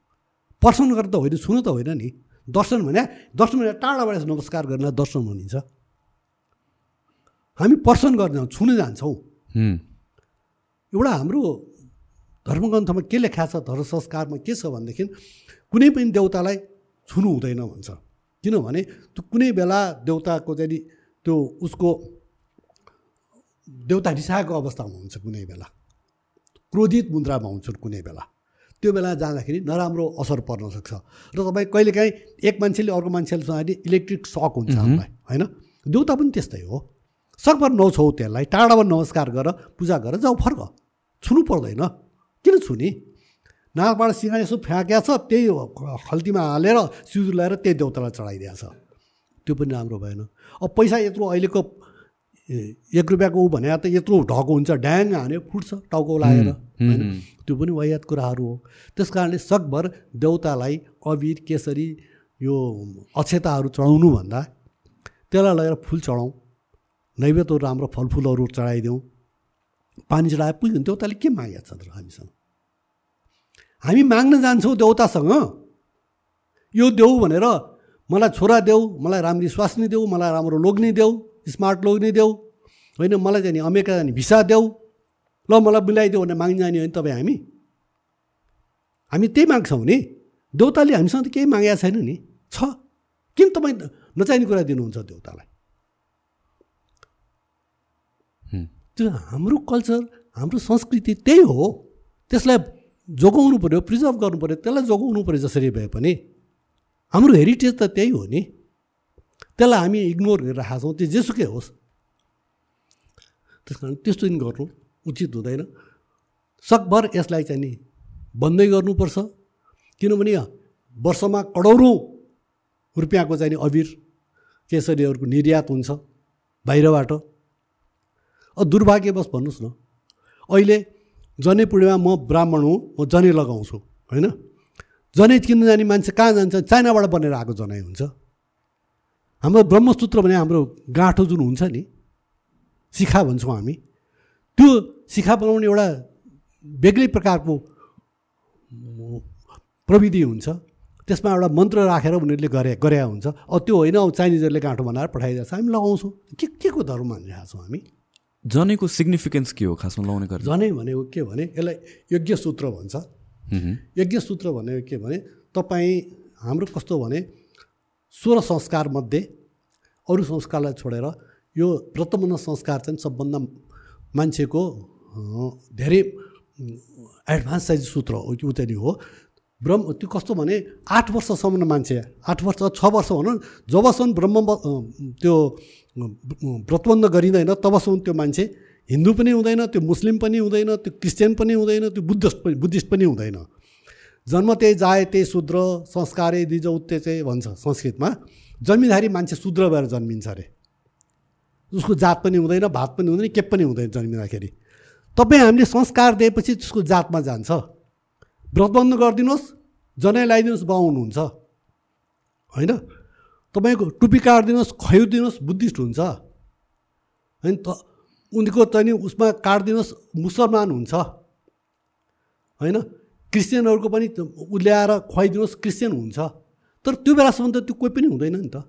पर्सन गर्न त होइन छुनु त होइन नि। दर्शन भने दर्शन भने टाढाबाट नमस्कार गर्न दर्शन भनिन्छ। हामी पर्सन गर्न जान्छौँ छुन जान्छौँ। एउटा हाम्रो धर्मग्रन्थमा के लेखा छ धर्म संस्कारमा के छ भनेदेखि कुनै पनि देउतालाई छुनु हुँदैन भन्छ। किनभने त्यो कुनै बेला देउताको चाहिँ त्यो उसको देउता रिसाएको अवस्थामा हुन्छ कुनै बेला। क्रोधित मुद्रामा हुन्छन् कुनै बेला। त्यो बेला जाँदाखेरि नराम्रो असर पर्न सक्छ। र तपाईँ कहिलेकाहीँ एक मान्छेले अर्को मान्छेले इलेक्ट्रिक सक हुन्छ हामीलाई होइन? देउता पनि त्यस्तै हो। सकभर नछौ त्यसलाई टाढाबाट नमस्कार गर पूजा गर जाऊ फर्क। छुनु पर्दैन। किन छुने? नाकबाट सिँगा यसो फ्याँक्या छ त्यही खल्तीमा हालेर सिउजु लगाएर त्यही देउतालाई चढाइदिएको छ। त्यो पनि राम्रो भएन। अब पैसा यत्रो अहिलेको एक रुपियाँको ऊ भने त यत्रो ढको हुन्छ ड्याङ हान्यो फुट्छ टाउको लगाएर होइन? त्यो पनि वायात कुराहरू हो। त्यस कारणले सकभर देउतालाई अबिर केसरी यो अक्षताहरू चढाउनु भन्दा त्यसलाई लगेर फुल चढाउँ नैवेद्यहरू राम्रो फलफुलहरू चढाइदिउँ। पानी चढाए पुग्यो देउताले के मागेको छ त हामीसँग? हामी माग्न जान्छौँ देउतासँग। यो देऊ भनेर मलाई छोरा देऊ मलाई राम्री स्वास्नी देऊ मलाई राम्रो लोग्ने देऊ स्मार्ट लोग्ने देऊ होइन मलाई जाने अमेरिका जाने भिसा देऊ ल मलाई मिलाइदेऊ भनेर माग्न जाने होइन तपाईँ हामी। हामी त्यही माग्छौँ नि। देउताले हामीसँग त केही मागेको छैन नि। छ। किन तपाईँ नचाहिने कुरा दिनुहुन्छ देउतालाई? त्यो हाम्रो कल्चर हाम्रो संस्कृति त्यही हो। त्यसलाई जोगाउनु पऱ्यो प्रिजर्भ गर्नु पऱ्यो त्यसलाई जोगाउनु पऱ्यो जसरी भए पनि। हाम्रो हेरिटेज त त्यही हो नि। त्यसलाई हामी इग्नोर गरिरहेको छौँ त्यो जेसुकै होस्। त्यस कारण त्यस्तो दिन गर्नु उचित हुँदैन। सकभर यसलाई चाहिँ नि बन्दै गर्नुपर्छ। किनभने वर्षमा करोडौँ रुपियाँको चाहिँ नि अबिर केसरीहरूको निर्यात हुन्छ बाहिरबाट। दुर्भाग्यवश भन्नुहोस् न अहिले जनै पूर्णिमा म ब्राह्मण हुँ म जनै लगाउँछु होइन? जनै किन्न जाने मान्छे कहाँ जान्छ? चाइनाबाट बनेर आएको जनै हुन्छ। हाम्रो ब्रह्मसूत्र भने हाम्रो गाँठो जुन हुन्छ नि शिखा भन्छौँ हामी त्यो शिखा बनाउने एउटा बेग्लै प्रकारको प्रविधि हुन्छ। त्यसमा एउटा मन्त्र राखेर उनीहरूले गरे गरे हुन्छ। अब त्यो होइन अब चाइनिजहरूले गाँठो बनाएर पठाइदिएको छ हामी लगाउँछौँ। के के को धर्म मानिरहेको छौँ हामी? जनेको सिग्निफिकेन्स के हो खासमा लाउने गरेर जनै भनेको के भने यसलाई यज्ञ सूत्र भन्छ। यज्ञ सूत्र भनेको के भने तपाईँ हाम्रो कस्तो भने सोह्र संस्कारमध्ये अरू संस्कारलाई छोडेर यो व्रतबन्ध संस्कार चाहिँ सबभन्दा मान्छेको धेरै एडभान्स साइज सूत्र हो ऊ चाहिँ हो। ब्रह्म त्यो कस्तो भने आठ वर्षसम्म मान्छे आठ वर्ष छ वर्ष भनौँ जबसम्म ब्रह्म त्यो व्रतबन्ध गरिँदैन तबसम्म त्यो मान्छे। हिन्दू पनि हुँदैन त्यो मुस्लिम पनि हुँदैन त्यो क्रिस्चियन पनि हुँदैन त्यो बुद्धिस्ट पनि बुद्धिस्ट पनि हुँदैन। जन्म त्यही जाए त्यही शूद्र संस्कारै दिज उत्ते चाहिँ भन्छ संस्कृतमा। जन्मिँदाखेरि मान्छे शूद्र भएर जन्मिन्छ अरे। उसको जात पनि हुँदैन भात पनि हुँदैन के पनि हुँदैन जन्मिँदाखेरि। तपाईँ हामीले संस्कार दिएपछि त्यसको जातमा जान्छ। व्रतबन्ध गरिदिनुहोस् जनै लगाइदिनुहोस् बाहुनुहुन्छ होइन? तपाईँको टुपी काटिदिनुहोस् खैदिनुहोस् बुद्धिस्ट हुन्छ। होइन त उनीको चाहिँ उसमा काटिदिनुहोस् मुसलमान हुन्छ। होइन क्रिस्चियनहरूको पनि ल्याएर खुवाइदिनुहोस् क्रिस्चियन हुन्छ। तर त्यो बेलासम्म त त्यो कोही पनि हुँदैन नि त।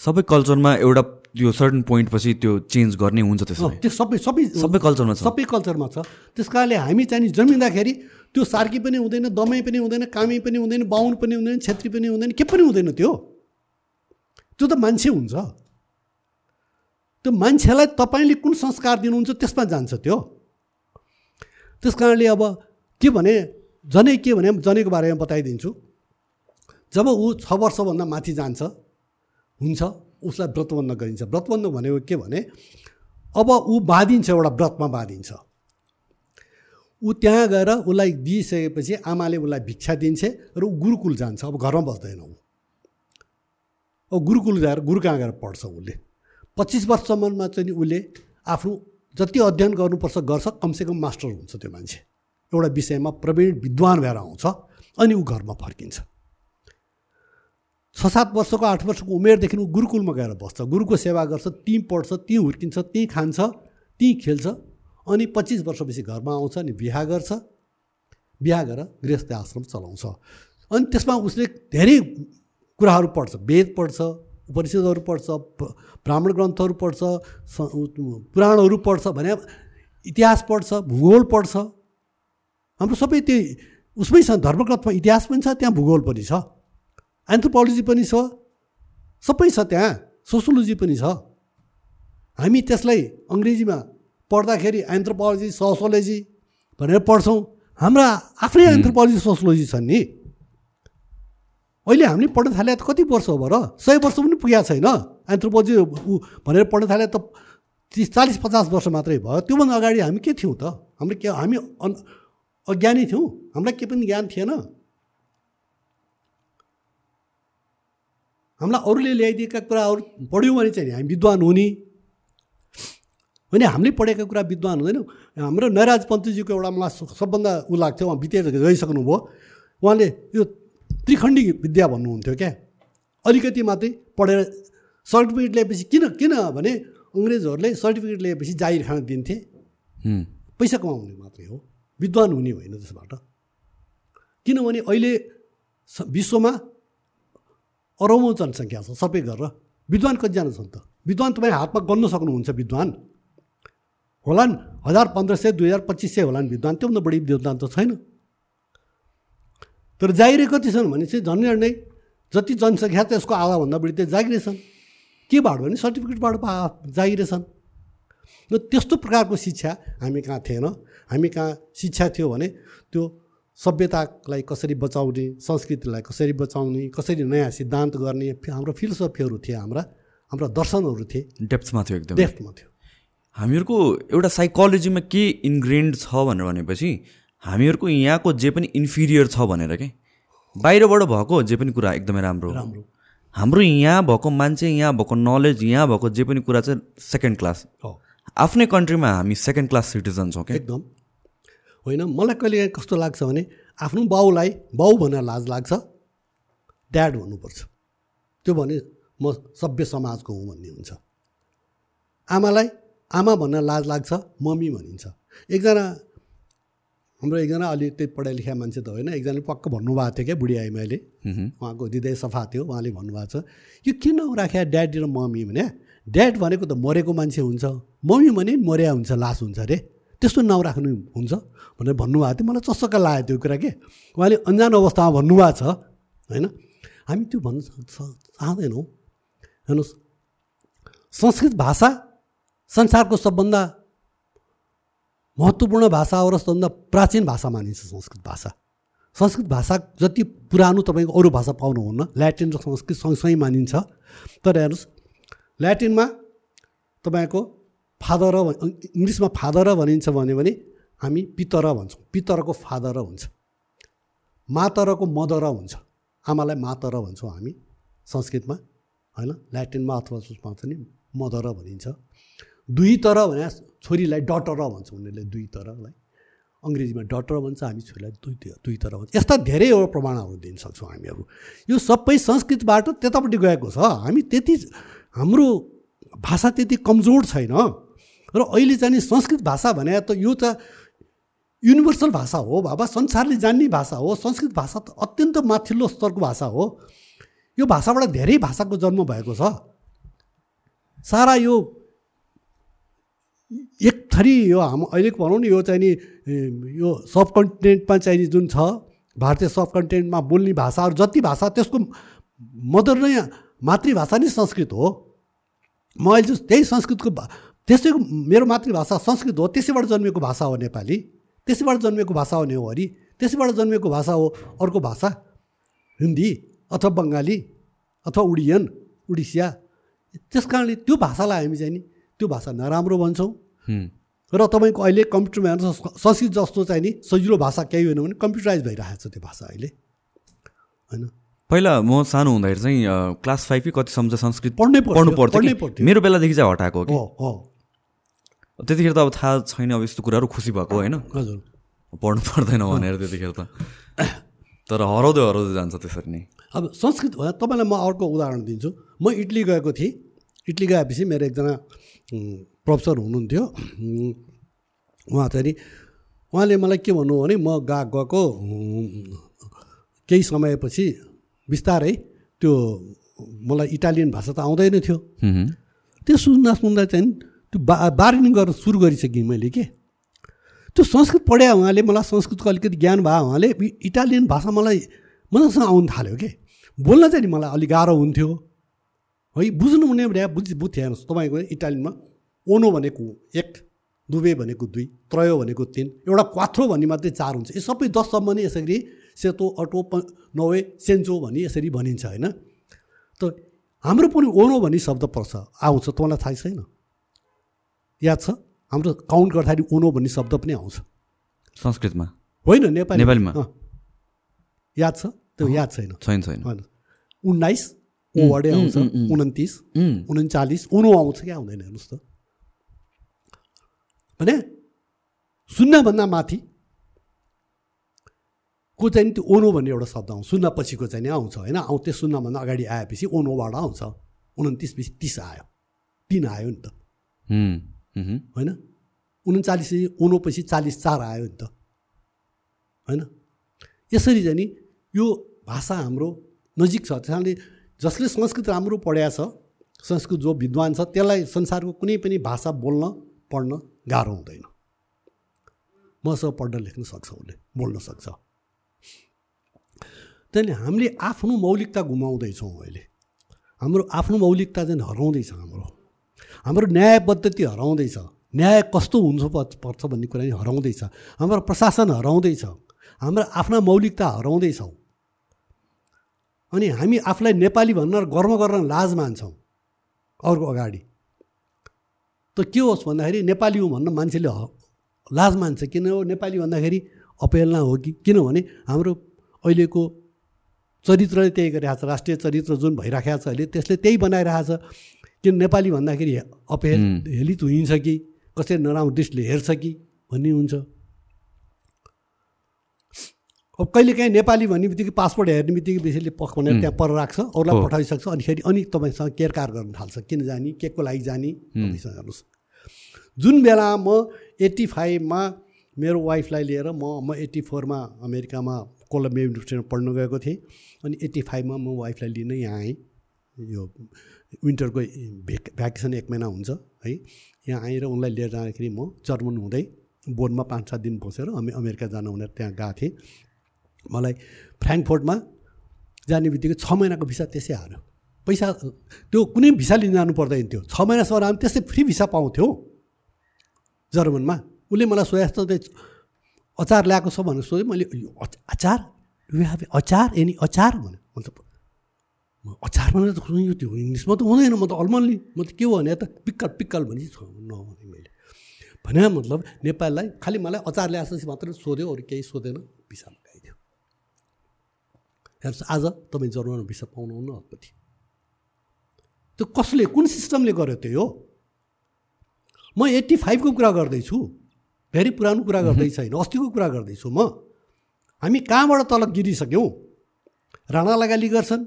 सबै कल्चरमा एउटा त्यो सर्टन पोइन्ट पछि त्यो चेन्ज गर्ने हुन्छ त्यसमा त्यो सबै सबै सबै कल्चरमा छ। सबै कल्चरमा छ। त्यस कारणले हामी चाहिँ नि जन्मिँदाखेरि त्यो सार्की पनि हुँदैन दमाई पनि हुँदैन कामी पनि हुँदैन बाहुन पनि हुँदैन छेत्री पनि हुँदैन के पनि हुँदैन त्यो। त्यो त मान्छे हुन्छ। त्यो मान्छेलाई तपाईँले कुन संस्कार दिनुहुन्छ त्यसमा जान्छ त्यो। त्यस कारणले अब के भने जनै के भने जनेको बारेमा बताइदिन्छु। जब ऊ छ वर्षभन्दा माथि जान्छ हुन्छ उसलाई व्रतबन्ध गरिन्छ। व्रतबन्ध भनेको के भने अब ऊ बाँधिन्छ एउटा व्रतमा बाँधिन्छ। ऊ त्यहाँ गएर उसलाई दिइसकेपछि आमाले उसलाई भिक्षा दिन्छ र ऊ गुरुकुल जान्छ। अब घरमा बस्दैन ऊ। अब गुरुकुल गएर गुरु कहाँ गएर पढ्छ उसले? पच्चिस वर्षसम्ममा चाहिँ उसले आफ्नो जति अध्ययन गर्नुपर्छ गर्छ कमसेकम मास्टर हुन्छ त्यो मान्छे। एउटा विषयमा प्रवीण विद्वान भएर आउँछ अनि ऊ घरमा फर्किन्छ। छ सात वर्षको आठ वर्षको उमेरदेखि ऊ गुरुकुलमा गएर बस्छ। गुरुको सेवा गर्छ त्यहीँ पढ्छ त्यहीँ हुर्किन्छ त्यहीँ खान्छ त्यहीँ खेल्छ अनि पच्चिस वर्षपछि घरमा आउँछ अनि बिहा गर्छ। बिहा गरेर गृहस्थ आश्रम चलाउँछ। अनि त्यसमा उसले धेरै कुराहरू पढ्छ वेद पढ्छ उपनिषदहरू पढ्छ ब्राह्मण ग्रन्थहरू पढ्छ पुराणहरू पढ्छ भने इतिहास पढ्छ भूगोल पढ्छ। हाम्रो सबै त्यही उसमै छ धर्मग्रन्थमा इतिहास पनि छ त्यहाँ भूगोल पनि छ एन्थ्रोपोलोजी पनि छ सबै छ त्यहाँ सोसियोलोजी पनि छ। हामी त्यसलाई अङ्ग्रेजीमा पढ्दाखेरि एन्थ्रोपोलोजी सोसियोलोजी भनेर पढ्छौँ। हाम्रा आफ्नै एन्थ्रोपोलोजी सोसियोलोजी छन् नि। अहिले हामीले पढ्न थाले त कति वर्ष हो र सय वर्ष पनि पुगेको छैन। एन्थ्रोपोलोजी ऊ भनेर पढ्न थाले त तिस चालिस पचास वर्ष मात्रै भयो। त्योभन्दा अगाडि हामी के थियौँ त? हाम्रो के हामी अज्ञानी थियौँ। हामीलाई के पनि ज्ञान थिएन। हामीलाई अरूले ल्याइदिएका कुराहरू पढ्यौँ भने चाहिँ हामी विद्वान हुने होइन हामीले पढेका कुरा विद्वान हुँदैन। हाम्रो नराज पन्तजीको एउटा मलाई सबभन्दा ऊ लाग्थ्यो उहाँ बितेर गइसक्नुभयो। उहाँले यो त्रिखण्डी विद्या भन्नुहुन्थ्यो क्या। अलिकति मात्रै पढेर सर्टिफिकेट ल्याएपछि किन किन भने अङ्ग्रेजहरूले सर्टिफिकेट ल्याएपछि जाहिर खान दिन्थे। पैसा कमाउने मात्रै हो विद्वान हुने होइन त्यसबाट। किनभने अहिले विश्वमा अरौँ जनसङ्ख्या छ सबै गरेर विद्वान कतिजना छन् त? विद्वान तपाईँ हातमा गन्न सक्नुहुन्छ विद्वान। होलान् हजार पन्ध्र सय दुई हजार पच्चिस सय होलान् विद्वान त्योभन्दा बढी विद्वान त छैन। तर जागिरे कति छन् भने चाहिँ झन् नै जति जनसङ्ख्या त्यसको आधाभन्दा बढी चाहिँ जागिरे छन् केबाट भने सर्टिफिकेटबाट पा जागिरे छन् र त्यस्तो प्रकारको शिक्षा हामी कहाँ थिएन। हामी कहाँ शिक्षा थियो भने त्यो सभ्यतालाई कसरी बचाउने संस्कृतिलाई कसरी बचाउने कसरी नयाँ सिद्धान्त गर्ने हाम्रो फिलोसफीहरू थिए हाम्रा हाम्रा दर्शनहरू थिए। डेप्थमा थियो एकदम। डेप्थमा थियो। हामीहरूको एउटा साइकोलोजीमा के इन्ग्रेन्ड छ भनेर भनेपछि हामीहरूको यहाँको जे पनि इन्फिरियर छ भनेर के? बाहिरबाट भएको जे पनि कुरा एकदमै राम्रो राम्रो। हाम्रो यहाँ भएको मान्छे यहाँ भएको नलेज यहाँ भएको जे पनि कुरा चाहिँ सेकेन्ड क्लास हो। आफ्नै कन्ट्रीमा हामी सेकेन्ड क्लास सिटिजन छौँ क्या एकदम। होइन मलाई कहिले कस्तो लाग्छ भने आफ्नो बाउलाई बाउ भनेर लाज लाग्छ ड्याड भन्नुपर्छ। त्यो भने म सभ्य समाजको हुँ भन्ने हुन्छ। आमालाई आमा भन्न लाज लाग्छ मम्मी भनिन्छ। एकजना हाम्रो एकजना अलि त्यही पढाइ लेखा मान्छे त होइन। एकजनाले पक्क भन्नुभएको थियो क्या बुढी आइमाले उहाँको हृदय सफा थियो उहाँले भन्नुभएको छ यो किन राख्या ड्याडी र मम्मी भने? ड्याड भनेको त मरेको मान्छे हुन्छ। मम्मी भने मर्या हुन्छ लास हुन्छ अरे। त्यस्तो नाउँ राख्नु हुन्छ। भनेर भन्नुभएको थियो। मलाई चस्सक्क लाग्यो त्यो कुरा के? उहाँले अन्जान अवस्थामा भन्नुभएको छ होइन? हामी त्यो भन्न चाहँदैनौँ। हेर्नुहोस् संस्कृत भाषा संसारको सबभन्दा महत्त्वपूर्ण भाषा हो र सबभन्दा प्राचीन भाषा मानिन्छ संस्कृत भाषा। संस्कृत भाषा जति पुरानो तपाईँको अरू भाषा पाउनुहुन्न ल्याटिन र संस्कृत सँगसँगै मानिन्छ। तर हेर्नुहोस् ल्याटिनमा तपाईँको फादर इङ्ग्लिसमा फादर भनिन्छ भने भने हामी पितर भन्छौँ। पितरको फादर हुन्छ। मातरको मदर हुन्छ। आमालाई मातर भन्छौँ हामी संस्कृतमा होइन? ल्याटिनमा अथवा उसमा चाहिँ मदर भनिन्छ। दुई तर भने छोरीलाई डटर भन्छ उनीहरूले दुई तरलाई। अङ्ग्रेजीमा डटर भन्छ हामी छोरीलाई दुई दुई तर भन्छ। यस्ता धेरैवटा प्रमाणहरू दिन सक्छौँ हामीहरू यो सबै संस्कृतबाट त्यतापट्टि गएको छ। हामी त्यति हाम्रो भाषा त्यति कमजोर छैन। र अहिले चाहिँ संस्कृत भाषा भने त यो त युनिभर्सल भाषा हो बाबा। संसारले जान्ने भाषा हो। संस्कृत भाषा त अत्यन्त माथिल्लो स्तरको भाषा हो। यो भाषाबाट धेरै भाषाको जन्म भएको छ। सारा यो एक थरी यो हाम अहिलेको भनौँ न यो चाहिँ नि यो सब कन्टिनेन्टमा चाहिँ जुन छ भारतीय सब कन्टिनेन्टमा बोल्ने भाषाहरू जति भाषा त्यसको मदर नै मातृभाषा नै संस्कृत हो। म अहिले त्यही संस्कृतको त्यसैको मेरो मातृभाषा संस्कृत हो त्यसैबाट जन्मेको भाषा हो नेपाली त्यसैबाट जन्मेको भाषा हो नेवारी त्यसैबाट जन्मेको भाषा हो अर्को भाषा हिन्दी अथवा बङ्गाली अथवा उडियन उडिसिया त्यस कारणले त्यो भाषालाई हामी चाहिँ नि त्यो भाषा नराम्रो भन्छौँ। र तपाईँको अहिले कम्प्युटरमा हेर्नुहोस् संस्कृत जस्तो चाहिँ नि सजिलो भाषा केही होइन भने कम्प्युटराइज भइरहेको छ त्यो भाषा अहिले। होइन? पहिला म सानो हुँदाखेरि चाहिँ क्लास फाइभ कि कतिसम्म चाहिँ संस्कृत पढ्नै पढ्नु पढ्नै पर्थ्यो। मेरो बेलादेखि चाहिँ हटाएको हो त्यतिखेर त अब थाहा छैन अब यस्तो कुराहरू खुसी भएको होइन? हजुर। पढ्नु पर्दैन भनेर त्यतिखेर त। तर हराउँदै हराउँदै जान्छ त्यसरी नै। अब संस्कृत तपाईँलाई म अर्को उदाहरण दिन्छु। म इटली गएको थिएँ। इटली गएपछि मेरो एकजना प्रोफेसर हुनुहुन्थ्यो। उहाँ चाहिँ उहाँले मलाई के भन्नु भने म गा गएको केही समयपछि बिस्तारै त्यो मलाई इटालियन भाषा त आउँदैन थियो। त्यो सुन्दा सुन्दा चाहिँ त्यो बा बार्गेनिङ गर्न सुरु गरिसकेँ मैले के? त्यो संस्कृत पढ्या उहाँले मलाई संस्कृतको अलिकति ज्ञान भयो उहाँले इटालियन भाषा मलाई मजासँग आउनु थाल्यो कि? बोल्न चाहिँ नि मलाई अलिक गाह्रो हुन्थ्यो। है बुझ्नु हुने भने बुझ बुझ्थ्यो हेर्नुहोस् तपाईँको इटालियनमा ओनो भनेको एक दुबे भनेको दुई त्रयो भनेको तिन एउटा क्वाथ्रो भन्ने मात्रै चार हुन्छ यो सबै दससम्म नै यसरी सेतो अटो प नवे सेन्चो भनी यसरी भनिन्छ होइन त हाम्रो पनि ओनो भन्ने शब्द पर्छ। आउँछ तपाईँलाई थाहा छैन? याद छ? हाम्रो काउन्ट गर्दाखेरि ओनो भन्ने शब्द पनि आउँछ। संस्कृतमा? होइन नेपाली नेपालीमा? याद छ? त्यो याद छैन। छैन छैन। उन्नाइस ओ वर्डै आउँछ। उन्तिस उन्चालिस उनो आउँछ क्या? आउँदैन हेर्नुहोस् त। भने शून्यभन्दा माथि को चाहिँ त्यो ओनो भन्ने एउटा शब्द आउँछ। शून्य पछिको चाहिँ नि आउँछ होइन? आउँ त्यो शून्यभन्दा अगाडि आएपछि ओनोबाट आउँछ। उन्तिस पछि तिस आयो। तिन आयो नि त। होइन? उन्चालिस उनोपछि चालिस चार आयो नि त। होइन? यसरी चाहिँ नि यो भाषा हाम्रो नजिक छ। त्यस कारणले जसले संस्कृत राम्रो पढाएको छ संस्कृत जो विद्वान छ त्यसलाई संसारको कुनै पनि भाषा बोल्न पढ्न गाह्रो हुँदैन। मसँग पढ्न लेख्न सक्छ उसले बोल्न सक्छ। त्यहाँदेखि हामीले आफ्नो मौलिकता गुमाउँदैछौँ अहिले। हाम्रो आफ्नो मौलिकता चाहिँ हराउँदैछ हाम्रो। हाम्रो न्याय पद्धति हराउँदैछ। न्याय कस्तो हुन्छ पर्छ भन्ने कुरा हराउँदैछ। हाम्रो प्रशासन हराउँदैछ। हाम्रो आफ्ना मौलिकता हराउँदैछौँ। अनि हामी आफूलाई नेपाली भन्न गर्व गर्न लाज मान्छौँ अरूको अगाडि। त के होस् भन्दाखेरि नेपाली हो भन्न मान्छेले लाज मान्छ किन हो? नेपाली भन्दाखेरि अपेलना हो कि? किनभने हाम्रो अहिलेको चरित्रले त्यही गरिरहेको छ। राष्ट्रिय चरित्र जुन भइराखेको छ अहिले त्यसले त्यही बनाइरहेको छ। किन नेपाली भन्दाखेरि अपेल। हेलित हुन्छ कि? कसैले नराम्रो दृष्टिले हेर्छ कि? भन्ने हुन्छ। अब कहिलेकाहीँ नेपाली भन्ने बित्तिकै पासपोर्ट हेर्ने बित्तिकै त्यसैले पख भनेर। त्यहाँ पर राख्छ अरूलाई। पठाइसक्छ अनिखेरि अनि तपाईँसँग केरकार गर्न थाल्छ किन जाने के को लागि जाने। तपाईँसँग हेर्नुहोस् जुन बेला म एट्टी फाइभमा मेरो वाइफलाई लिएर म म एट्टी फोरमा अमेरिकामा कोलम्बिया युनिभर्सिटीमा पढ्न गएको थिएँ अनि एट्टी फाइभमा म वाइफलाई लिन यहाँ आएँ यो विन्टरको भेक भ्याकेसन एक महिना हुन्छ है यहाँ आएर उनलाई लिएर जाँदाखेरि म जर्मन हुँदै बोर्डमा पाँच सात दिन बसेर अमे अमेरिका जानु भनेर त्यहाँ गएको थिएँ मलाई फ्रेङ्कफोर्टमा जाने बित्तिकै छ महिनाको भिसा त्यसै हाल्यो। पैसा त्यो कुनै भिसा लिन जानु पर्दैन थियो। छ महिनासम्म हामी त्यसै फ्री भिसा पाउँथ्यौँ जर्मनमा। उसले मलाई सोधे जस्तो अचार ल्याएको छ भनेर सोधेँ मैले अचार? यु हेभ अचार? एनी अचार? भने अन्त म अचार भनेर त यो त्यो इङ्ग्लिसमा त हुँदैन। म त अल्मन्ली म त के हो भने त पिक्कल पिक्कल भने नभने मैले। भने मतलब नेपालीलाई खालि मलाई अचार ल्याएपछि मात्रै सोध्यो अरू केही सोधेन भिसा लगाइदियो हेर्नुहोस् आज तपाईँ जर्मनमा भिसा पाउनुहुन्न अलिकति। त्यो कसले कुन सिस्टमले गर्यो त्यो हो? म एट्टी फाइभको कुरा गर्दैछु। भेरी पुरानो कुरा गर्दै छैन। अस्तिको कुरा गर्दैछु म। हामी कहाँबाट तल गिरिसक्यौँ? राणालाई गाली गर्छन्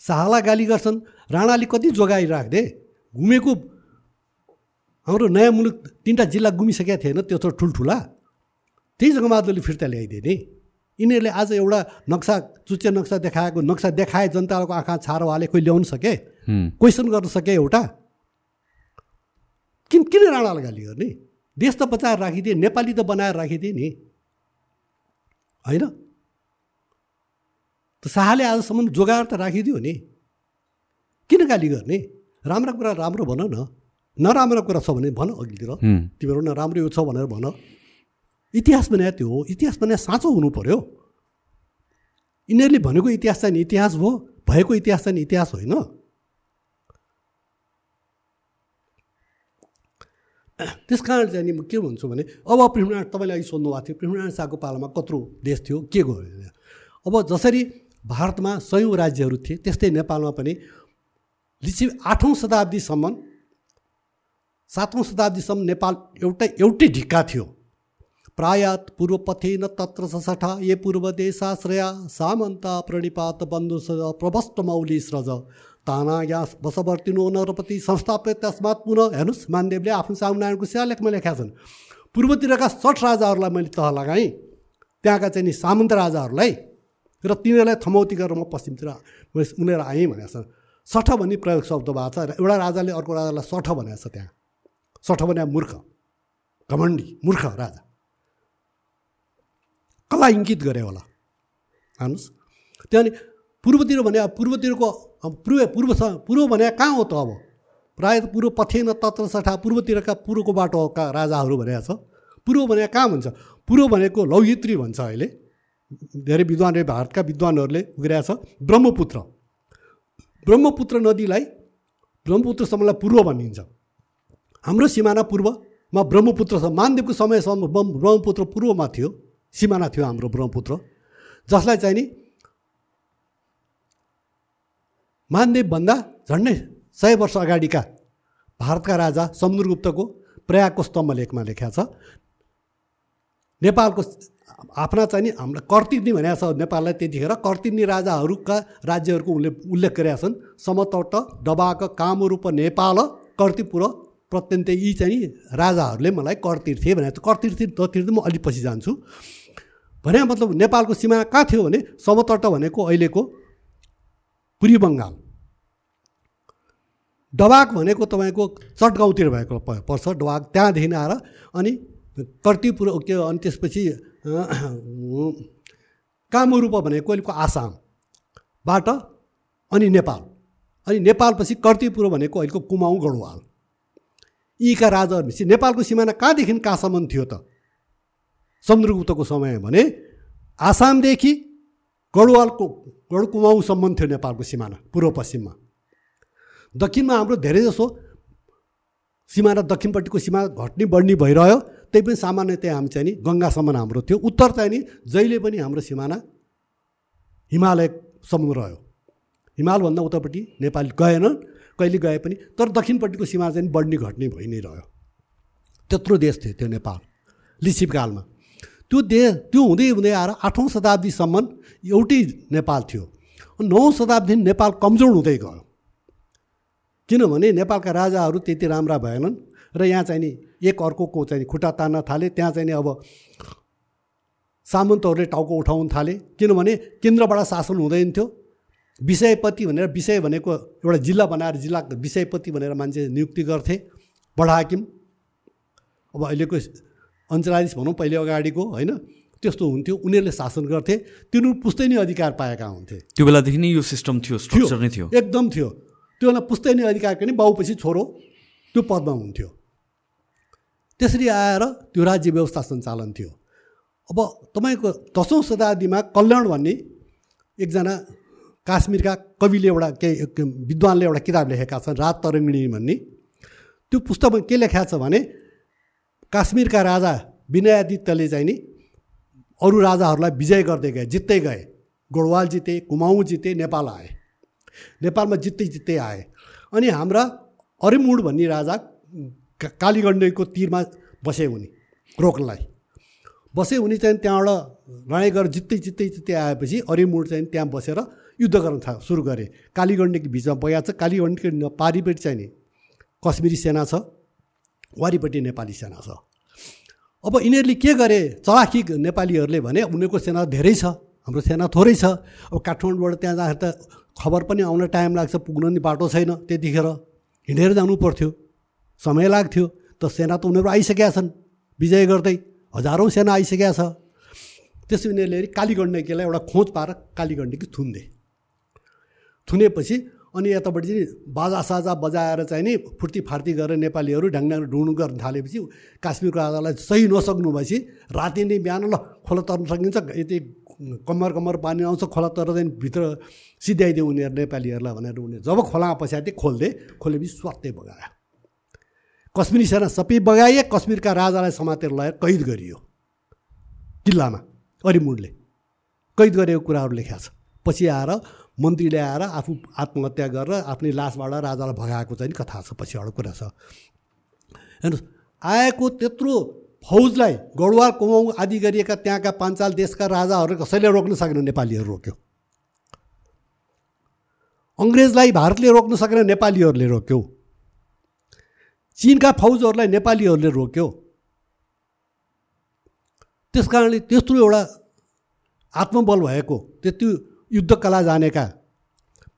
शाहलाई गाली गर्छन्। राणाले कति जोगाइ राख्दे घुमेको हाम्रो नयाँ मुलुक तिनवटा जिल्ला गुमिसकेका थिएन त्यत्रो ठुल्ठुला। त्यही जग्गा माधवले फिर्ता ल्याइदिए नि यिनीहरूले आज एउटा नक्सा चुच्चे नक्सा देखाएको नक्सा देखाए जनताको आँखा छारो हाले कोही ल्याउनु सके? क्वेसन गर्न सके एउटा? किन किन राणालाई गाली गर्ने? देश त बचाएर राखिदिए नेपाली त बनाएर राखिदिए नि। होइन? त शाहले आजसम्म जोगाएर त राखिदियो नि। किन गाली गर्ने? राम्रा कुरा राम्रो भन न। नराम्रो कुरा छ भने भन अघितिर तिमीहरू नराम्रो यो छ भनेर भन। इतिहास बनाए त्यो हो। इतिहास बनाए साँचो हुनु पऱ्यो यिनीहरूले भनेको इतिहास चाहिँ इतिहास भयो भएको इतिहास चाहिँ इतिहास होइन। त्यस कारण चाहिँ नि म के भन्छु भने अब पृथ्वीनारायण तपाईँले अघि सोध्नु भएको थियो पृथ्वीनारायण शाहको पालामा कत्रो देश थियो के गयो अब जसरी भारतमा सयौँ राज्यहरू थिए त्यस्तै नेपालमा पनि लिचि आठौँ शताब्दीसम्म सातौँ शताब्दीसम्म नेपाल एउटै एउटै ढिक्का थियो। प्रायात न तत्र सठा ये पूर्व देशाश्रया सामन्ता प्रणिपात बन्धु प्रवष्ट मौली स्रज। ताना या बसवर्तिनो नरपति संस्थापित तस्मात् पुनः हेर्नुहोस् मानदेवले आफ्नो सामुनारायणको शिलालेखमा लेखेका छन्। पूर्वतिरका सठ राजाहरूलाई मैले तह लगाएँ। त्यहाँका चाहिँ नि सामन्त राजाहरूलाई र तिनीहरूलाई थमौती गरेर म पश्चिमतिर उनीहरू आएँ भनेको छ सठ भन्ने प्रयोग शब्द भएको छ र एउटा राजाले अर्को राजालाई सठ भनेको छ त्यहाँ। सठ भने मूर्ख घमण्डी मूर्ख राजा। कसलाई इङ्कित गरे होला। हेर्नुहोस् त्यहाँदेखि पूर्वतिर भने अब पूर्वतिरको पूर्व पूर्व पूर्व भने कहाँ हो त अब? प्रायः पूर्व पथेन तत्र सठा पूर्वतिरका पूर्वको बाटोका राजाहरू भनेको छ। पूर्व भने कहाँ भन्छ? पूर्व भनेको लौहित्री भन्छ अहिले। धेरै विद्वानले भारतका विद्वानहरूले गरिरहेको छ। ब्रह्मपुत्र। ब्रह्मपुत्र नदीलाई ब्रह्मपुत्रसम्मलाई पूर्व भनिन्छ। हाम्रो सिमाना पूर्वमा ब्रह्मपुत्र छ। मानदेवको समयसम्म ब्रह्मपुत्र पूर्वमा थियो। सिमाना थियो हाम्रो ब्रह्मपुत्र जसलाई चाहिँ नि मानदेवभन्दा झन्डै सय वर्ष अगाडिका भारतका राजा समुद्रगुप्तको प्रयागको स्तम्भ लेखमा लेखा छ नेपालको आफ्ना चाहिँ नि हाम्रो कर्तिनी भनेको छ नेपाललाई त्यतिखेर कर्तिनी राजाहरूका राज्यहरूको उनले उल्लेख गरेका छन् समतट डबाक कामरूप नेपाल कर्तिपुर प्रत्यन्त यी चाहिँ राजाहरूले मलाई करतीर्थे भने करतीर्थी ततिर म अलिक पछि जान्छु भने मतलब नेपालको सिमा कहाँ थियो भने समतट भनेको अहिलेको पूर्वी बङ्गाल। डबाक भनेको तपाईँको चटगाउँतिर भएको पर्छ डबाक त्यहाँदेखि आएर अनि कर्तिपुर के अनि त्यसपछि कामरूप भनेको अहिलेको आसामबाट अनि नेपाल। अनि नेपालपछि कर्तिपुर भनेको अहिलेको कुमाउँ गढवाल। यीका राजाहरू नेपालको सिमाना कहाँदेखि कहाँसम्म थियो त? समुद्रगुप्तको समय भने आसामदेखि गढवालको गढकुमाउँसम्म थियो नेपालको सिमाना पूर्व पश्चिममा दक्षिणमा हाम्रो धेरै जसो सिमाना दक्षिणपट्टिको सिमा घट्ने बढ्ने भइरह्यो त्यही पनि सामान्यतया हामी चाहिँ नि गङ्गासम्म हाम्रो थियो। उत्तर चाहिँ नि जहिले पनि हाम्रो सिमाना हिमालयसम्म रह्यो। हिमालभन्दा उतापट्टि नेपाली गएनन् कहिले गए पनि तर दक्षिणपट्टिको सिमा चाहिँ बढ्ने घट्ने भइ नै रह्यो। त्यत्रो देश थियो त्यो नेपाल लिसिपकालमा त्यो देश त्यो हुँदै हुँदै आएर आठौँ शताब्दीसम्म एउटै नेपाल थियो। नौ शताब्दी नेपाल कमजोर हुँदै गयो। किनभने नेपालका राजाहरू त्यति राम्रा भएनन् र यहाँ चाहिँ नि एक अर्कोको चाहिँ खुट्टा तान्न थाले त्यहाँ चाहिँ नि अब सामन्तहरूले टाउको उठाउन थाले। किनभने केन्द्रबाट शासन हुँदैन थियो। विषयपति भनेर विषय भनेको एउटा जिल्ला बनाएर जिल्ला विषयपति भनेर मान्छे नियुक्ति गर्थे बडाहाकिम अब अहिलेको अञ्चलाधीश भनौँ पहिले अगाडिको होइन? त्यस्तो हुन्थ्यो। उनीहरूले शासन गर्थे। तिनीहरू पुस्तै नै अधिकार पाएका हुन्थे। त्यो बेलादेखि नै यो सिस्टम थियो स्ट्रक्चर नै थियो। एकदम थियो। त्यो बेला पुस्तै नै अधिकार पनि बाउपछि छोरो त्यो पदमा हुन्थ्यो। त्यसरी आएर त्यो राज्य व्यवस्था सञ्चालन थियो। अब तपाईँको दसौँ शताब्दीमा कल्याण भन्ने एकजना काश्मीरका कविले एउटा केही विद्वानले एउटा किताब लेखेका छन् रात तरङ्गिणी भन्ने। त्यो पुस्तकमा के लेखाएको छ भने काश्मीरका राजा विनयादित्यले चाहिँ नि अरू राजाहरूलाई विजय गर्दै गए जित्दै गए। गोडवाल जिते कुमाउँ जिते नेपाल आए। नेपालमा जित्दै जित्दै आए। अनि हाम्रा अरिमुड भन्ने राजा कालीगण्डीको तिरमा बसे उनी रोक्नलाई। बसे उनी चाहिँ त्यहाँबाट लडाइँ गरेर जित्दै जित्दै जित्दै आएपछि अरिमुड चाहिँ त्यहाँ बसेर युद्ध गर्न था सुरु गरे। कालीगण्डीको बिचमा बया छ कालीगण्डीको पारिपट्टि चाहिँ नि कश्मिरी सेना छ। वारिपट्टि नेपाली सेना छ। अब यिनीहरूले के गरे चलाखी नेपालीहरूले भने उनीहरूको सेना धेरै छ हाम्रो सेना थोरै छ। अब काठमाडौँबाट त्यहाँ जाँदा त खबर पनि आउन टाइम लाग्छ पुग्न नि बाटो छैन त्यतिखेर। हिँडेर जानु पर्थ्यो। समय लाग्थ्यो। त सेना त उनीहरू आइसकेका छन् विजय गर्दै। हजारौँ सेना आइसकेका छ। त्यसो उनीहरूले कालीगण्डकीलाई एउटा खोज पाएर कालीगण्डकी थुन्दे। थुनेपछि अनि यतापट्टि चाहिँ बाजा साजा बजाएर चाहिँ नि फुर्ती फार्ती गरेर नेपालीहरू ढ्याङड्याङ ढुँड गर्न थालेपछि काश्मीरको राजालाई सही नसक्नु भएपछि राति नै बिहान ल खोला तर्न सकिन्छ। यति कम्मर कम्मर पानी आउँछ खोला तर चाहिँ भित्र सिध्याइदियो उनीहरू नेपालीहरूलाई भनेर उनीहरू जब खोलामा पछाडि खोल्दे खोलेपछि स्वात्तै बगायो। कश्मीरी सेना सबै बगाए कश्मीरका राजालाई समातेर लगाएर कैद गरियो किल्लामा अरिमुडले कैद गरेको कुराहरू लेखाएको छ। पछि आएर मन्त्रीले आएर आफू आत्महत्या गरेर आफ्नै लासबाट राजालाई भगाएको चाहिँ कथा छ पछिबाट कुरा छ। हेर्नुहोस् आएको त्यत्रो फौजलाई गढवाल कुमाउँ आदि गरिएका त्यहाँका पाञ्चाल देशका राजाहरू कसैले रोक्न सकेन नेपालीहरू रोक्यो। अङ्ग्रेजलाई भारतले रोक्न सकेन नेपालीहरूले रोक्यो। चिनका फौजहरूलाई नेपालीहरूले रोक्यो। त्यस कारणले त्यत्रो एउटा आत्मबल भएको त्यति युद्धकला जानेका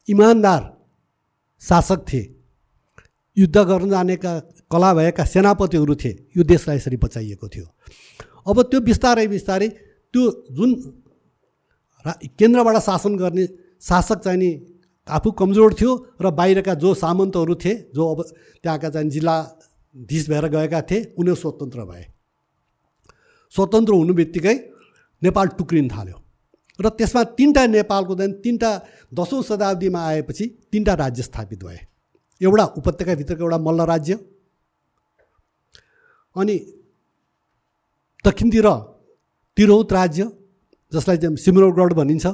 इमान्दार शासक थिए। युद्ध गर्न जानेका कला भएका सेनापतिहरू थिए। यो देशलाई यसरी बचाइएको थियो। अब त्यो बिस्तारै बिस्तारै त्यो जुन केन्द्रबाट शासन गर्ने शासक चाहिँ नि आफू कमजोर थियो र बाहिरका जो सामन्तहरू थिए जो अब त्यहाँका चाहिँ जिल्लाधीश भएर गएका थिए उनीहरू स्वतन्त्र भए। स्वतन्त्र हुनु बित्तिकै नेपाल टुक्रिन थाल्यो। र त्यसमा तिनवटा नेपालको चाहिँ तिनवटा दसौँ शताब्दीमा आएपछि तिनवटा राज्य स्थापित भए। एउटा उपत्यकाभित्रको एउटा मल्ल राज्य अनि दक्षिणतिर तिरहुत राज्य जसलाई चाहिँ सिमरौगढ भनिन्छ।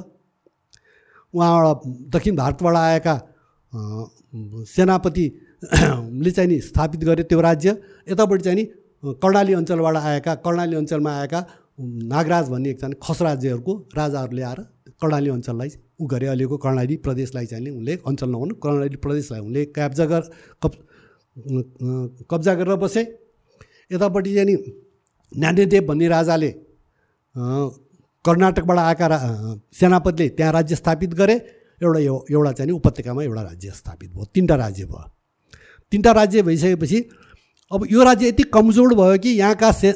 उहाँबाट दक्षिण भारतबाट आएका सेनापतिले चाहिँ नि स्थापित गरे त्यो राज्य। यतापट्टि चाहिँ नि कर्णाली अञ्चलबाट आएका कर्णाली अञ्चलमा आएका नागराज भन्ने एकजना खस राज्यहरूको राजाहरूले आएर कर्णाली अञ्चललाई उ गरे अहिलेको कर्णाली प्रदेशलाई चाहिँ उनले अञ्चल नभनु कर्णाली प्रदेशलाई उनले कब्जा गर कब कब्जा गरेर बसे। यतापट्टि चाहिँ नि भन्ने राजाले कर्नाटकबाट आएका रा सेनापतिले त्यहाँ राज्य स्थापित गरे। एउटा यो एउटा चाहिँ उपत्यकामा एउटा राज्य स्थापित भयो तिनवटा राज्य भयो। तिनवटा राज्य भइसकेपछि अब यो राज्य यति कमजोर भयो कि यहाँका से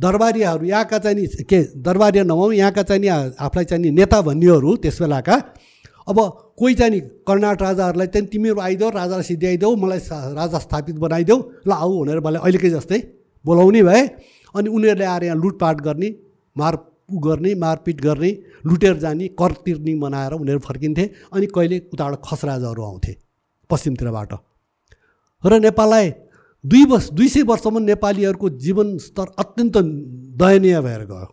दरबारीहरू यहाँका चाहिँ नि के दरबारी नभौँ यहाँका चाहिँ नि आफूलाई चाहिँ नि नेता भन्नेहरू त्यस बेलाका। अब कोही चाहिँ नि कर्नाट राजाहरूलाई चाहिँ तिमीहरू आइदेऊ राजालाई सिद्ध्याइदेऊ मलाई राजा स्थापित बनाइदेऊ ल आऊ भनेर मलाई अहिलेकै जस्तै बोलाउने भए अनि उनीहरूले आएर यहाँ लुटपाट गर्ने मार गर्ने मारपिट गर्ने लुटेर जाने कर तिर्ने बनाएर उनीहरू फर्किन्थे अनि कहिले उताबाट खस राजाहरू आउँथे पश्चिमतिरबाट। र नेपाललाई दुई वर्ष दुई सय वर्षसम्म नेपालीहरूको जीवन स्तर अत्यन्त दयनीय भएर गयो।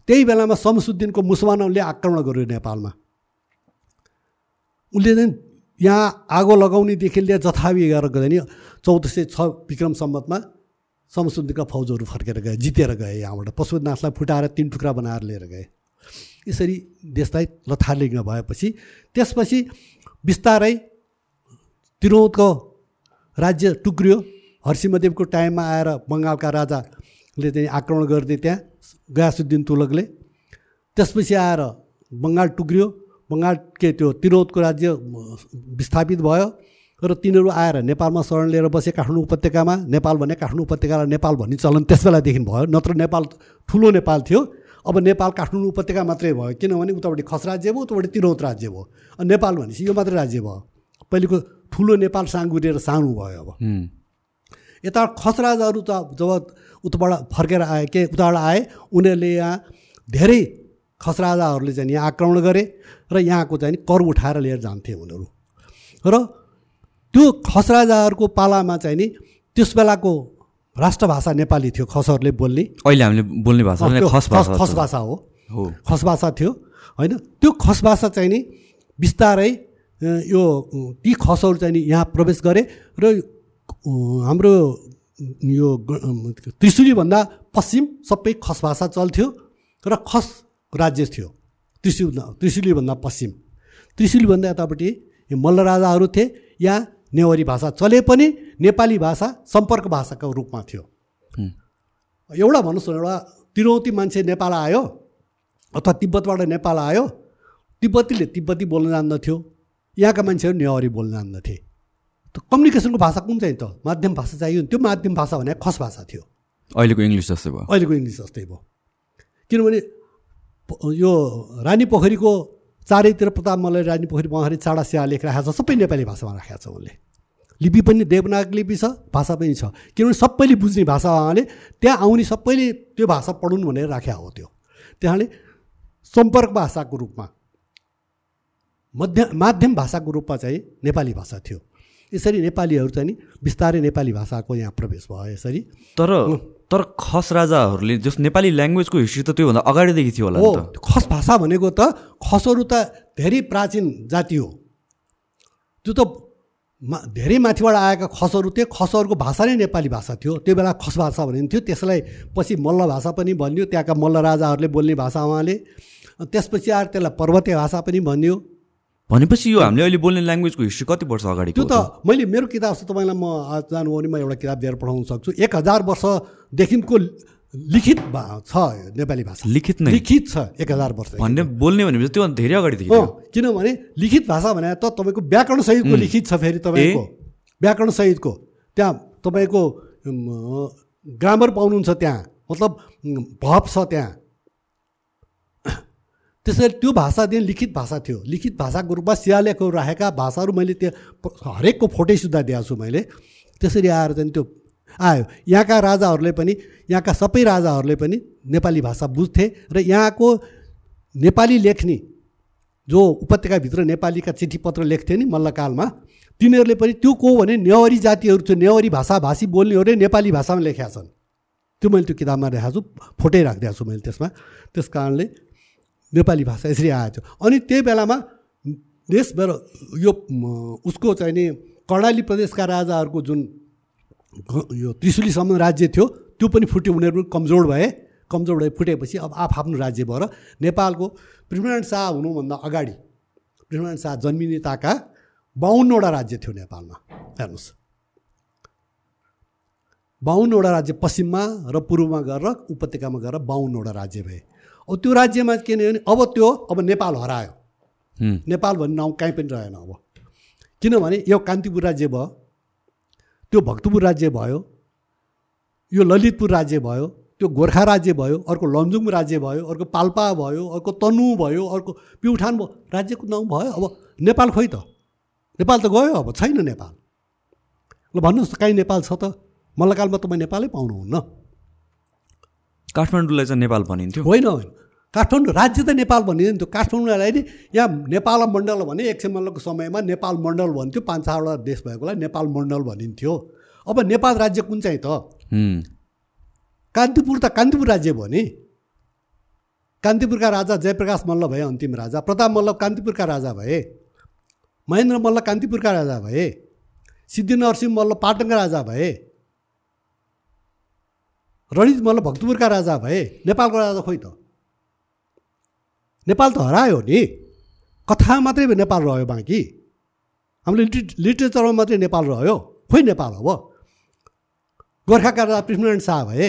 त्यही बेलामा शमसुद्दिनको मुसलमानहरूले आक्रमण गर्यो नेपालमा। उसले चाहिँ यहाँ आगो लगाउनेदेखि लिएर जथावी गरेर नि चौध सय छ विक्रम सम्मतमा शमसुद्दिनका फौजहरू फर्केर गए जितेर गए यहाँबाट। पशुपतिनाथलाई फुटाएर तिन टुक्रा बनाएर लिएर गए। यसरी देशलाई लथालिङ्ग भएपछि त्यसपछि बिस्तारै तिरौतको राज्य टुक्रियो। हर्सिमदेवको टाइममा आएर बङ्गालका राजाले चाहिँ आक्रमण गरिदिए त्यहाँ गयासुद्दिन तुलकले। त्यसपछि आएर बङ्गाल टुक्रियो। बङ्गाल के त्यो तिरौतको राज्य विस्थापित भयो र तिनीहरू आएर नेपालमा शरण लिएर बसे काठमाडौँ उपत्यकामा। नेपाल भने काठमाडौँ उपत्यकालाई नेपाल भन्ने चलन त्यस बेलादेखि भयो। नत्र नेपाल ठुलो नेपाल थियो। अब नेपाल काठमाडौँ उपत्यका मात्रै भयो। किनभने उतापट्टि खस राज्य भयो उतापट्टि तिरौत राज्य भयो। नेपाल भनेपछि यो मात्रै राज्य भयो। पहिलेको ठुलो नेपाल साँगुरेर सानो भयो अब। यता खस राजाहरू त जब उताबाट फर्केर आए के उताबाट आए उनीहरूले यहाँ धेरै खस राजाहरूले चाहिँ यहाँ आक्रमण गरे र यहाँको चाहिँ कर उठाएर लिएर जान्थे उनीहरू। र त्यो खस राजाहरूको पालामा चाहिँ नि त्यस बेलाको राष्ट्रभाषा नेपाली थियो खसहरूले बोल्ने। अहिले हामीले बोल्ने भाषा खस भाषा खस भाषा हो। खस भाषा थियो होइन? त्यो खस भाषा चाहिँ नि बिस्तारै यो ती खसहरू चाहिँ नि यहाँ प्रवेश गरे र हाम्रो यो त्रिशुलीभन्दा पश्चिम सबै खस भाषा चल्थ्यो र खस राज्य थियो। त्रिशुल त्रिशुलीभन्दा पश्चिम। त्रिशुलीभन्दा यतापट्टि मल्ल राजाहरू थिए। यहाँ नेवारी भाषा चले पनि नेपाली भाषा सम्पर्क भाषाको रूपमा थियो। एउटा भन्नुहोस् न एउटा तिरौती मान्छे नेपाल आयो अथवा तिब्बतबाट नेपाल आयो। तिब्बतीले तिब्बती बोल्न जान्दथ्यो। यहाँका मान्छेहरू नेवारी बोल्न जान्दथे त कम्युनिकेसनको भाषा कुन चाहिँ त? माध्यम भाषा चाहियो त्यो माध्यम भाषा भने खस भाषा थियो। अहिलेको इङ्ग्लिस जस्तै भयो। अहिलेको इङ्ग्लिस जस्तै भयो। किनभने यो रानी पोखरीको चारैतिर प्रताप मल्ल रानी पोखरी उहाँले चाडा स्या लेखिरहेको छ सबै नेपाली भाषामा राखेको छ उनले। लिपि पनि देवनाग लिपि छ भाषा पनि छ। किनभने सबैले बुझ्ने भाषा उहाँले त्यहाँ आउने सबैले त्यो भाषा पढुन् भनेर राखेको हो त्यो। त्यहाँले सम्पर्क भाषाको रूपमा मध्य माध्यम भाषाको रूपमा चाहिँ नेपाली भाषा थियो। यसरी नेपालीहरू चाहिँ नि बिस्तारै नेपाली भाषाको यहाँ प्रवेश भयो यसरी। तर तर खस राजाहरूले जस नेपाली ल्याङ्ग्वेजको हिस्ट्री त त्योभन्दा अगाडिदेखि थियो होला हो खस भाषा भनेको त खसहरू त धेरै प्राचीन जाति हो। त्यो त मा धेरै माथिबाट आएका खसहरू थिए खसहरूको भाषा नै नेपाली भाषा थियो। त्यो बेला खस भाषा भनिन्थ्यो त्यसलाई पछि मल्ल भाषा पनि भनियो त्यहाँका मल्ल राजाहरूले बोल्ने भाषा उहाँले। त्यसपछि आएर त्यसलाई पर्वतीय भाषा पनि भनियो। भनेपछि यो हामीले अहिले बोल्ने ल्याङ्ग्वेजको हिस्ट्री कति वर्ष अगाडि त्यो त मैले मेरो किताब छ तपाईँलाई म आज जानुभयो भने म एउटा किताब दिएर पढाउन सक्छु। एक हजार वर्षदेखिको लिखित छ नेपाली भाषा। लिखित नै? लिखित छ एक हजार वर्ष। भन्ने बोल्ने भनेपछि त्यो धेरै अगाडिदेखि किनभने लिखित भाषा भने त तपाईँको व्याकरण सहितको लिखित छ फेरि तपाईँको। व्याकरण सहितको। त्यहाँ तपाईँको ग्रामर पाउनुहुन्छ त्यहाँ। मतलब भप छ त्यहाँ। त्यसरी त्यो भाषादेखि लिखित भाषा थियो। लिखित भाषाको रूपमा शिलालेखहरू राखेका भाषाहरू मैले त्यो हरेकको फोटै सुधा दिएको छु मैले। त्यसरी आएर चाहिँ त्यो आयो। यहाँका राजाहरूले पनि यहाँका सबै राजाहरूले पनि नेपाली भाषा बुझ्थे र यहाँको नेपाली लेख्ने जो उपत्यकाभित्र नेपालीका चिठी पत्र लेख्थे नि मल्लकालमा तिनीहरूले पनि त्यो को भने नेवारी जातिहरू थियो। नेवारी भाषा भाषी बोल्नेहरूले नेपाली भाषामा लेखेका छन्। त्यो मैले त्यो किताबमा देखाएको छु फोटै राखिदिएको छु मैले त्यसमा। त्यस कारणले नेपाली भाषा यसरी आएको थियो। अनि त्यही बेलामा देशभर यो उसको चाहिँ नि कर्णाली प्रदेशका राजाहरूको जुन यो त्रिशुलीसम्म राज्य थियो त्यो पनि फुट्यो उनीहरू पनि कमजोर भए। कमजोर भए फुटेपछि अब आफ आफ्नो राज्य भएर नेपालको पृथ्वीनारायण शाह हुनुभन्दा अगाडि पृथ्वीनारायण शाह जन्मिनेताका बाहुन्नवटा राज्य थियो नेपालमा। हेर्नुहोस्। बाहुन्नवटा राज्य पश्चिममा र पूर्वमा गएर उपत्यकामा गएर बाहुन्नवटा राज्य भए। त्यो राज्यमा के भने अब त्यो अब नेपाल हरायो। नेपाल भन्ने नाउँ कहीँ पनि रहेन अब। किनभने यो कान्तिपुर राज्य भयो त्यो भक्तपुर राज्य भयो यो ललितपुर राज्य भयो त्यो गोर्खा राज्य भयो अर्को लमजुङ राज्य भयो अर्को पाल्पा भयो अर्को तनु भयो अर्को प्युठान भयो राज्यको नाउँ भयो। अब नेपाल खोइ त। नेपाल त गयो अब छैन नेपाल। ल भन्नुहोस् त काहीँ नेपाल छ त? मल्लकालमा तपाईँ नेपालै पाउनुहुन्न। काठमाडौँलाई चाहिँ नेपाल भनिन्थ्यो। होइन होइन। काठमाडौँ राज्य त नेपाल भनिँदैन थियो। काठमाडौँलाई नि यहाँ नेपाल मण्डल भने एक सय मण्डलको समयमा नेपाल मण्डल भन्थ्यो। पाँच छवटा देश भएकोलाई नेपाल मण्डल भनिन्थ्यो। अब नेपाल राज्य कुन चाहिँ त? कान्तिपुर त कान्तिपुर राज्य भयो नि। कान्तिपुरका राजा जयप्रकाश मल्ल भए अन्तिम राजा। प्रताप मल्ल कान्तिपुरका राजा भए। महेन्द्र मल्ल कान्तिपुरका राजा भए। सिद्धिनरसिंह मल्ल पाटनका राजा भए। रणित मल्ल भक्तपुरका राजा भए नेपालको राजा खोइ त। नेपाल त हरायो नि। कथा मात्रै नेपाल रह्यो बाँकी। हाम्रो लिट लिटरेचरमा मात्रै नेपाल रह्यो। खोइ नेपाल अब? गोर्खाका राजा पृथ्वीनारायण शाह भए।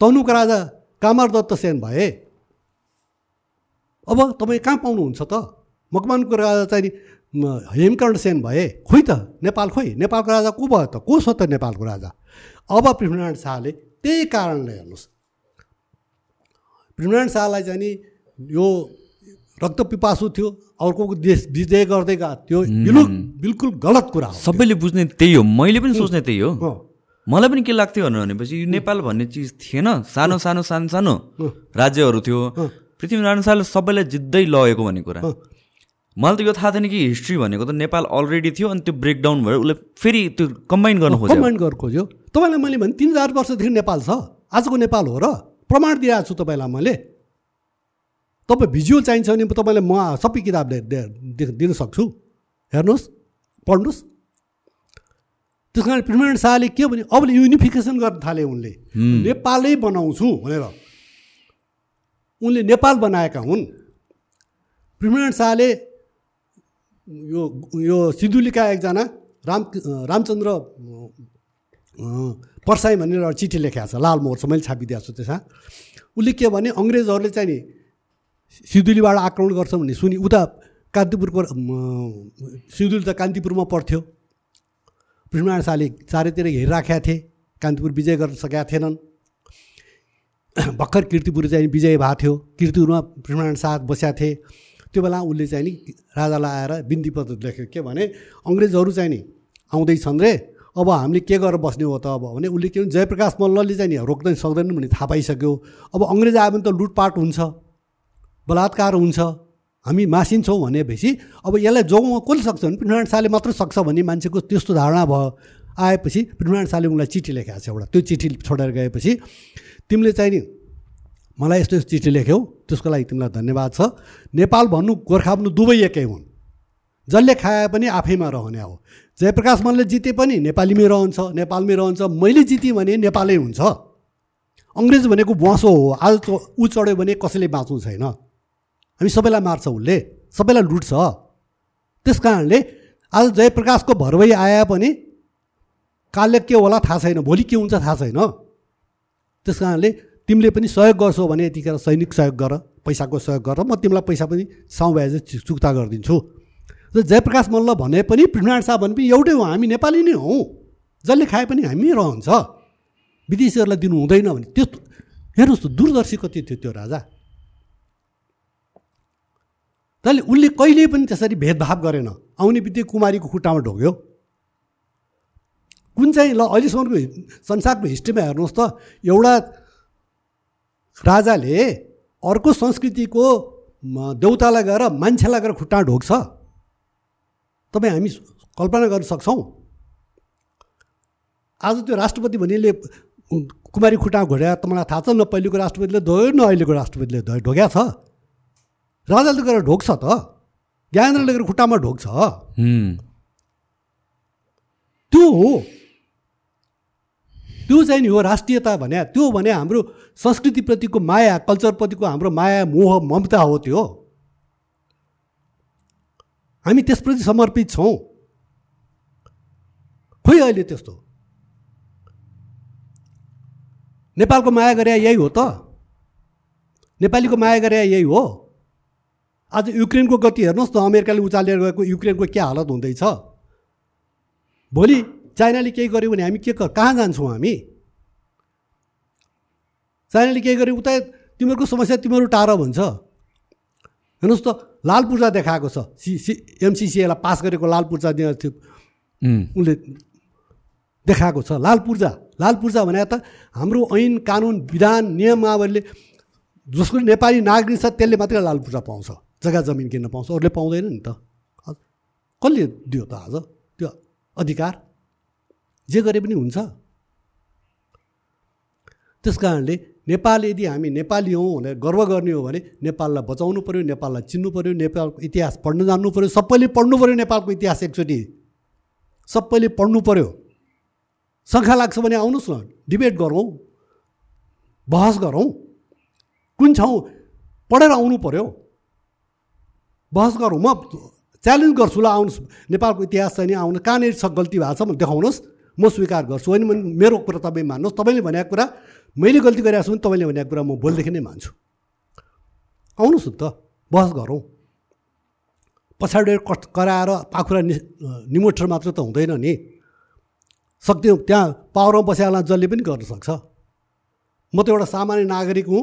तनुका राजा कामर दत्त सेन भए। अब तपाईँ कहाँ पाउनुहुन्छ त? मकमानको राजा चाहिँ हेमकर्ण सेन भए। खोइ त नेपाल खोइ? नेपालको राजा को भयो त? को छ त नेपालको राजा? अब पृथ्वीनारायण शाहले त्यही कारणले हेर्नुहोस्। पृथ्वीनारायण शाहलाई चाहिँ नि यो रक्त पिपासु थियो अर्को देश विजय गर्दै गएको त्यो बिल्कुल बिल्कुल गलत कुरा हो। सबैले बुझ्ने त्यही हो। मैले पनि सोच्ने त्यही हो। मलाई पनि के लाग्थ्यो भनेपछि यो नेपाल भन्ने चिज थिएन। सानो सानो सानो सानो राज्यहरू थियो। पृथ्वीनारायण शाहले सबैलाई जित्दै लगेको भन्ने कुरा। मलाई त यो थाहा थिएन कि हिस्ट्री भनेको त नेपाल अलरेडी थियो अनि त्यो ब्रेकडाउन भयो। उसले फेरि त्यो कम्बाइन गर्नु खोज्यो। कम्बाइन गर्नु खोज्यो। तपाईँलाई मैले भने तिन हजार वर्षदेखि नेपाल छ। आजको नेपाल हो र प्रमाण दिइरहेको छु तपाईँलाई मैले। तपाईँ भिजुअल चाहिन्छ भने तपाईँलाई म सबै किताब दिन सक्छु। हेर्नुहोस् पढ्नुहोस्। त्यस कारण पृथ्वीनारायण शाहले के भने अब युनिफिकेसन गर्न थाले उनले। नेपालै बनाउँछु भनेर। उनले नेपाल बनाएका हुन्। पृथ्वीनारायण शाहले यो यो सिन्धुलीका एकजना राम रामचन्द्र पर्साई भनेर एउटा चिठी लेखेको छ लाल मोहर छ मैले छापिदिएको छु त्यसमा। उसले के भने अङ्ग्रेजहरूले चाहिँ नि सिधुलीबाट आक्रमण गर्छ भन्ने सुनि उता कान्तिपुरको सिउँदुल त कान्तिपुरमा पर्थ्यो पृथ्वीनारायण शाहले चारैतिर हेरिराखेका थिए कान्तिपुर विजय गर्न सकेका थिएनन्। भर्खर किर्तिपुर चाहिँ विजय भएको थियो। किर्तिपुरमा पृथ्वीनारायण शाह बसेका थिए। त्यो बेला उसले चाहिँ नि राजालाई आएर बिन्ती पत्र लेख्यो। के भने अङ्ग्रेजहरू चाहिँ नि आउँदैछन् रे अब हामीले के गरेर बस्ने हो त अब? भने उसले के भने जयप्रकाश मल्लले चाहिँ नि रोक्दै सक्दैन भने थाहा पाइसक्यो। अब अङ्ग्रेज आयो भने त लुटपाट हुन्छ बलात्कार हुन्छ हामी मासिन्छौँ भनेपछि अब यसलाई जोगाउन कसले सक्छ भने पृथ्वीनारायण शाहले मात्र सक्छ भन्ने मान्छेको त्यस्तो धारणा भयो। आएपछि पृथ्वीनारायण शाहले उनलाई चिठी लेखाएको छ एउटा। त्यो चिठी छोडेर गएपछि तिमीले चाहिँ नि मलाई यस्तो यस्तो चिठी लेख्यौ त्यसको लागि तिमीलाई धन्यवाद छ। नेपाल भन्नु गोर्खा भन्नु दुवै एकै हुन्। जसले खाए पनि आफैमा रहने हो। जयप्रकाश मनले जिते पनि नेपालीमै रहन्छ नेपालमै रहन्छ। मैले जितेँ भने नेपालै हुन्छ। अङ्ग्रेज भनेको बसो हो। आज ऊ चढ्यो भने कसैले बाँच्नु छैन। हामी सबैलाई मार्छ उसले। सबैलाई लुट्छ। त्यस कारणले आज जयप्रकाशको भरवै आए पनि कालले के होला थाहा छैन। भोलि के हुन्छ थाहा छैन। त्यस कारणले तिमीले पनि सहयोग गर्छौ भने यतिखेर सैनिक सहयोग गर पैसाको सहयोग गर म तिमीलाई पैसा पनि साउ भए चाहिँ चुक्ता गरिदिन्छु। र जयप्रकाश मल्ल भने पनि पृथ्वीनारायण शाह भने पनि एउटै हो हामी नेपाली नै हौँ। जसले खाए पनि हामी रहन्छ। विदेशीहरूलाई दिनु हुँदैन भने त्यस्तो हेर्नुहोस् त दूरदर्शी कति थियो त्यो राजा। तैँले उसले कहिले पनि त्यसरी भेदभाव गरेन। आउने बित्तिकै कुमारीको खुट्टामा ढोग्यो। कुन चाहिँ ल अहिलेसम्मको संसारको हिस्ट्रीमा हेर्नुहोस् त एउटा राजाले अर्को संस्कृतिको देउतालाई गएर मान्छेलाई गएर खुट्टा ढोक्छ तपाईँ हामी कल्पना गर्न सक्छौँ। आज त्यो राष्ट्रपति भन्नेले कुमारी खुट्टा घोड्या तपाईँलाई थाहा छ न पहिलेको राष्ट्रपतिले धोयो न अहिलेको राष्ट्रपतिले धोयो ढोग्या छ? राजाले गएर ढोक्छ त। ज्ञानेन्द्रले गएर खुट्टामा ढोक्छ त्यो हो त्यो चाहिँ नि हो राष्ट्रियता भने त्यो भने हाम्रो संस्कृतिप्रतिको माया कल्चरप्रतिको हाम्रो माया मोह ममता हो त्यो। हामी त्यसप्रति समर्पित छौँ। खोइ अहिले त्यस्तो? नेपालको माया गरे यही हो त। नेपालीको माया गरे यही हो। आज युक्रेनको गति हेर्नुहोस् न अमेरिकाले उचालेर गएको युक्रेनको के हालत हुँदैछ। भोलि चाइनाले केही गर्यो भने हामी के कहाँ जान्छौँ हामी? चाइनाले केही गर्यो उता तिमीहरूको समस्या तिमीहरू टाढो भन्छ। हेर्नुहोस् त लाल पूर्जा देखाएको छ। सि सि एमसिसिएलाई पास गरेको लाल पूर्जा थियो उसले देखाएको छ। लाल पूर्जा लाल पूर्जा भने त हाम्रो ऐन कानुन विधान नियमावलीले जसको नेपाली नागरिक छ त्यसले मात्रै लाल पूर्जा पाउँछ। जग्गा जमिन किन्न पाउँछ। अरूले पाउँदैन नि त। कसले दियो त आज? त्यो अधिकार? जे गरे पनि हुन्छ। त्यस कारणले नेपाल यदि हामी नेपाली हौँ भनेर गर्व गर्ने हो भने नेपाललाई बचाउनु पऱ्यो नेपाललाई चिन्नु पऱ्यो नेपालको इतिहास पढ्न जान्नु पऱ्यो सबैले पढ्नु पऱ्यो नेपालको इतिहास एकचोटि। सबैले पढ्नु पऱ्यो शङ्खा लाग्छ भने आउनुहोस् न डिबेट गरौँ बहस गरौँ। कुन ठाउँ पढेर आउनु पऱ्यो बहस गरौँ। म च्यालेन्ज गर्छु ल आउनुहोस्। नेपालको इतिहास चाहिँ नि आउनु कहाँनिर छ गल्ती भएको छ भने देखाउनुहोस्। म स्वीकार गर्छु। होइन मेरो कुरा तपाईँ मान्नुहोस्। तपाईँले भनेको कुरा मैले गल्ती गरेको छु भने तपाईँले भनेको कुरा म बोल्देखि नै मान्छु। आउनुहोस् न त बहस गरौँ। पछाडि कट कराएर पाखुरा नि निमोठर मात्र त हुँदैन नि। सक्थ्यो त्यहाँ पावरमा बसेर जसले पनि गर्न सक्छ। म त एउटा सामान्य नागरिक हुँ।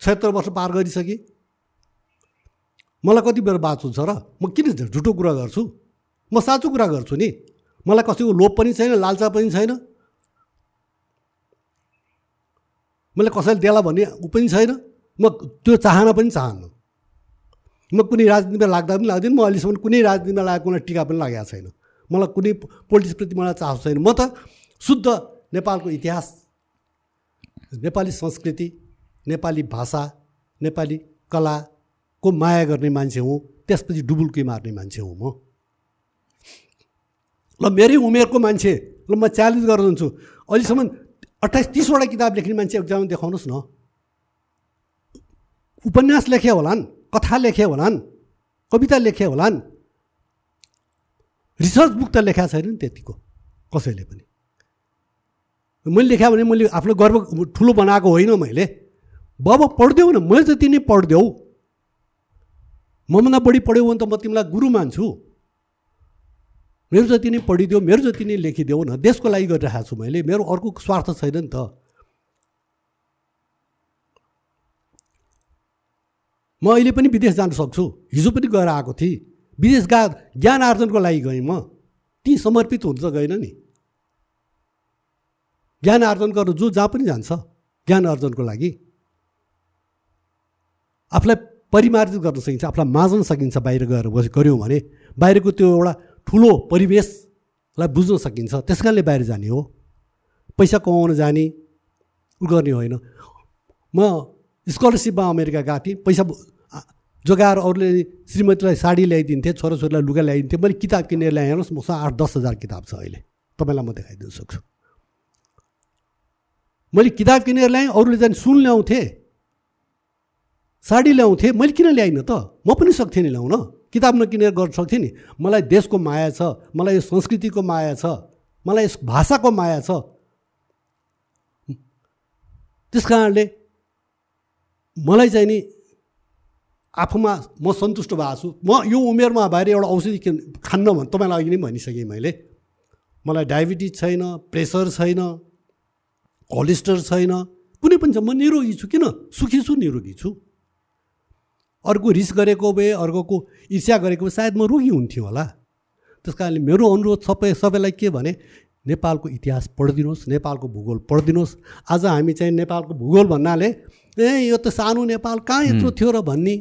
छत्तर वर्ष पार गरिसकेँ। मलाई कति बेर बाँच हुन्छ र? म किन झुटो कुरा गर्छु? म साँचो कुरा गर्छु नि। मलाई कसैको लोभ पनि छैन लालचा पनि छैन। मैले कसैले देला भन्ने ऊ पनि छैन। म त्यो चाहना पनि चाहन्न। म कुनै राजनीतिमा लाग्दा पनि लाग्दैन म अहिलेसम्म कुनै राजनीतिमा लागेको कुनै टिका पनि लागेको छैन। मलाई कुनै पोलिटिक्सप्रति मलाई चासो छैन। म त शुद्ध नेपालको इतिहास नेपाली संस्कृति नेपाली भाषा नेपाली कलाको माया गर्ने मान्छे हुँ त्यसपछि डुबुल्की मार्ने मान्छे हुँ म। ल मेरै उमेरको मान्छे। ल म च्यालेन्ज गरिदिन्छु अहिलेसम्म अट्ठाइस तिसवटा किताब लेख्ने मान्छे एक्जाम देखाउनुहोस् न। उपन्यास लेखे होलान् कथा लेखे होलान् कविता लेखे होलान्। रिसर्च बुक त लेखा छैन नि त्यतिको कसैले पनि। मैले लेखाएँ भने मैले आफ्नो गर्व ठुलो बनाएको होइन मैले। बाबा पढिदेऊ न मैले जति नै पढिदेऊ। मभन्दा बढी पढ्यौ भने त म तिमीलाई गुरु मान्छु। मेरो जति नै पढिदियो मेरो जति नै लेखिदेऊ न देशको लागि गरिरहेको छु मैले मेरो अर्को स्वार्थ छैन नि त। म अहिले पनि विदेश जान सक्छु। हिजो पनि गएर आएको थिएँ। विदेश गा ज्ञान आर्जनको लागि गएँ म। ती समर्पित हुन्छ गएन नि। ज्ञान आर्जन गर्नु जो जहाँ पनि जान्छ ज्ञान आर्जनको लागि। आफूलाई परिमार्जित गर्न सकिन्छ आफूलाई माझ्न सकिन्छ बाहिर गएर गऱ्यौँ भने। बाहिरको त्यो एउटा ठुलो परिवेशलाई बुझ्न सकिन्छ। त्यस कारणले बाहिर जाने हो। पैसा कमाउन जाने गर्ने होइन। म स्कलरसिपमा अमेरिका गएको थिएँ पैसा जोगाएर अरूले श्रीमतीलाई साडी ल्याइदिन्थेँ छोराछोरीलाई लुगा ल्याइदिन्थेँ मैले किताब किनेर ल्याएँ। हेर्नुहोस् मसँग आठ दस हजार किताब छ अहिले। तपाईँलाई म देखाइदिन सक्छु। मैले किताब किनेर ल्याएँ अरूले जाने सुन ल्याउँथेँ साडी ल्याउँथेँ। मैले किन ल्याइनँ त? म पनि सक्थेँ नि ल्याउन। किताब नकिनेर गर्न सक्थेँ नि। मलाई देशको माया छ मलाई यो संस्कृतिको माया छ मलाई यस भाषाको माया छ। त्यस कारणले मलाई चाहिँ नि आफूमा म सन्तुष्ट भएको छु म यो उमेरमा भएर एउटा औषधि खान्न भने तपाईँलाई अघि नै भनिसकेँ मैले। मलाई डायबिटिज छैन प्रेसर छैन कोलेस्टर छैन कुनै पनि छ। म निरोगी छु। किन? सुखी छु निरोगी छु। अर्को रिस गरेको भए अर्कोको ईर्ष्या गरेको भए सायद म रोगी हुन्थ्यो होला। त्यस कारणले मेरो अनुरोध सबै सबैलाई के भने नेपालको इतिहास पढिदिनुहोस् नेपालको भूगोल पढिदिनुहोस्। आज हामी चाहिँ नेपालको भूगोल भन्नाले ए यो त सानो नेपाल कहाँ यत्रो थियो र भन्ने?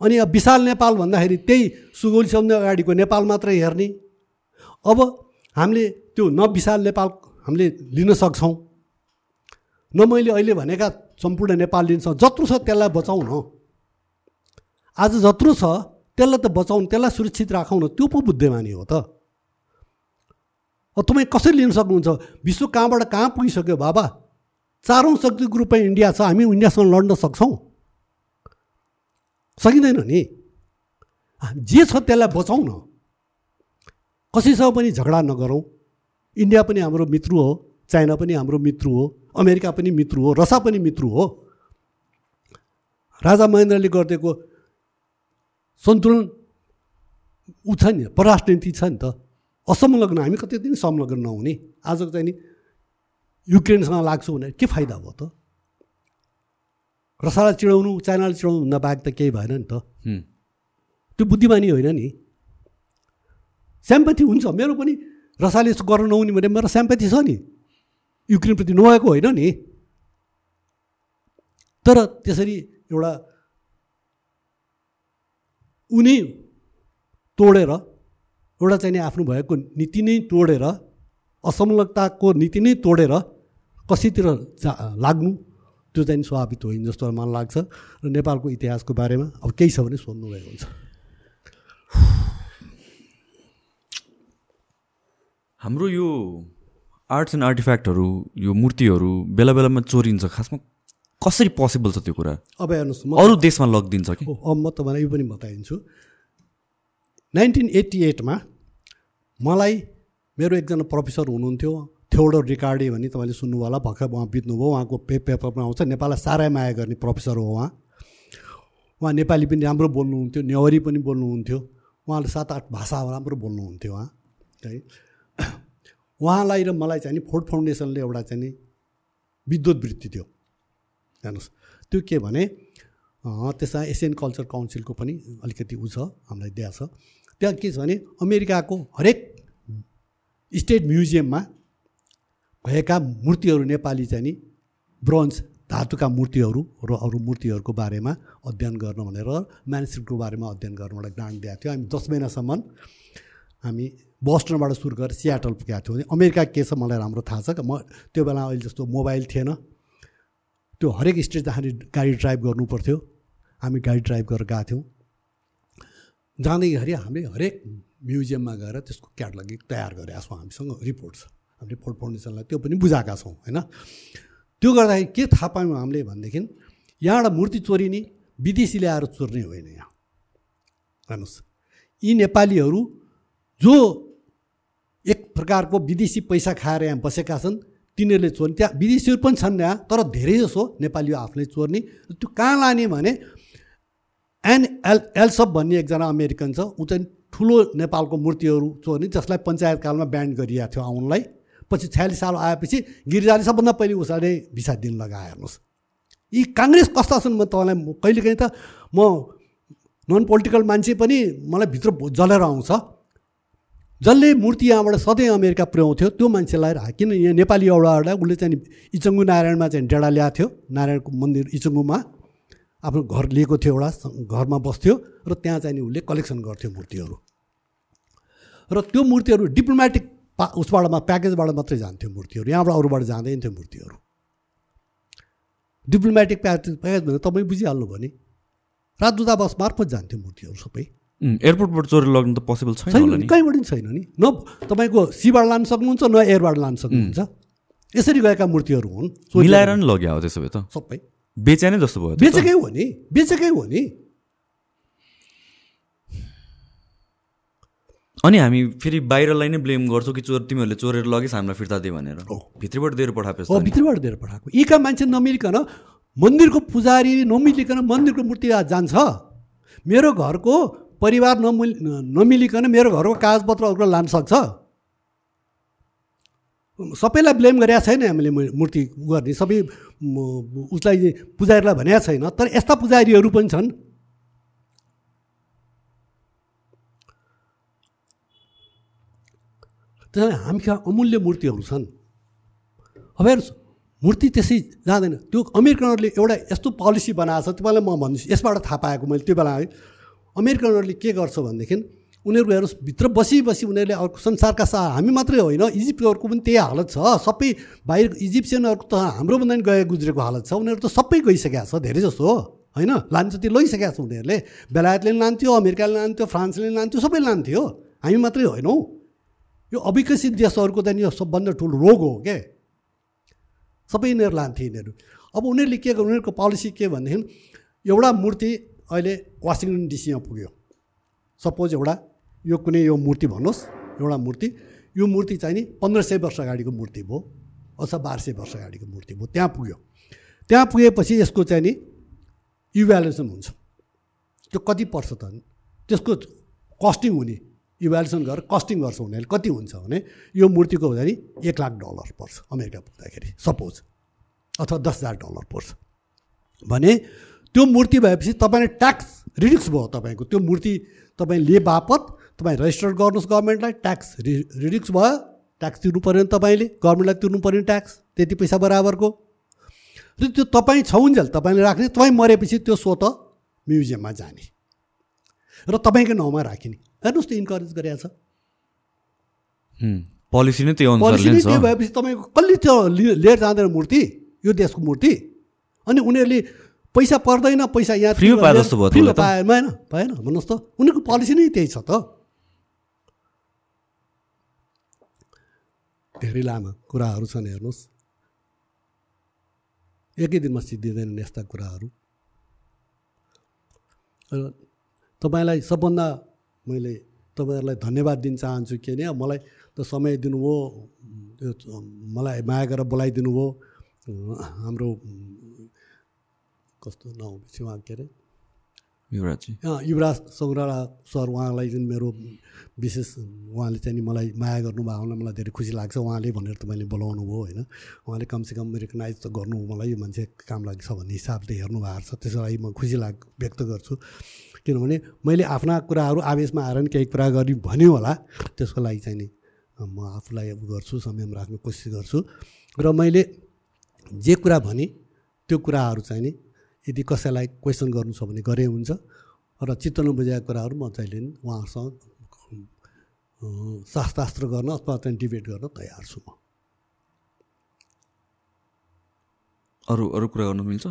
अनि अब विशाल नेपाल भन्दाखेरि त्यही सुगौलीसम्म अगाडिको नेपाल मात्रै हेर्ने। अब हामीले त्यो न विशाल नेपाल हामीले लिन सक्छौँ। न मैले अहिले भनेका सम्पूर्ण नेपाल लिन्छौँ जत्रो छ त्यसलाई बचाउँ न आज जत्रो छ त्यसलाई त बचाउनु त्यसलाई सुरक्षित राखौँ न त्यो पो बुद्धिमानी हो त। तपाईँ कसरी लिन सक्नुहुन्छ? विश्व कहाँबाट कहाँ पुगिसक्यो बाबा? चारौँ शक्तिको रूपमा इन्डिया छ हामी इन्डियासँग लड्न सक्छौँ। सकिँदैन नि। जे छ त्यसलाई बचाउँ न कसैसँग पनि झगडा नगरौँ। इन्डिया पनि हाम्रो मित्र हो चाइना पनि हाम्रो मित्र हो अमेरिका पनि मित्र हो रसा पनि मित्र हो। राजा महेन्द्रले गरिदिएको सन्तुलन ऊ छ नि परराष्ट्र नीति छ नि त। असंलग्न हामी कति दिन संलग्न नहुने। आज चाहिँ नि युक्रेनसँग लाग्छु भने के फाइदा भयो त? रसालाई चिडाउनु चाइनालाई चिडाउनु भन्दा बाहेक त केही भएन नि त। त्यो बुद्धिमानी होइन नि। स्याम्पथी हुन्छ। मेरो पनि रसाले गर्न नहुने भने मेरो स्याम्पथी छ नि। युक्रेनप्रति नभएको होइन नि। तर त्यसरी एउटा उनी तोडेर एउटा चाहिँ आफ्नो भएको नीति नै तोडेर असंलग्नताको नीति नै तोडेर कसैतिर जा लाग्नु त्यो चाहिँ स्वाभाविक होइन जस्तो मलाई लाग्छ र नेपालको इतिहासको बारेमा अब केही छ भने सोध्नुभएको हुन्छ। हाम्रो यो आर्ट्स एन्ड आर्टिफ्याक्टहरू यो मूर्तिहरू बेला बेलामा चोरिन्छ खासमा कसरी पोसिबल छ त्यो कुरा? अब हेर्नुहोस् म अरू देशमा लगिदिन्छ कि? अब म तपाईँलाई यो पनि बताइदिन्छु। नाइन्टिन एट्टी एटमा मलाई मेरो एकजना प्रोफेसर हुनुहुन्थ्यो थ्योडो रिकार्डे भन्ने तपाईँले सुन्नुभयो होला भर्खर उहाँ बित्नुभयो उहाँको पे पेपरमा आउँछ नेपाललाई साह्रै माया गर्ने प्रोफेसर हो उहाँ। उहाँ नेपाली पनि राम्रो बोल्नुहुन्थ्यो नेवारी पनि बोल्नुहुन्थ्यो उहाँले सात आठ भाषा राम्रो बोल्नुहुन्थ्यो उहाँ है। उहाँलाई र मलाई चाहिँ नि फोर्ड फाउन्डेसनले एउटा चाहिँ नि विद्युत वृत्ति थियो हेर्नुहोस् त्यो के भने त्यसमा एसियन कल्चर काउन्सिलको पनि अलिकति उ छ हामीलाई दिएको छ। त्यहाँ के छ भने अमेरिकाको हरेक स्टेट म्युजियममा भएका मूर्तिहरू नेपाली चाहिँ नि ब्रोन्ज धातुका मूर्तिहरू र अरू मूर्तिहरूको बारेमा अध्ययन गर्न भनेर म्यानुस्क्रिप्टको बारेमा अध्ययन गर्नबाट ग्रान्ट दिएको थियो। हामी दस महिनासम्म हामी बस्टनबाट सुरु गरेर सियाटल पुगेको थियौँ। अमेरिका के छ मलाई राम्रो थाहा छ। म त्यो बेला अहिले जस्तो मोबाइल थिएन। त्यो हरेक स्टेट जाँदाखेरि गाडी ड्राइभ गर्नु पर्थ्यो। हामी गाडी ड्राइभ गरेर गएको थियौँ। जाँदैखेरि हामीले हरेक म्युजियममा गएर त्यसको क्याटलगी तयार गरेका छौँ हामीसँग रिपोर्ट छ। हामीले फोर्ट फाउन्डेसनलाई त्यो पनि बुझाएका छौँ होइन? त्यो गर्दाखेरि के थाहा पायौँ हामीले भनेदेखि यहाँबाट मूर्ति चोरिने विदेशी ल्याएर चोर्ने होइन यहाँ। हेर्नुहोस् यी नेपालीहरू जो एक प्रकारको विदेशी पैसा खाएर यहाँ बसेका छन् तिनीहरूले चोर्ने त्यहाँ विदेशीहरू पनि छन् यहाँ तर धेरै जसो नेपाली आफूले चोर्ने। त्यो कहाँ लाने भने एन एल एल्सप भन्ने एकजना अमेरिकन छ। ऊ चाहिँ ठुलो नेपालको मूर्तिहरू भने जसलाई पञ्चायतकालमा ब्यान्ड गरिएको थियो आउनलाई। पछि छयालिस साल आएपछि गिरिजाले सबभन्दा पहिले उसलाई भिसा दिन लगाए हेर्नुहोस्। यी काङ्ग्रेस कस्ता छन् म तपाईँलाई कहिलेकाहीँ त म नन पोलिटिकल मान्छे पनि मलाई भित्र जलेर आउँछ। जसले मूर्ति यहाँबाट सधैँ अमेरिका पुर्याउँथ्यो त्यो मान्छेलाई किन यहाँ नेपाली एउटा उसले चाहिँ इचङ्गु नारायणमा चाहिँ डेडा ल्याएको थियो। नारायणको मन्दिर इचङ्गुमा आफ्नो घर लिएको थियो एउटा घरमा बस्थ्यो र त्यहाँ चाहिँ उसले कलेक्सन गर्थ्यो मूर्तिहरू। र त्यो मूर्तिहरू डिप्लोमेटिक पा उसबाट प्याकेजबाट मात्रै जान्थ्यो मूर्तिहरू। यहाँबाट अरूबाट जाँदैन थियो मूर्तिहरू। डिप्लोमेटिक प्याकेज प्याकेज भनेर तपाईँ बुझिहाल्नु भयो नि। राजदूतावास मार्फत जान्थ्यो मूर्तिहरू सबै। एयरपोर्टबाट चोरेर लग्नु त पोसिबल छैन छैन कहीँबाट पनि छैन नि। न तपाईँको सीबाट लानु सक्नुहुन्छ न एयरबाट लानु सक्नुहुन्छ। यसरी गएका मूर्तिहरू हुन्। मिलाएर नि लग्यो हो त्यसो भए त। सबै। बेचे नै जस्तो भयो बेचेकै हो नि बेचेकै हो नि। अनि हामी फेरि बाहिरलाई नै ब्लेम गर्छौँ कि चोर तिमीहरूले चोरेर लगिस् हामीलाई फिर्ता दियो भनेर। भित्रबाट दिएर पठाएको हो भित्रबाट दिएर पठाएको। यीका मान्छे नमिलिकन मन्दिरको पुजारी नमिलिकन मन्दिरको मूर्ति जान्छ। मेरो घरको परिवार नमिल नमिलिकन मेरो घरको कागजपत्रहरू लान सक्छ? सबैलाई ब्लेम गरेका छैन हामीले मूर्ति गर्ने। सबै उसलाई पुजारीलाई भनेको छैन तर यस्ता पुजारीहरू पनि छन्। त्यसमा हामी कहाँ अमूल्य मूर्तिहरू छन्। अब हेर्नुहोस् मूर्ति त्यसै जाँदैन। त्यो अमेरिकनहरूले एउटा यस्तो पोलिसी बनाएको छ तपाईँलाई म भन्छु यसबाट थाहा पाएको मैले त्यो बेला अमेरिकनहरूले के गर्छ भनेदेखि उनीहरू हेर्नुहोस् भित्र बसी बसी उनीहरूले अर्को संसारका सा हामी मात्रै होइन इजिप्टहरूको पनि त्यही हालत छ। सबै बाहिर इजिप्सियनहरूको त हाम्रोभन्दा पनि गए गुज्रेको हालत छ। उनीहरू त सबै गइसकेको छ धेरै जस्तो हो होइन? लान्छ त्यो लैसकेको छ उनीहरूले। बेलायतले पनि लान्थ्यो अमेरिकाले लान्थ्यो फ्रान्सले लान्थ्यो सबै लान्थ्यो हामी मात्रै होइनौँ। यो अविकसित देशहरूको त यो सबभन्दा ठुलो रोग हो क्या सबै यिनीहरू लान्थे यिनीहरू। अब उनीहरूले के गर्नु उनीहरूको पोलिसी के भनेदेखि एउटा मूर्ति अहिले वासिङटन डिसीमा पुग्यो। सपोज एउटा यो कुनै यो मूर्ति भन्नुहोस् एउटा मूर्ति। यो मूर्ति चाहिँ नि पन्ध्र सय वर्ष अगाडिको मूर्ति भयो अथवा बाह्र सय वर्ष अगाडिको मूर्ति भयो। त्यहाँ पुग्यो। त्यहाँ पुगेपछि यसको चाहिँ नि इभ्यालुएसन हुन्छ। त्यो कति पर्छ त? त्यसको कस्टिङ हुने इभ्यालुएसन गरेर कस्टिङ गर्छ उनीहरूले। कति हुन्छ भने यो मूर्तिको नि एक लाख डलर पर्छ अमेरिका पुग्दाखेरि सपोज। अथवा दस हजार डलर पर्छ। भने त्यो मूर्ति भएपछि तपाईँले ट्याक्स रिडिक्स भयो तपाईँको। त्यो मूर्ति तपाईँ लिए बापत तपाईँ रेजिस्टर गर्नुहोस् गभर्मेन्टलाई ट्याक्स रि रिडिक्स भयो। ट्याक्स तिर्नु पऱ्यो भने तपाईँले गभर्मेन्टलाई तिर्नु पऱ्यो नि ट्याक्स त्यति पैसा बराबरको। र त्यो तपाईँ छौन्जेल तपाईँले राख्ने तपाईँ मरेपछि त्यो स्वत म्युजियममा जाने। र तपाईँकै नाउँमा राखिने। हेर्नुहोस् त इन्करेज गरेको छ पोलिसी नै त्यो पोलिसी नै त्यो भएपछि तपाईँको कसले त्यो लिएर जाँदैन मूर्ति? यो देशको मूर्ति? अनि उनीहरूले पैसा पर्दैन पैसा यहाँ फ्री पाए जस्तो भयो फ्री पाए भएन भएन भन्नुहोस् त। उनीहरूको पोलिसी नै त्यही छ त। धेरै लामा कुराहरू छन् हेर्नुहोस्। एकै दिनमा सिद्धिँदैनन् यस्ता कुराहरू। तपाईँलाई सबभन्दा मैले तपाईँहरूलाई धन्यवाद दिन चाहन्छु के भने मलाई त समय दिनुभयो मलाई माया गरेर बोलाइदिनु भयो हाम्रो कस्तो नाउँ उहाँ के अरे? युवराजी युवराज सौराला सर उहाँलाई जुन मेरो विशेष उहाँले चाहिँ मलाई माया गर्नुभयो हुनाले मलाई धेरै खुसी लाग्छ। उहाँले भनेर तपाईँले बोलाउनु भयो होइन? उहाँले कमसेकम रिकगनाइज त गर्नु मलाई यो मान्छे काम लाग्छ भन्ने हिसाबले हेर्नु भएको छ। त्यसको लागि म खुसी लाग व्यक्त गर्छु। किनभने मैले आफ्ना कुराहरू आवेशमा आएर नि केही कुरा गरि भन्यो होला त्यसको लागि चाहिँ नि म आफूलाई गर्छु समयमा राख्ने कोसिस गर्छु। र मैले जे कुरा भने त्यो कुराहरू चाहिँ नि यदि कसैलाई क्वेसन गर्नु छ भने गरे हुन्छ। र चित्त नबुझाएको कुराहरू म जहिले नि उहाँसँग शास्त्रास्त्र गर्न अथवा चाहिँ डिबेट गर्न तयार छु म। अरू अरू कुरा गर्नु मिल्छ?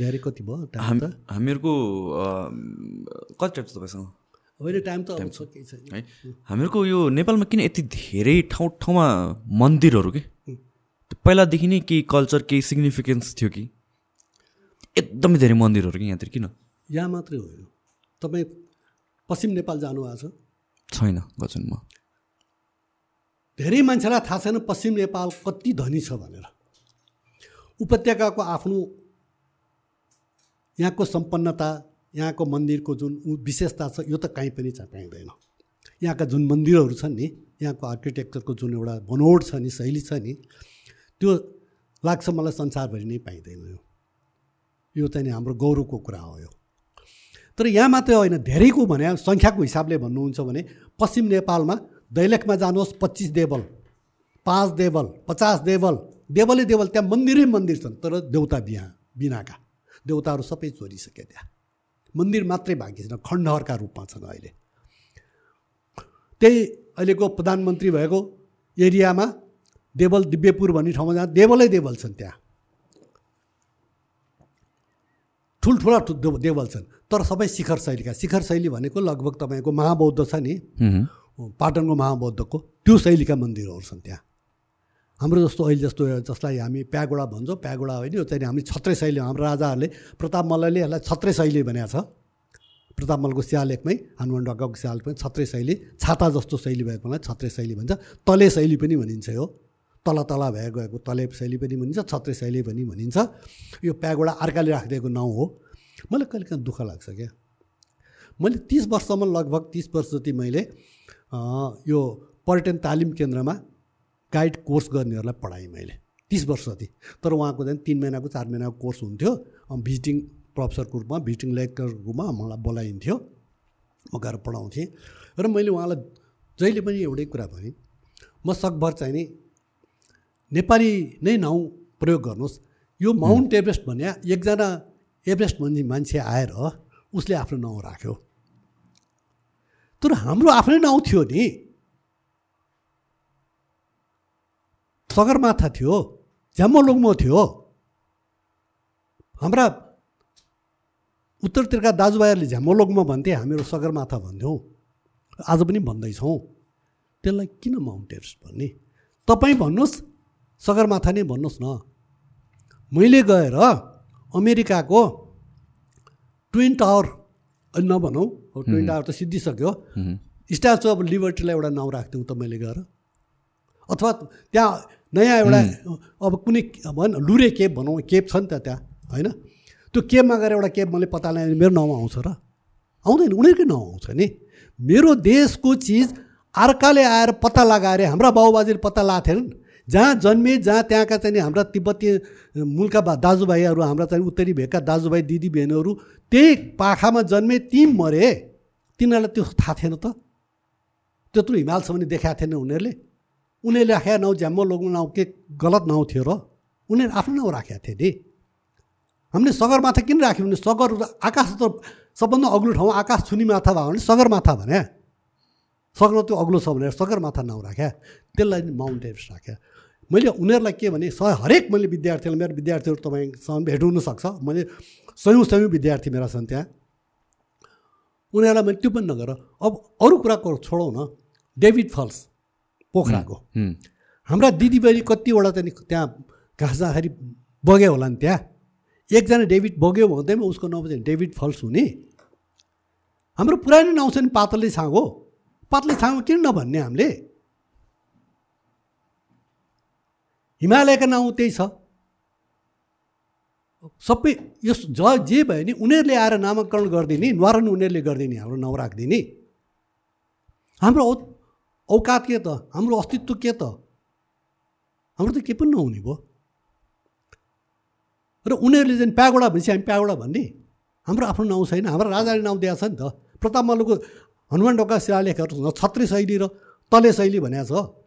धेरै कति भयो हामीहरूको कति टाइम छ तपाईँसँग? होइन टाइम त केही छैन है? हामीहरूको यो नेपालमा किन यति धेरै ठाउँ ठाउँमा मन्दिरहरू के? पहिलादेखि नै केही कल्चर केही सिग्निफिकेन्स थियो कि? एकदमै धेरै मन्दिरहरू कि यहाँतिर किन? यहाँ मात्रै होइन। तपाईँ पश्चिम नेपाल जानुभएको छ? छैन गजनमा धेरै मान्छेलाई थाहा छैन पश्चिम नेपाल कति धनी छ भनेर। उपत्यकाको आफ्नो यहाँको सम्पन्नता यहाँको मन्दिरको जुन विशेषता छ यो त कहीँ पनि पाइँदैन यहाँका जुन मन्दिरहरू छन् नि यहाँको आर्किटेक्चरको जुन एउटा बनोट छ नि शैली छ नि त्यो लाग्छ मलाई संसारभरि नै पाइँदैन यो। यो चाहिँ हाम्रो गौरवको कुरा हो यो। तर यहाँ मात्रै होइन धेरैको भने सङ्ख्याको हिसाबले भन्नुहुन्छ भने पश्चिम नेपालमा दैलेखमा जानुहोस् पच्चिस देवल पाँच देवल पचास देवल देवलै देवल त्यहाँ मन्दिरै मन्दिर छन् तर देउता बिहा बिनाका। देउताहरू सबै चोरिसके त्यहाँ। मन्दिर मात्रै बाँकी छैन खण्डहरका रूपमा छन् अहिले। त्यही अहिलेको प्रधानमन्त्री भएको एरियामा देवल दिव्यपुर भन्ने ठाउँमा जहाँ देवलै देवल छन् त्यहाँ। ठुल्ठुला देवल छन्। तर सबै शिखर शैलीका शिखर शैली भनेको लगभग तपाईँको महाबौद्ध छ नि। पाटनको महाबौद्धको त्यो शैलीका मन्दिरहरू छन् त्यहाँ। हाम्रो जस्तो अहिले जस्तो जसलाई हामी प्यागोडा भन्छौँ प्यागोडा होइन यो चाहिँ हामी छत्रे शैली हाम्रो राजाहरूले प्रताप मल्लले यसलाई छत्रे शैली भनेको छ। प्रताप मल्लको सियालेखमै हनुमान ढकाको सियालेखमै छत्रे शैली छाता जस्तो शैली भएको मलाई छत्रे शैली भन्छ। तले शैली पनि भनिन्छ यो। तल तल भएर गएको तले शैली पनि भनिन्छ छत्रे शैली पनि भनिन्छ। यो प्यागोडा अर्काले राखिदिएको नाउँ हो। मलाई कहिले काहीँ दुःख लाग्छ क्या। मैले तिस वर्षसम्म लगभग तिस वर्ष जति मैले यो पर्यटन तालिम केन्द्रमा गाइड कोर्स गर्नेहरूलाई पढाएँ मैले। तिस वर्ष जति। तर उहाँको चाहिँ तिन महिनाको चार महिनाको कोर्स हुन्थ्यो। भिजिटिङ प्रोफेसरको रूपमा भिजिटिङ लेक्चरको रूपमा मलाई बोलाइन्थ्यो। म गएर पढाउँथेँ। र मैले उहाँलाई जहिले पनि एउटै कुरा भनेँ म सकभर चाहिँ नि नेपाली नै नाउँ प्रयोग गर्नुहोस्। यो माउन्ट एभरेस्ट भने एकजना एभरेस्ट भन्ने मान्छे आएर उसले आफ्नो नाउँ राख्यो। तर हाम्रो आफ्नै नाउँ थियो नि। सगरमाथा थियो झ्याम्मोलुङ्मो थियो। हाम्रा उत्तरतिरका दाजुभाइहरूले झ्याम्मोलोङमा भन्थे हामीहरू सगरमाथा भन्थ्यौँ। आज पनि भन्दैछौँ त्यसलाई किन माउन्ट एभरेस्ट भन्ने? तपाईँ भन्नुहोस् सगरमाथा नै भन्नुहोस् न। मैले गएर अमेरिकाको ट्विन टावर नभनौँ ट्विन टावर त सिद्धिसक्यो। स्ट्याचु अफ लिबर्टीलाई एउटा नाउँ राख्थ्यौँ त मैले गएर। अथवा त्यहाँ नयाँ एउटा अब कुनै भन लुरे केप भनौँ केप छ नि त त्यहाँ होइन? त्यो केपमा गएर एउटा केप मैले पत्ता लगाएँ मेरो नाउँ आउँछ र। आउँदैन उनीहरूकै नाउँ आउँछ नि। मेरो देशको चिज अर्काले आएर पत्ता लगाएर हाम्रा बाबुबाजेले पत्ता लगाएको थिएनन् जहाँ जन्मे जहाँ त्यहाँका चाहिँ हाम्रा तिब्बती मुलका दाजुभाइहरू हाम्रा चाहिँ उत्तरी भेगका दाजुभाइ दिदी बहिनीहरू त्यही पाखामा जन्मे ती मरे। तिनीहरूलाई त्यो थाहा थिएन त। त्यत्रो हिमालसम्म देखाएको थिएन उनीहरूले। उनीहरूले राखेका नाउँ झ्याम्मो लोग्नु नाउँ के गलत नाउँ थियो र उनीहरू आफ्नो नाउँ राखेका थिए नि। हामीले सगरमाथा किन राख्यौँ भने सगर आकाश त सबभन्दा अग्लो ठाउँ आकाश छुनी माथा भयो भने सगरमाथा भने। सगर त्यो अग्लो छ भनेर सगरमाथा नाउँ राख्या। त्यसलाई माउन्ट एभरेस्ट राख्या। मैले उनीहरूलाई के भने स हरेक मैले विद्यार्थीलाई मेरो विद्यार्थीहरू तपाईँसँग भेट हुनसक्छ मैले सयौँ सयौँ विद्यार्थी मेरा छन् त्यहाँ। उनीहरूलाई मैले त्यो पनि नगर अब अरू कुराको छोडौँ न। डेभिड फल्स पोखराको। हाम्रा दिदीबहिनी कतिवटा चाहिँ त्यहाँ घाँस जाँदाखेरि बग्यो होला नि त्यहाँ। एकजना डेभिड बग्यो भन्दैमा उसको नाउँ चाहिँ डेभिड फल्स हुने। हाम्रो पुरानो नाउँ छ नि पातले छाँगो पातले छाँगो किन नभन्ने हामीले? हिमालयका नाउँ त्यही छ। सबै यो ज जे भयो नि उनीहरूले आएर नामाकरण गरिदिने न्वारण उनीहरूले गरिदिने हाम्रो नाउँ राखिदिने। हाम्रो औकात के त? हाम्रो अस्तित्व के त? हाम्रो त के पनि नहुने भयो। र उनीहरूले चाहिँ प्यागोडा भनेपछि हामी प्यागोडा भन्ने? हाम्रो आफ्नो नाउँ छैन हाम्रो राजाले नाउँ दिएको छ नि त। प्रताप मल्लको हनुमान ढोका शिलालेखहरू छत्री शैली र तले शैली भनेको छ।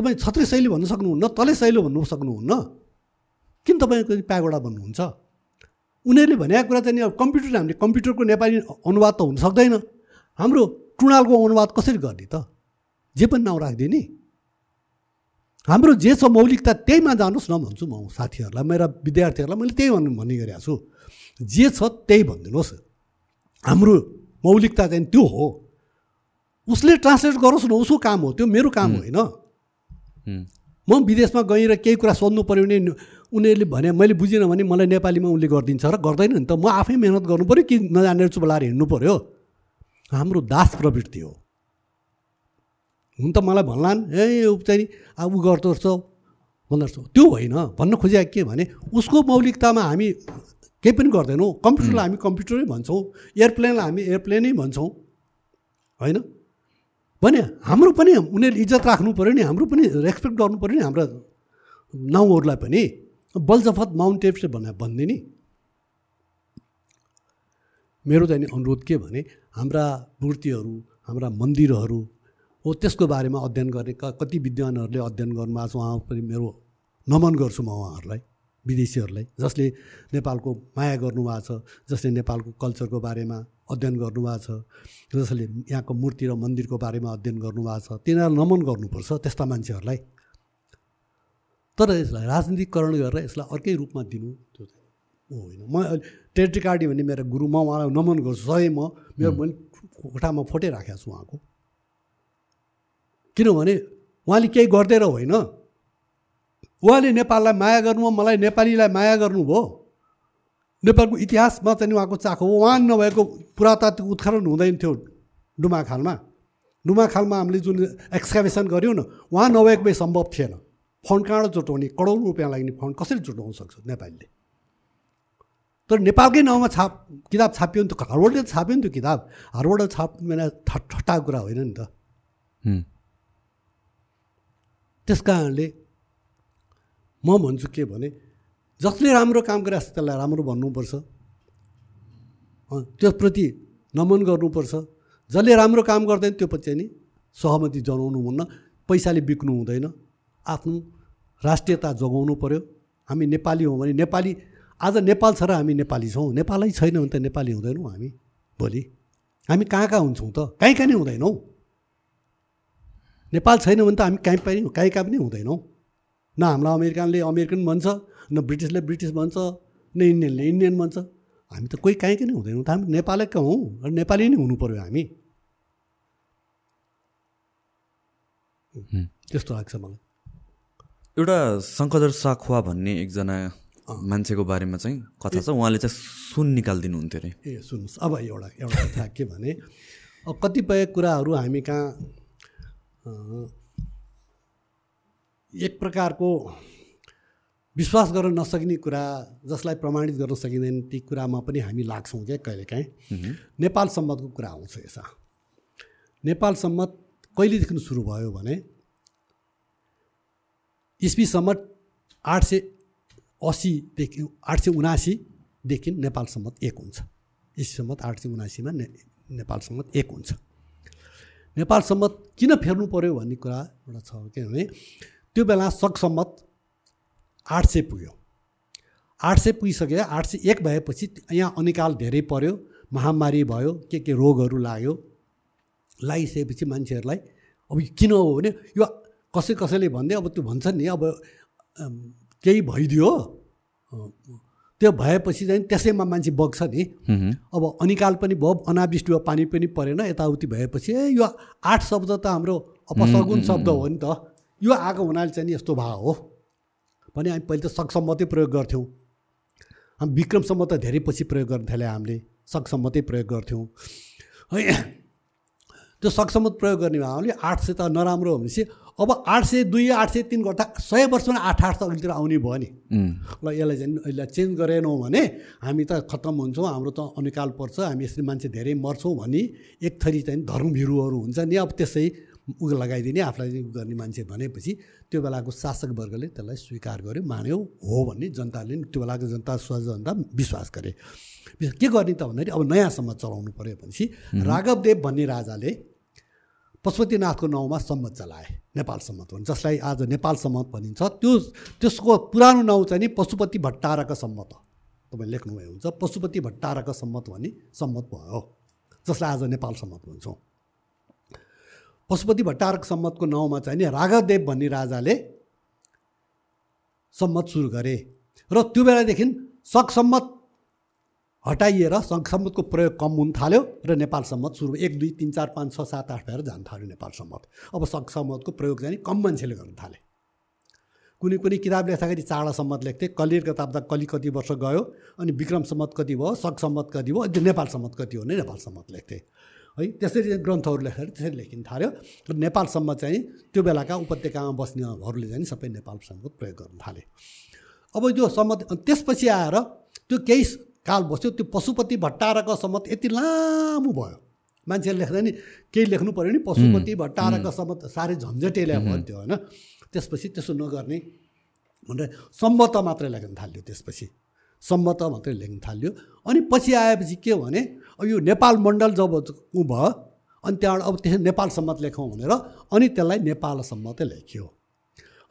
तपाईँ छत्री शैली भन्नु सक्नुहुन्न तले शैली भन्नु सक्नुहुन्न। किन तपाईँको प्यागोडा भन्नुहुन्छ? उनीहरूले भनेको कुरा चाहिँ अब कम्प्युटर हामीले कम्प्युटरको नेपाली अनुवाद त हुन सक्दैन। हाम्रो टुणालको अनुवाद कसरी गर्ने त? जे पनि नाउँ राखिदिने हाम्रो जे छ मौलिकता त्यहीमा जानुहोस् न भन्छु म साथीहरूलाई। मेरा विद्यार्थीहरूलाई मैले त्यही भन्नु भन्ने गरेको छु। जे छ त्यही भनिदिनुहोस्। हाम्रो मौलिकता चाहिँ त्यो हो। उसले ट्रान्सलेट गरोस् न उसको काम हो त्यो मेरो काम होइन। म विदेशमा गएर केही कुरा सोध्नु पऱ्यो भने उनीहरूले भने मैले बुझिनँ भने मलाई नेपालीमा उसले गरिदिन्छ र गर्दैन नि त। म आफै मिहिनेत गर्नु पऱ्यो कि नजानेर चुप लाएर हिँड्नु पऱ्यो हाम्रो दास प्रवृत्ति हो हुन त मलाई भन्लान् ए चाहिँ अब ऊ गर्दो रहेछ भन्दो रहेछ त्यो होइन। भन्न खोजेको के भने उसको मौलिकतामा हामी केही पनि गर्दैनौँ। कम्प्युटरलाई हामी कम्प्युटरै भन्छौँ। एयरप्लेनलाई हामी एयरप्लेनै भन्छौँ। होइन? भने हाम्रो पनि उनीहरूले इज्जत राख्नु पऱ्यो नि हाम्रो पनि रेस्पेक्ट गर्नु पऱ्यो नि हाम्रा नाउँहरूलाई पनि। बलजफत माउन्ट एभरेस्ट भने भन्ने नि। मेरो चाहिँ अनुरोध के भने हाम्रा मूर्तिहरू हाम्रा मन्दिरहरू हो त्यसको बारेमा अध्ययन गर्ने कति विद्वानहरूले अध्ययन गर्नुभएको छ उहाँ पनि मेरो नमन गर्छु म उहाँहरूलाई विदेशीहरूलाई जसले नेपालको माया गर्नुभएको छ जसले नेपालको कल्चरको बारेमा अध्ययन गर्नुभएको छ। जसले यहाँको मूर्ति र मन्दिरको बारेमा अध्ययन गर्नुभएको छ। तिनीहरूलाई नमन गर्नुपर्छ त्यस्ता मान्छेहरूलाई। तर यसलाई राजनीतिकरण गरेर यसलाई अर्कै रूपमा दिनु त्यो होइन। म टेट्रिकार्डी भन्ने मेरो गुरु म उहाँलाई नमन गर्छु। सधैँ म मेरो मैले कोठामा फोटो राखेको छु उहाँको। किनभने उहाँले केही गर्दै होइन। उहाँले नेपाललाई माया गर्नुभयो मलाई नेपालीलाई माया गर्नुभयो। नेपालको इतिहासमा चाहिँ उहाँको चाखो हो। उहाँ नभएको पुरातात्विक उत्खनन हुँदैन थियो डुमाखालमा। डुमाखालमा हामीले जुन एक्सकाभेसन गऱ्यौँ न उहाँ नभएको भए सम्भव थिएन। फन्ड कहाँबाट जुटाउने? करोड रुपियाँ लाग्ने फन्ड कसरी जुटाउन सक्छ नेपालीले? तर नेपालकै नाउँमा छाप किताब छापियो नि त हार्वर्डले छाप्यो नि त्यो किताब। हार्वर्ड छाप भने ठट्टाको कुरा होइन नि त। त्यस कारणले म भन्छु के भने जसले राम्रो काम गरिरहेको छ त्यसलाई राम्रो भन्नुपर्छ। त्यसप्रति नमन गर्नुपर्छ। जसले राम्रो काम गर्दैन त्यो पछि नि सहमति जनाउनु हुन्न। पैसाले बिक्नु हुँदैन। आफ्नो राष्ट्रियता जोगाउनु पऱ्यो हामी नेपाली हौँ भने नेपाली आज नेपाल छ र हामी नेपाली छौँ। नेपालै छैन भने त नेपाली हुँदैनौँ हामी भोलि। हामी कहाँ कहाँ हुन्छौँ त? कहीँ कहीँ नै हुँदैनौँ। नेपाल छैन भने त हामी कहीँ पनि कहीँ कहाँ पनि हुँदैनौँ। न हामीलाई अमेरिकनले अमेरिकन भन्छ। न ब्रिटिसले ब्रिटिस भन्छ न इन्डियनले इन्डियन भन्छ। हामी त कोही कहीँ नै हुँदैनौँ त। हामी नेपालैका हौँ र नेपाली नै हुनु पऱ्यो हामी। त्यस्तो लाग्छ मलाई। एउटा शङ्करदर साखुवा भन्ने एकजना मान्छेको बारेमा चाहिँ कथा छ। उहाँले चाहिँ सुन निकालिदिनु हुन्थ्यो अरे। ए सुन्नुहोस्। अब एउटा एउटा कथा के भने अब कतिपय कुराहरू हामी कहाँ एक प्रकारको विश्वास गर्न नसकिने कुरा जसलाई प्रमाणित गर्न सकिँदैन ती कुरामा पनि हामी लाग्छौँ क्या कहिलेकाहीँ। नेपाल सम्मतको कुरा आउँछ यसमा। नेपाल सम्मत कहिलेदेखि सुरु भयो भने इस्वी सम्मत आठ सय असीदेखि आठ सय उनासीदेखि नेपाल सम्मत एक हुन्छ। इस्वी सम्मत आठ सय उनासीमा ने नेपाल सम्मत एक हुन्छ। नेपाल सम्मत किन फेर्नु पऱ्यो भन्ने कुरा एउटा छ किनभने त्यो बेला सकसम्मत आठ सय पुग्यो। आठ सय पुगिसक्यो आठ सय एक भएपछि यहाँ अनिकाल धेरै पऱ्यो महामारी भयो के के रोगहरू लाग्यो लागिसकेपछि मान्छेहरूलाई अब किन हो भने यो कसै कसैले भन्दै अब त्यो भन्छ नि अब केही भइदियो। त्यो भएपछि चाहिँ त्यसैमा मान्छे बग्छ नि। अब अनिकाल पनि भयो अनावृष्टि भयो पानी पनि परेन यताउति भएपछि ए यो आठ शब्द त हाम्रो अपसगुन शब्द हो नि त। यो आएको हुनाले चाहिँ यस्तो भए हो। भने हामी पहिले त सकसम्मतै प्रयोग गर्थ्यौँ। हामी विक्रमसम्म त धेरै पछि प्रयोग गर्न थाल्यो हामीले सकसम्मतै प्रयोग गर्थ्यौँ। है त्यो सकसम्मत प्रयोग गर्ने भए आठ सय त नराम्रो हो भनेपछि अब आठ सय दुई आठ सय तिन गर्दा सय वर्षमा आठ आठ त अघितिर आउने भयो नि। ल यसलाई चाहिँ यसलाई चेन्ज गरेनौँ भने हामी त खत्तम हुन्छौँ हाम्रो त अनिकाल पर्छ हामी यसरी मान्छे धेरै मर्छौँ भने एक थरी चाहिँ धर्मभिरुहरू हुन्छ नि। अब त्यसै उ लगाइदिने आफूलाई गर्ने मान्छे भनेपछि त्यो बेलाको शासक वर्गले त्यसलाई स्वीकार गर्यो मान्यो हो भन्ने जनताले त्यो बेलाको जनता जनता विश्वास गरे। के गर्ने त भन्दाखेरि अब नयाँसम्म चलाउनु पऱ्यो भनेपछि राघवदेव भन्ने राजाले पशुपतिनाथको नाउँमा सम्मत चलाए नेपाल सम्मत भन्छ जसलाई आज नेपाल सम्मत भनिन्छ। त्यो त्यसको पुरानो नाउँ चाहिँ नि पशुपति भट्टारक सम्मत तपाईँले लेख्नुभयो हुन्छ पशुपति भट्टारक सम्मत भन्ने सम्मत भयो जसलाई आज नेपाल सम्मत भन्छौँ। पशुपति भट्टारक सम्मतको नाउँमा चाहिँ नि राघवदेव भन्ने राजाले सम्मत सुरु गरे। र त्यो बेलादेखि सकसम्मत हटाइएर सङ्घसम्मतको प्रयोग कम हुन थाल्यो र नेपाल सम्मत सुरु एक दुई तिन चार पाँच छ सात आठ भएर जान थाल्यो नेपाल सम्मत। अब सङ्घसम्मतको प्रयोग चाहिँ कम मान्छेले गर्न थाले। कुनै कुनै किताब लेख्दाखेरि चाडा सम्मत लेख्थे कलिर किताब त कलि कति वर्ष गयो अनि विक्रम सम्मत कति भयो सकसम्मत कति भयो नेपाल सम्मत कति हो भने नेपाल सम्मत लेख्थे। है? त्यसरी ग्रन्थहरू लेखेर त्यसरी लेखिन थाल्यो। र नेपालसम्म चाहिँ त्यो बेलाका उपत्यकामा बस्नेहरूले चाहिँ सबै नेपाल सम्मत प्रयोग गर्न थाले। अब त्यो सम्मत त्यसपछि आएर त्यो केही काल बस्यो त्यो पशुपति भट्टारक सम्मत यति लामो भयो। मान्छेले लेख्दा नि केही लेख्नु पऱ्यो नि पशुपति भट्टारक सम्मत साह्रै झन्झटेल्या भयो त्यो होइन? त्यसपछि त्यसो नगर्ने भनेर सम्मत मात्रै लेख्न थाल्यो त्यसपछि। सम्मत मात्रै लेख्न थाल्यो। अनि पछि आएपछि के भने अब यो नेपाल मण्डल जब ऊ भयो अनि त्यहाँबाट अब त्यसरी नेपाल सम्मत लेखौँ भनेर अनि त्यसलाई नेपाल सम्मतै लेख्यो।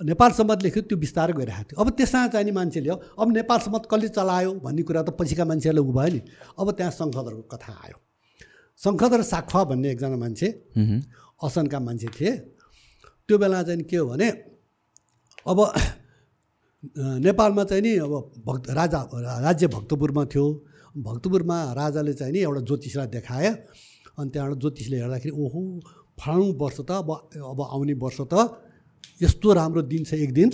नेपाल सम्मत लेख्यो त्यो बिस्तारै गइरहेको थियो। अब त्यसमा चाहिने मान्छेले अब नेपाल सम्मत कसले चलायो भन्ने कुरा त पछिका मान्छेहरूलाई उ भयो नि। अब त्यहाँ शङ्खधरको कथा आयो। शङ्खधर साख्वा भन्ने एकजना मान्छे असनका मान्छे थिए। त्यो बेला चाहिँ के हो भने अब नेपालमा चाहिँ नि अब भक्त राजा राज्य भक्तपुरमा थियो। भक्तपुरमा राजाले चाहिँ नि एउटा ज्योतिषलाई देखायो अनि त्यहाँबाट ज्योतिषले हेर्दाखेरि ओहो फलाउँ वर्ष त अब अब आउने वर्ष त यस्तो राम्रो दिन छ एक दिन।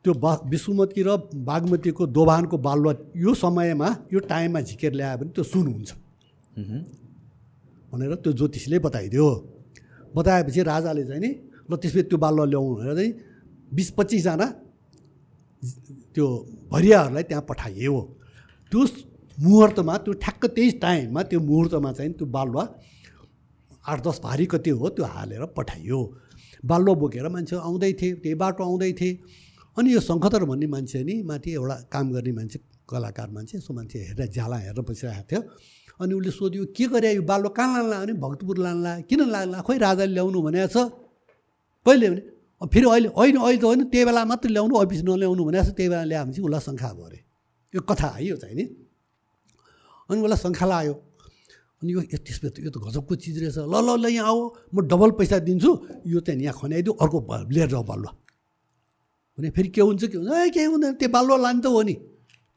त्यो बा विष्णुमती र बागमतीको दोभानको बालुवा यो समयमा यो टाइममा झिकेर ल्यायो भने त्यो सुन हुन्छ। भनेर त्यो ज्योतिषले बताइदियो। बताएपछि राजाले चाहिँ नि ल त्यसपछि त्यो बालुवा ल्याउनु भनेर चाहिँ बिस पच्चिसजना त्यो भरियाहरूलाई त्यहाँ पठाइयो त्यो मुहुर्तमा त्यो ठ्याक्क त्यही टाइममा त्यो मुहुर्तमा चाहिँ त्यो बालुवा आठ दस भारी कति हो त्यो हालेर पठाइयो। बालुवा बोकेर मान्छे आउँदै थिए त्यही बाटो आउँदै थिए। अनि यो शङ्खतर भन्ने मान्छे नि माथि एउटा काम गर्ने मान्छे कलाकार मान्छे यसो मान्छे हेरेर झ्याला हेरेर बसिरहेको थियो। अनि उसले सोध्यो के गरे यो बालुवा कहाँ लान्ला भने भक्तपुर लान्ला किन लाग्ला खोइ राजाले ल्याउनु भनेको छ। कहिले भने फेरि अहिले होइन अहिले त होइन त्यही बेला मात्रै ल्याउनु अफिस नल्याउनु भनेको छ त्यही बेला ल्यायो भने चाहिँ उसलाई शङ्खा भयो अरे। यो कथा है यो चाहिँ नि। अनि उसलाई शङ्खा लायो अनि यो त्यसमा यो त गजबको चिज रहेछ। ल ल ल यहाँ आऊ। म डबल पैसा दिन्छु। यो चाहिँ यहाँ खन्याइदियो। अर्को लिएर जाऊ बालुवा। भने फेरि के हुन्छ के हुन्छ? ए केही हुँदैन। त्यो बालुवा लाने त हो नि।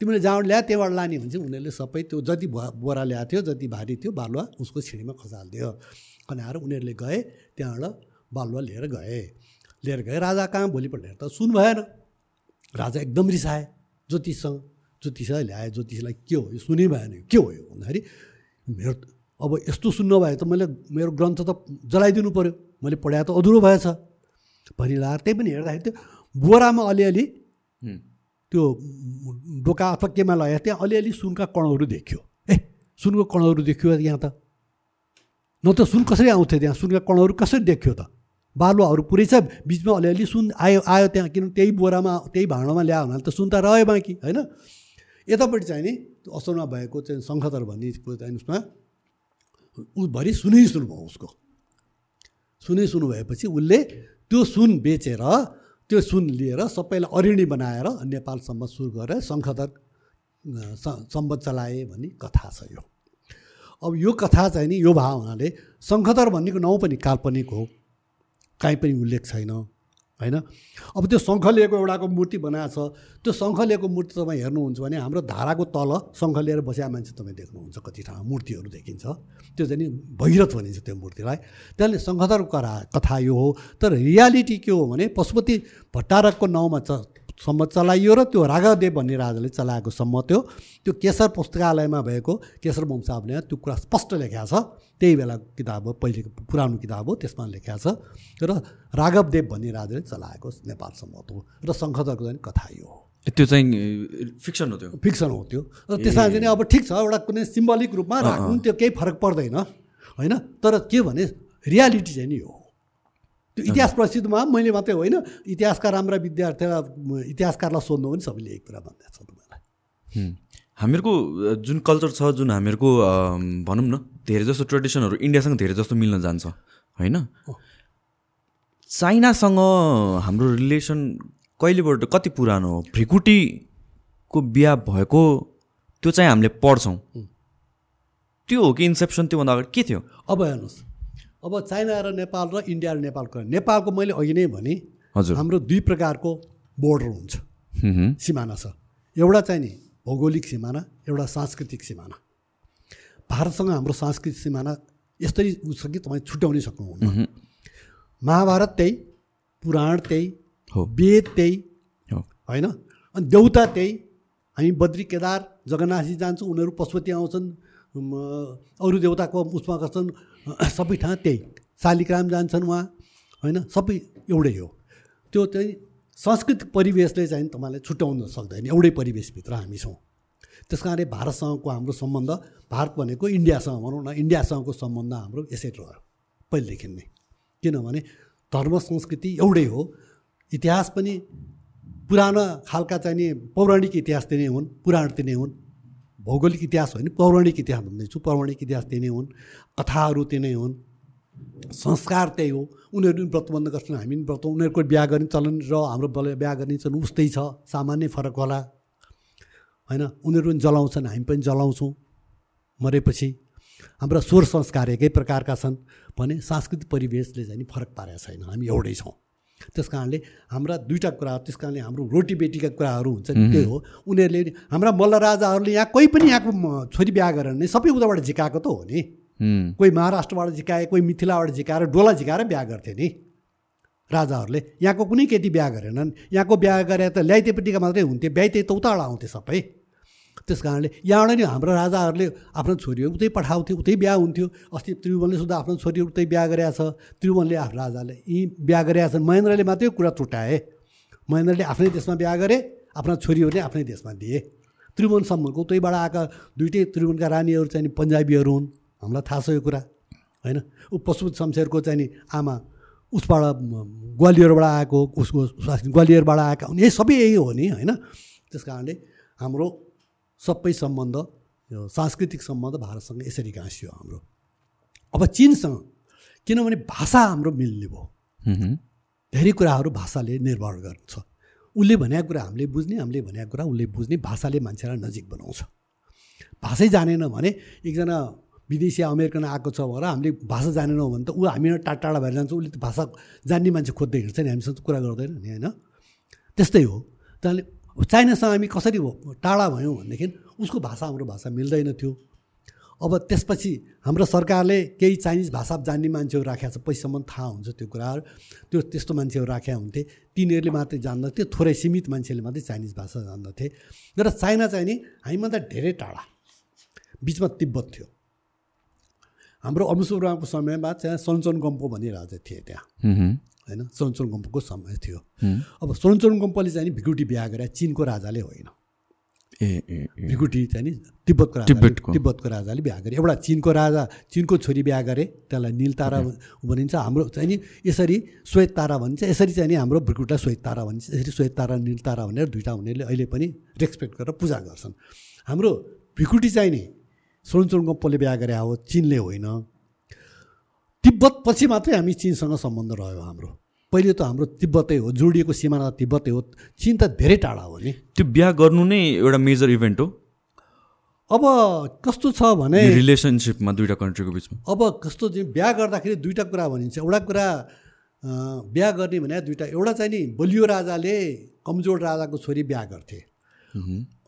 तिमीले जहाँबाट ल्यायो त्यहाँबाट लाने भने चाहिँ उनीहरूले सबै त्यो जति बोरा ल्याएको थियो जति भारी थियो बालुवा उसको छिँडीमा खसालिदियो। खनाएर उनीहरूले गए त्यहाँबाट बालुवा लिएर गए। लिएर गए राजा कहाँ? भोलिपल्ट हेर्दा सुन भएन राजा एकदम रिसाए ज्योतिषसँग। ज्योतिषलाई ल्याए ज्योतिषलाई के हो यो सुनै भएन के हो यो भन्दाखेरि मेरो अब यस्तो सुन्न भए त मैले मेरो ग्रन्थ त जलाइदिनु पऱ्यो मैले पढाए त अधुरो भएछ। भनी लगाएर त्यही पनि हेर्दाखेरि त्यो बोरामा अलिअलि त्यो डोका अथवा केमा लगाएर त्यहाँ अलिअलि सुनका कणहरू देखियो। ए सुनको कणहरू देखियो यहाँ त। न त सुन कसरी आउँथ्यो त्यहाँ? सुनका कणहरू कसरी देखियो त? बालुवाहरू पुरै छ बिचमा अलिअलि सुन आयो आयो त्यहाँ किन त्यही बोरामा त्यही भाँडोमा ल्यायो भने त सुन त रह्यो बाँकी होइन यतापट्टि चाहिँ नि असलमा भएको चाहिँ शङ्खतर भन्ने चाहिँ उसमा भरि सुनै सुन भयो उसको। सुनै सुन भएपछि उसले त्यो सुन बेचेर त्यो सुन लिएर सबैलाई अरिणी बनाएर नेपालसम्म सुरु गरेर शङ्खतर सम्बत चलाए भन्ने कथा छ यो। अब यो कथा चाहिँ नि यो भाव हुनाले शङ्खतर भन्नेको नाउँ पनि काल्पनिक हो। काहीँ पनि उल्लेख छैन होइन? अब त्यो शङ्ख लिएको एउटाको मूर्ति बनाएको छ त्यो शङ्ख लिएको मूर्ति तपाईँ हेर्नुहुन्छ भने हाम्रो धाराको तल शङ्ख लिएर बसेका मान्छे तपाईँ देख्नुहुन्छ कति ठाउँमा मूर्तिहरू देखिन्छ। त्यो चाहिँ भैरथ भनिन्छ त्यो मूर्तिलाई। त्यसले शङ्खधरको कथा यो हो तर रियालिटी के हो भने पशुपति भट्टारकको नाउँमा सम्म चलाइयो र त्यो राघवदेव भन्ने राजाले चलाएको सम्म त्यो त्यो केशर पुस्तकालयमा भएको केशर वंशावलीमा त्यो कुरा स्पष्ट लेखेको छ। त्यही बेला किताब हो पहिलेको पुरानो किताब हो त्यसमा लेखेको छ। र राघवदेव भन्ने राजाले चलाएको नेपाल सम्मत हो र शङ्खधरको चाहिँ कथा यो हो। त्यो चाहिँ फिक्सन हो त्यो? फिक्सन हो त्यो। र त्यसमा चाहिँ अब ठिक छ एउटा कुनै सिम्बलिक रूपमा राख्नु त्यो केही फरक पर्दैन होइन? तर के भने रियालिटी चाहिँ नि हो। त्यो इतिहास प्रसिद्धमा मैले मात्रै होइन इतिहासका राम्रा विद्यार्थीलाई इतिहासकारलाई सोध्नु पनि सबैले एक कुरा भन्दैछ तपाईँलाई। हामीहरूको जुन कल्चर छ जुन हामीहरूको भनौँ न धेरै जस्तो ट्रेडिसनहरू इन्डियासँग धेरै जस्तो मिल्न जान्छ होइन? चाइनासँग हाम्रो रिलेसन कहिलेबाट कति पुरानो हो? भ्रिकुटीको बिहा भएको त्यो चाहिँ हामीले पढ्छौँ। त्यो हो कि इन्सेप्सन त्योभन्दा अगाडि के थियो? अब हेर्नुहोस्। अब चाइना र नेपाल र इन्डिया र नेपालको नेपालको मैले अघि नै भने हजुर। हाम्रो दुई प्रकारको बोर्डर हुन्छ। सिमाना छ। एउटा चाहिँ नि भौगोलिक सिमाना एउटा सांस्कृतिक सिमाना। भारतसँग हाम्रो सांस्कृतिक सिमाना यस्तै छ कि तपाईँ छुट्याउनै सक्नुहुन्न। महाभारत त्यही पुराण त्यही हो। वेद त्यही हो। होइन? अनि देउता त्यही हामी बद्री केदार जगन्नाथजी जान्छौँ उनीहरू पशुपति आउँछन् अरू देउताको उसमा गर्छन् सबै ठाउँ त्यही। शालिग्राम जान्छन् उहाँ होइन? सबै एउटै हो। त्यो चाहिँ सांस्कृतिक परिवेशले चाहिँ तपाईँलाई छुट्याउन सक्दैन। एउटै परिवेशभित्र हामी छौँ। त्यस कारणले भारतसँगको हाम्रो सम्बन्ध भारत भनेको इन्डियासँग भनौँ न इन्डियासँगको सम्बन्ध हाम्रो यसरी रह्यो। पहिलेदेखि नै। किनभने धर्म संस्कृति एउटै हो। इतिहास पनि पुरानो खालका चाहिँ नि पौराणिक इतिहास नै हुन् पुराण नै हुन्। भौगोलिक इतिहास होइन पौराणिक इतिहास भन्दैछु पौराणिक इतिहास त्यही नै हुन्। कथाहरू त्यही नै हुन्। संस्कार त्यही हो। उनीहरू पनि व्रतबन्ध गर्छन् हामी पनि व्रत उनीहरूको बिहा गर्ने चलन र हाम्रो बिहा गर्ने चलन उस्तै छ। सामान्य फरक होला। होइन उनीहरू पनि जलाउँछन् हामी पनि जलाउँछौँ मरेपछि। हाम्रा स्वर संस्कार एकै प्रकारका छन् भने सांस्कृतिक परिवेशले चाहिँ फरक पारेको छैन। हामी एउटै छौँ। त्यस कारणले हाम्रा दुईवटा कुरा त्यस कारणले हाम्रो रोटी बेटीका कुराहरू हुन्छ त्यही हो। उनीहरूले हाम्रा मल्ल राजाहरूले यहाँ कोही पनि यहाँको छोरी बिहा गरेर नै सबै उताबाट झिकाएको त हो नि। कोही महाराष्ट्रबाट झिकाए कोही मिथिलाबाट झिकाएर डोला झिकाएर बिहा गर्थे नि। राजाहरूले यहाँको कुनै केटी बिहा गरेनन्। यहाँको बिहा गरे त ल्याइतेपट्टिका मात्रै हुन्थे ब्याइते त उताबाट आउँथे सबै। त्यस कारणले यहाँबाट नि हाम्रो राजाहरूले आफ्नो छोरीहरू उतै पठाउँथ्यो उतै बिहा हुन्थ्यो। अस्ति त्रिभुवनले सुधा आफ्नो छोरीहरू उतै बिहा गरेका छ। त्रिभुवनले आफ्नो राजाले यी बिहा गरेका छन्। महेन्द्रले मात्रै कुरा चुटाए महेन्द्रले आफ्नै देशमा बिहा गरे आफ्ना छोरीहरूले आफ्नै देशमा दिए। त्रिभुवनसम्मको उतैबाट आएका दुइटै त्रिभुवनका रानीहरू चाहिँ पन्जाबीहरू हुन्। हामीलाई थाहा छ यो कुरा होइन? ऊ पशुपत शमशेरको चाहिँ आमा उसबाट ग्वालियरबाट आएको उसको ग्वालियरबाट आएका यही सबै यही हो नि होइन? त्यस कारणले हाम्रो सबै सम्बन्ध यो सांस्कृतिक सम्बन्ध भारतसँग यसरी गाँसियो हाम्रो। अब चिनसँग किनभने भाषा हाम्रो मिल्ने भयो। धेरै कुराहरू भाषाले निर्भर गर्छ। उसले भनेको कुरा हामीले बुझ्ने हामीले भनेको कुरा उसले बुझ्ने भाषाले मान्छेलाई नजिक बनाउँछ। भाषै जानेन भने एकजना विदेशी अमेरिकन आएको छ भनेर हामीले भाषा जानेनौँ भने त ऊ हामी टाढा टाढा भएर जान्छ। उसले त भाषा जान्ने मान्छे खोज्दै हिँड्छ नि हामीसँग कुरा गर्दैन नि होइन? त्यस्तै हो। चाइनासँग हामी कसरी टाढा भयौँ भनेदेखि उसको भाषा हाम्रो भाषा मिल्दैन थियो। अब त्यसपछि हाम्रो सरकारले केही चाइनिज भाषा जान्ने मान्छेहरू राखेको छ पैसासम्म थाहा हुन्छ त्यो कुराहरू। त्यो त्यस्तो मान्छेहरू राखेका हुन्थे। तिनीहरूले मात्रै जान्दथे थोरै सीमित मान्छेले मात्रै चाइनिज भाषा जान्दथे। र चाइना चाहिँ नि हामीभन्दा धेरै टाढा बिचमा तिब्बत थियो। हाम्रो अनुसुराको समयमा त्यहाँ सन्चन गम्पो राजा थिए त्यहाँ। होइन? सन्चन गम्पोको समय थियो। अब सन्चन गम्पोले चाहिँ नि भिकुटी बिहा गरे चिनको राजाले होइन। ए भिकुटी चाहिँ नि तिब्बतको राजा तिब्बतको। राजाले बिहा गरे। एउटा चिनको राजा चिनको छोरी बिहा गरे। त्यसलाई निल तारा भनिन्छ। हाम्रो चाहिँ नि यसरी श्वेत तारा भनिन्छ। यसरी चाहिँ नि हाम्रो भिकुटा श्वेत तारा भनिन्छ। यसरी श्वेत तारा निल तारा भनेर दुइटा हुनेले अहिले पनि रेस्पेक्ट गरेर पूजा गर्छन्। हाम्रो भिकुटी चाहिँ नि सोनचोङको बिहा गरे हो। चिनले होइन। तिब्बत पछि मात्रै हामी चिनसँग सम्बन्ध रह्यो हाम्रो। पहिले त हाम्रो तिब्बतै हो जोडिएको सिमाना तिब्बतै हो चिन त धेरै टाढा हो नि। त्यो बिहा गर्नु नै एउटा मेजर इभेन्ट हो। अब कस्तो छ भने रिलेसनसिपमा दुइटा कन्ट्रीको बिचमा। अब कस्तो चाहिँ बिहा गर्दाखेरि दुइटा कुरा भनिन्छ। एउटा कुरा बिहा गर्ने भने दुइटा एउटा चाहिँ नि बलियो राजाले कमजोर राजाको छोरी बिहा गर्थे।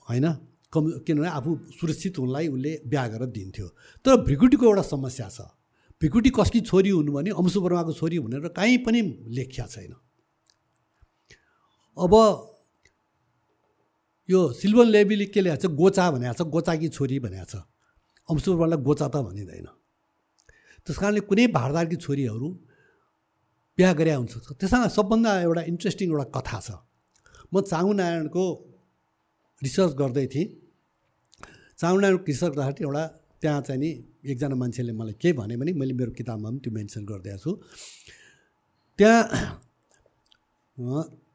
होइन? कम किनभने आफू सुरक्षित हुनलाई उसले बिहा गरेर दिन्थ्यो। तर भ्रिकुटीको एउटा समस्या छ। भ्रिकुटी कसकी छोरी हुनु भने अंशु वर्माको छोरी भनेर काहीँ पनि लेख्या छैन। अब यो सिल्वन लेबीले के ल्याएको छ? गोचा भनेको छ गोचाकी छोरी भनेको छ। अंशु वर्मालाई गोचा त भनिँदैन। त्यस कारणले कुनै भारदारकी छोरीहरू बिहा गरे हुन्छ त्यससँग सबभन्दा एउटा इन्ट्रेस्टिङ एउटा कथा छ। म चाङु नारायणको रिसर्च गर्दै थिएँ। चामुण्डा कृषक राहट एउटा त्यहाँ चाहिँ नि एकजना मान्छेले मलाई के भने भने मैले मेरो किताबमा पनि त्यो मेन्सन गरिदिएको छु। त्यहाँ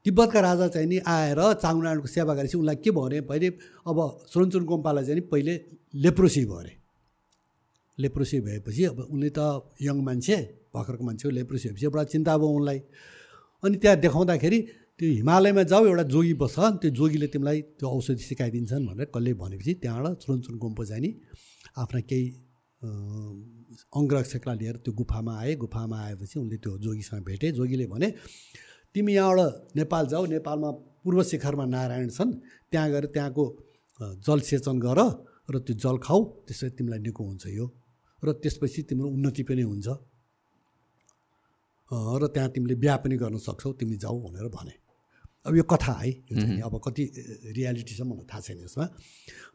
तिब्बतका राजा चाहिँ नि आएर चामुनारायणको सेवा गरेपछि उसलाई के भने पहिले अब सोनचुन गोम्पालाई चाहिँ नि पहिले लेप्रोसी भयो अरे लेप्रोसी भएपछि अब उनले त यङ मान्छे भर्खरको मान्छे हो लेप्रोसी भएपछि एउटा चिन्ता भयो उनलाई। अनि त्यहाँ देखाउँदाखेरि त्यो हिमालयमा जाऊ एउटा जोगी बस्छ त्यो जोगीले तिमीलाई त्यो औषधि सिकाइदिन्छन् भनेर कसले भनेपछि त्यहाँबाट चुरुन गुम्पो जाने आफ्ना केही अङ्गरक्षकलाई लिएर त्यो गुफामा आए। गुफामा आएपछि उनले त्यो जोगीसँग भेटे। जोगीले भने तिमी यहाँबाट नेपाल जाऊ। नेपालमा पूर्व शिखरमा नारायण छन्। त्यहाँ गएर त्यहाँको जल सेचन गर र त्यो जल खाऊ। त्यसरी तिमीलाई निको हुन्छ यो। र त्यसपछि तिम्रो उन्नति पनि हुन्छ। र त्यहाँ तिमीले बिहा पनि गर्न सक्छौ। तिमी जाऊ भनेर भने। अब यो कथा है। यो अब कति रियालिटी छ मलाई थाहा छैन यसमा।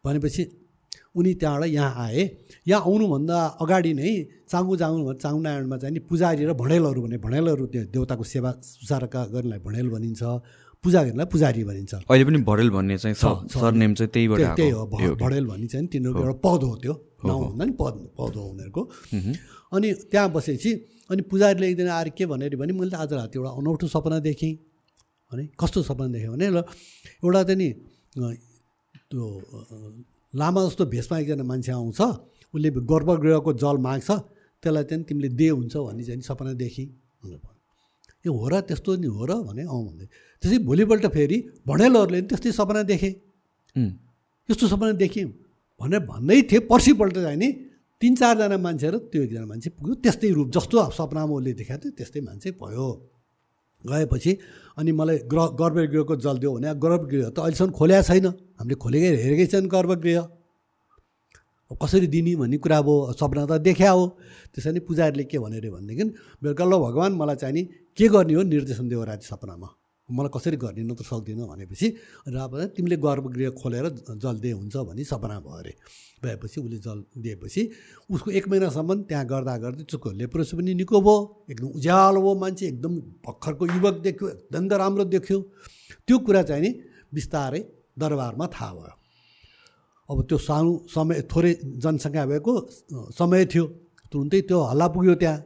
भनेपछि उनी त्यहाँबाट यहाँ आए। यहाँ आउनुभन्दा अगाडि नै चाङ्गु चाङ्गु नारायणमा चाहिँ नि पुजारी र भणेलहरू भने भणेलहरू त्यो देउताको सेवा सुसारका गर्नेलाई भणेल भनिन्छ पुजारीहरूलाई पुजारी भनिन्छ। अहिले पनि भरेल भन्ने चाहिँ। सरनेम चाहिँ त्यहीबाट त्यही हो भडेल भन्ने चाहिँ तिनीहरूको एउटा पद हो त्यो नाउँ भन्दा नि पद पद हो उनीहरूको। अनि त्यहाँ बसेपछि अनि पुजारीले एकदिन आएर के भनेर भने मैले आज राति एउटा अनौठो सपना देखेँ। भने कस्तो सपना देखेँ? भने ल एउटा चाहिँ नि त्यो लामा जस्तो भेषमा एकजना मान्छे आउँछ उसले गर्भगृहको जल माग्छ त्यसलाई चाहिँ तिमीले दे हुन्छ भन्ने चाहिँ सपना देखेँ भनेर भन्यो ए हो र त्यस्तो नि हो र भने अँ भन्दै। त्यसै भोलिपल्ट फेरि भणेलहरूले पनि त्यस्तै सपना देखे। यस्तो सपना देख्यौँ। भनेर भन्दै थिएँ पर्सिपल्ट चाहिँ नि तिन चारजना मान्छेहरू त्यो एकजना मान्छे पुग्यो। त्यस्तै रूप जस्तो अब सपनामा उसले देखाएको थियो त्यस्तै मान्छे भयो। गएपछि अनि मलाई ग्रह गर्भगृहको जल दियो भने गर्भगृह त अहिलेसम्म खोल्या छैन। हामीले खोलेकै हेरेकै छैन गर्भगृह। कसरी दिने भन्ने कुरा अब सपना त देखा हो। त्यसै नै पुजारीले के भन्यो अरे भनेदेखि बेलुका ल भगवान् मलाई चाहिँ नि के गर्ने हो निर्देशन दियो राति सपनामा। मलाई कसरी गर्ने न त सक्दिनँ भनेपछि र तिमीले गर्भगृह खोलेर जल दिए हुन्छ भने सपना भयो अरे। भएपछि उसले जल दिएपछि उसको एक महिनासम्म त्यहाँ गर्दा गर्दै चुको लेप्रोसी पनि निको भयो। एकदम उज्यालो भयो मान्छे एकदम भर्खरको युवक देख्यो एकदम राम्रो देख्यो। त्यो कुरा चाहिँ नि बिस्तारै दरबारमा थाहा भयो। अब त्यो सानो समय थोरै जनसङ्ख्या भएको समय थियो। तुरुन्तै त्यो हल्ला पुग्यो त्यहाँ।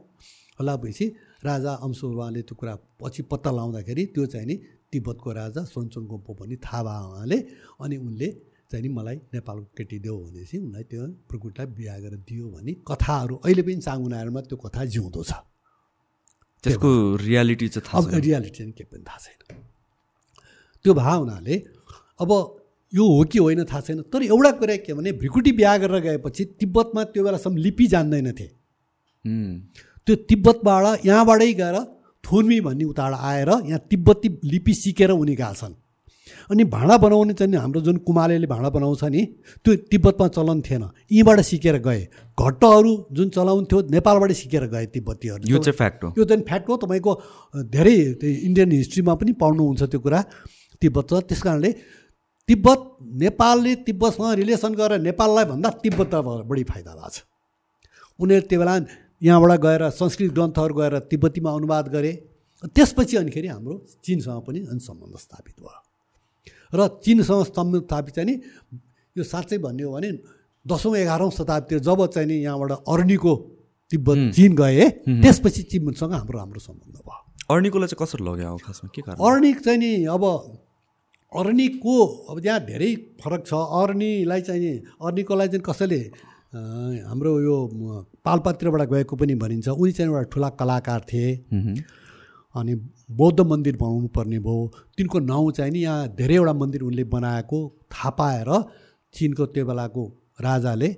हल्ला पुगेपछि राजा अंशुवाले त्यो कुरा पछि पत्ता लगाउँदाखेरि त्यो चाहिँ नि तिब्बतको राजा सोनचोङको पनि थाहा भयो उहाँले। अनि उनले चाहिँ नि मलाई नेपालको केटी देऊ भनेपछि उनलाई त्यो प्रकुटलाई बिहा गरेर दियो भने कथाहरू अहिले पनि चाङ्गुनाहरूमा त्यो कथा जिउँदो छ। त्यसको रियालिटी चाहिँ थाहा अब रियालिटी चाहिँ केही पनि थाहा छैन। त्यो भए हुनाले अब यो हो कि होइन थाहा छैन तर एउटा कुरा के भने भ्रिकुटी बिहा गरेर गएपछि तिब्बतमा त्यो बेलासम्म लिपि जान्दैनथे। त्यो तिब्बतबाट यहाँबाटै गएर थुर्मी भन्ने उताबाट आएर यहाँ तिब्बती लिपि सिकेर उनी गएका छन् अनि भाँडा बनाउने चाहिँ हाम्रो जुन कुमालेले भाँडा बनाउँछ नि त्यो तिब्बतमा चलन थिएन। यहीँबाट सिकेर गए। घट्टहरू जुन चलाउँथ्यो नेपालबाट सिकेर गए तिब्बतीहरू। यो चाहिँ फ्याक्ट हो। यो चाहिँ फ्याक्ट हो। तपाईँको धेरै इन्डियन हिस्ट्रीमा पनि पाउनुहुन्छ त्यो कुरा तिब्बत छ। त्यस कारणले तिब्बत नेपालले तिब्बतसँग रिलेसन गरेर नेपाललाई भन्दा तिब्बतलाई बढी फाइदा भएको छ। उनीहरू त्यो बेला यहाँबाट गएर संस्कृत ग्रन्थहरू गएर तिब्बतीमा अनुवाद गरे। त्यसपछि अनिखेरि हाम्रो चिनसँग पनि अनि सम्बन्ध स्थापित भयो। र चिनसँग स्थापित चाहिँ नि यो साँच्चै भन्ने हो भने दसौँ एघारौँ शताब्दीतिर जब चाहिँ नि यहाँबाट अर्नीको तिब्बत चिन गए त्यसपछि चिनसँग हाम्रो राम्रो सम्बन्ध भयो। अर्निकोलाई चाहिँ कसरी लग्यो अब खासमा? के कारण? अर्निक चाहिँ नि अब अर्निकको अब त्यहाँ धेरै फरक छ। अर्नीलाई चाहिँ नि अर्निकोलाई चाहिँ कसैले हाम्रो यो पालपात्रबाट गएको पनि भनिन्छ। उनी चाहिँ एउटा ठुला कलाकार थिए। अनि बौद्ध मन्दिर बनाउनु पर्ने भयो। तिनको नाउँ चाहिँ नि यहाँ धेरैवटा मन्दिर उनले बनाएको थाहा पाएर चिनको त्यो बेलाको राजाले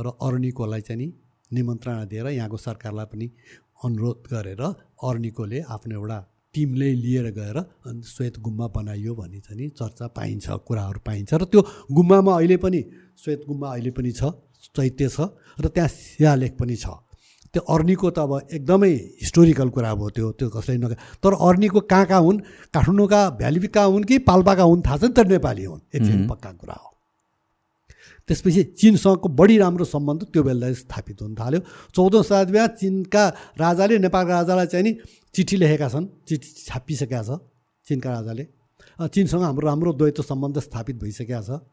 र अर्निकोलाई चाहिँ नि निमन्त्रणा दिएर यहाँको सरकारलाई पनि अनुरोध गरेर अर्निकोले आफ्नो एउटा टिमले लिएर गएर अनि श्वेत गुम्बा बनाइयो भन्ने चाहिँ नि चर्चा पाइन्छ कुराहरू पाइन्छ। र त्यो गुम्बामा अहिले पनि श्वेत गुम्बा अहिले पनि छ चैत्य छ र त्यहाँ शिलालेख पनि छ। त्यो अर्नीको त अब एकदमै हिस्टोरिकल कुरा भयो त्यो त्यो कसैले नगा तर अर्नीको कहाँ कहाँ हुन्? काठमाडौँका भ्यालीका हुन् कि पाल्पाका हुन्? थाहा छैन तर नेपाली हुन्। चाहिँ पक्का कुरा हो। त्यसपछि चिनसँगको बढी राम्रो सम्बन्ध त्यो बेला स्थापित हुन थाल्यो। चौधौँ शताब्दीमा चिनका राजाले नेपालका राजालाई चाहिँ नि चिठी लेखेका छन्। चिठी छापिसकेका छ चिनका राजाले। चिनसँग हाम्रो राम्रो द्वैत सम्बन्ध स्थापित भइसकेका छ।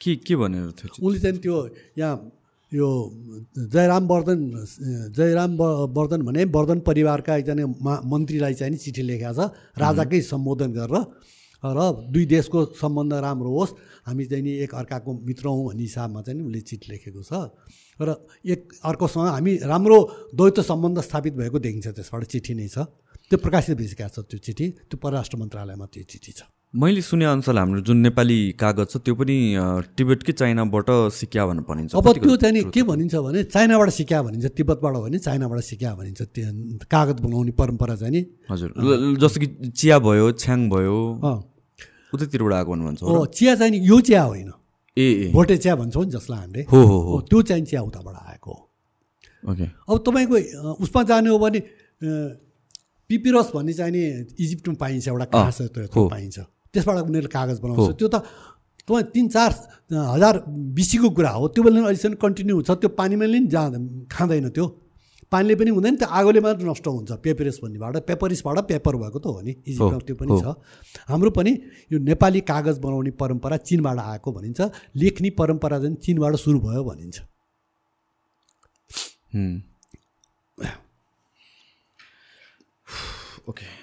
के के भनेर थियो उनले चाहिँ त्यो यहाँ यो जयराम वर्धन जयराम वर्धन भने वर्धन परिवारका एकजना मा मन्त्रीलाई चाहिँ नि चिठी लेखेको छ। राजाकै सम्बोधन गरेर र दुई देशको सम्बन्ध राम्रो होस् हामी चाहिँ नि एक अर्काको मित्र हौँ भन्ने हिसाबमा चाहिँ नि उसले चिठी लेखेको छ। र एक अर्कोसँग हामी राम्रो द्वैत सम्बन्ध स्थापित भएको देखिन्छ त्यसबाट चिठी नै छ। त्यो प्रकाशित भइसकेको छ त्यो चिठी। त्यो परराष्ट्र मन्त्रालयमा त्यो चिठी छ। मैले सुने अनुसार हाम्रो जुन नेपाली कागज छ त्यो पनि अ, टिबेट कि चाइनाबाट सिक्या भनेर भनिन्छ। अब त्यो चाहिँ के भनिन्छ भने चाइनाबाट सिक्या भनिन्छ तिब्बतबाट हो भने चाइनाबाट सिक्या भनिन्छ। त्यो कागज बनाउने परम्परा चाहिँ नि। हजुर। जस्तो कि चिया भयो छ्याङ भयो उतैतिरबाट आएको भन्नुहुन्छ हो चिया चाहिँ यो चिया होइन। ए भोटे चिया भन्छौँ नि जसलाई हामीले। हो हो त्यो चाहिँ चिया उताबाट आएको हो। ओके। अब तपाईँको उसमा जाने हो भने पिपिरस भन्ने चाहिँ नि इजिप्टमा पाइन्छ एउटा। त्यो पाइन्छ। त्यसबाट उनीहरूले कागज बनाउँछ। त्यो त तपाईँ तिन चार हजार बिसीको कुरा हो। त्यो बेला अहिलेसम्म कन्टिन्यू छ त्यो पानीमा नि जाँदा खाँदैन त्यो। पानीले पनि हुँदैन। त्यो आगोले मात्र नष्ट हुन्छ। पेपरेस भन्नेबाट पेपरिसबाट पेपर भएको त हो नि। इजिप्टमा त्यो पनि छ। हाम्रो पनि यो नेपाली कागज बनाउने परम्परा चिनबाट आएको भनिन्छ। लेख्ने परम्परा चाहिँ चिनबाट सुरु भयो भनिन्छ। ओके।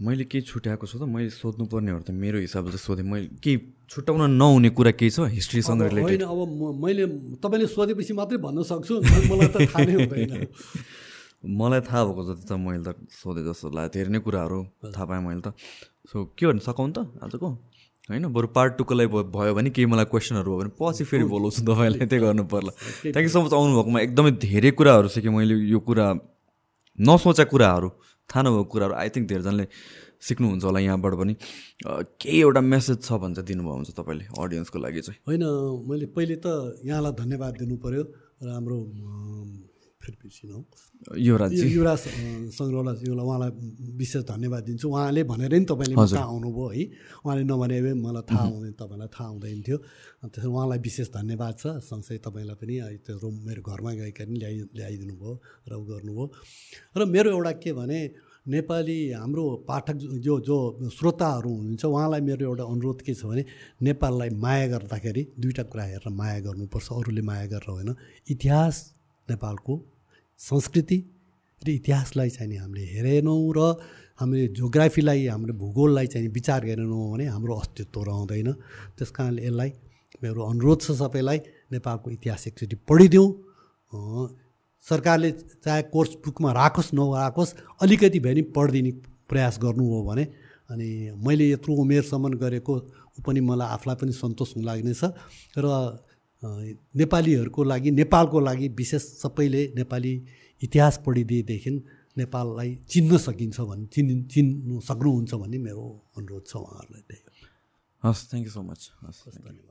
मैले केही छुट्याएको छु त मैले सोध्नुपर्नेहरू त मेरो हिसाबले सोधेँ। मैले केही छुट्याउन नहुने कुरा केही छ हिस्ट्रीसँग रिलेटेड अब मैले तपाईँले सोधेपछि मात्रै भन्न सक्छु मलाई त थाहा नै हुँदैन। मलाई थाहा भएको जति त मैले त सोधेँ जस्तो लाग्यो। धेरै नै कुराहरू थाहा पाएँ मैले त। सो के भन्नु सकाउँ त आजको? होइन बरु पार्ट टूको लागि भयो भने केही मलाई क्वेसनहरू भयो भने पछि फेरि बोलाउँछु तपाईँलाई त्यही गर्नु पर्ला। थ्याङ्क यू सो मच आउनुभएकोमा। एकदमै धेरै कुराहरू सिकेँ मैले यो कुरा नसोचेका कुराहरू। थाहा नभएको कुराहरू आई थिङ्क धेरैजनाले सिक्नुहुन्छ होला यहाँबाट पनि। केही एउटा मेसेज छ भने चाहिँ दिनुभयो हुन्छ तपाईँले अडियन्सको लागि चाहिँ? होइन मैले पहिले त यहाँलाई धन्यवाद दिनु पऱ्यो र हाम्रो फेरि बिर्सिनु युवराज युवराज सङ्ग्रहलाई यसलाई उहाँलाई विशेष धन्यवाद दिन्छु। उहाँले भनेर नि तपाईँले कहाँ आउनुभयो है? उहाँले नभने मलाई थाहा हुँदैन तपाईँलाई थाहा हुँदैन थियो। त्यसरी उहाँलाई विशेष धन्यवाद छ। सँगसँगै तपाईँलाई पनि त्यो रुम मेरो घरमा गएका पनि ल्याइ ल्याइदिनु भयो र उ गर्नुभयो। र मेरो एउटा के भने नेपाली हाम्रो पाठक जो जो श्रोताहरू हुनुहुन्छ उहाँलाई मेरो एउटा अनुरोध के छ भने नेपाललाई माया गर्दाखेरि दुईवटा कुरा हेरेर माया गर्नुपर्छ अरूले माया गरेर होइन। इतिहास नेपालको संस्कृति र इतिहासलाई चाहिँ हामीले हेरेनौँ र हामीले जोग्राफीलाई हाम्रो भूगोललाई चाहिँ विचार गरेनौँ भने हाम्रो अस्तित्व रहँदैन। त्यस कारणले यसलाई मेरो अनुरोध छ सबैलाई नेपालको इतिहास एकचोटि पढिदिउँ। सरकारले चाहे कोर्स बुकमा राखोस् नराखोस् अलिकति भए पनि पढिदिने प्रयास गर्नु हो भने अनि मैले यत्रो उमेरसम्म गरेको पनि मलाई आफूलाई पनि सन्तोष लाग्नेछ। र नेपालीहरूको लागि नेपालको लागि विशेष सबैले नेपाली इतिहास पढिदिएदेखि नेपाललाई चिन्न सकिन्छ भने चिन् चिन्नु सक्नुहुन्छ भन्ने मेरो अनुरोध छ उहाँहरूलाई त्यही हस् थ्याङ्क यू सो मच हस् धन्यवाद।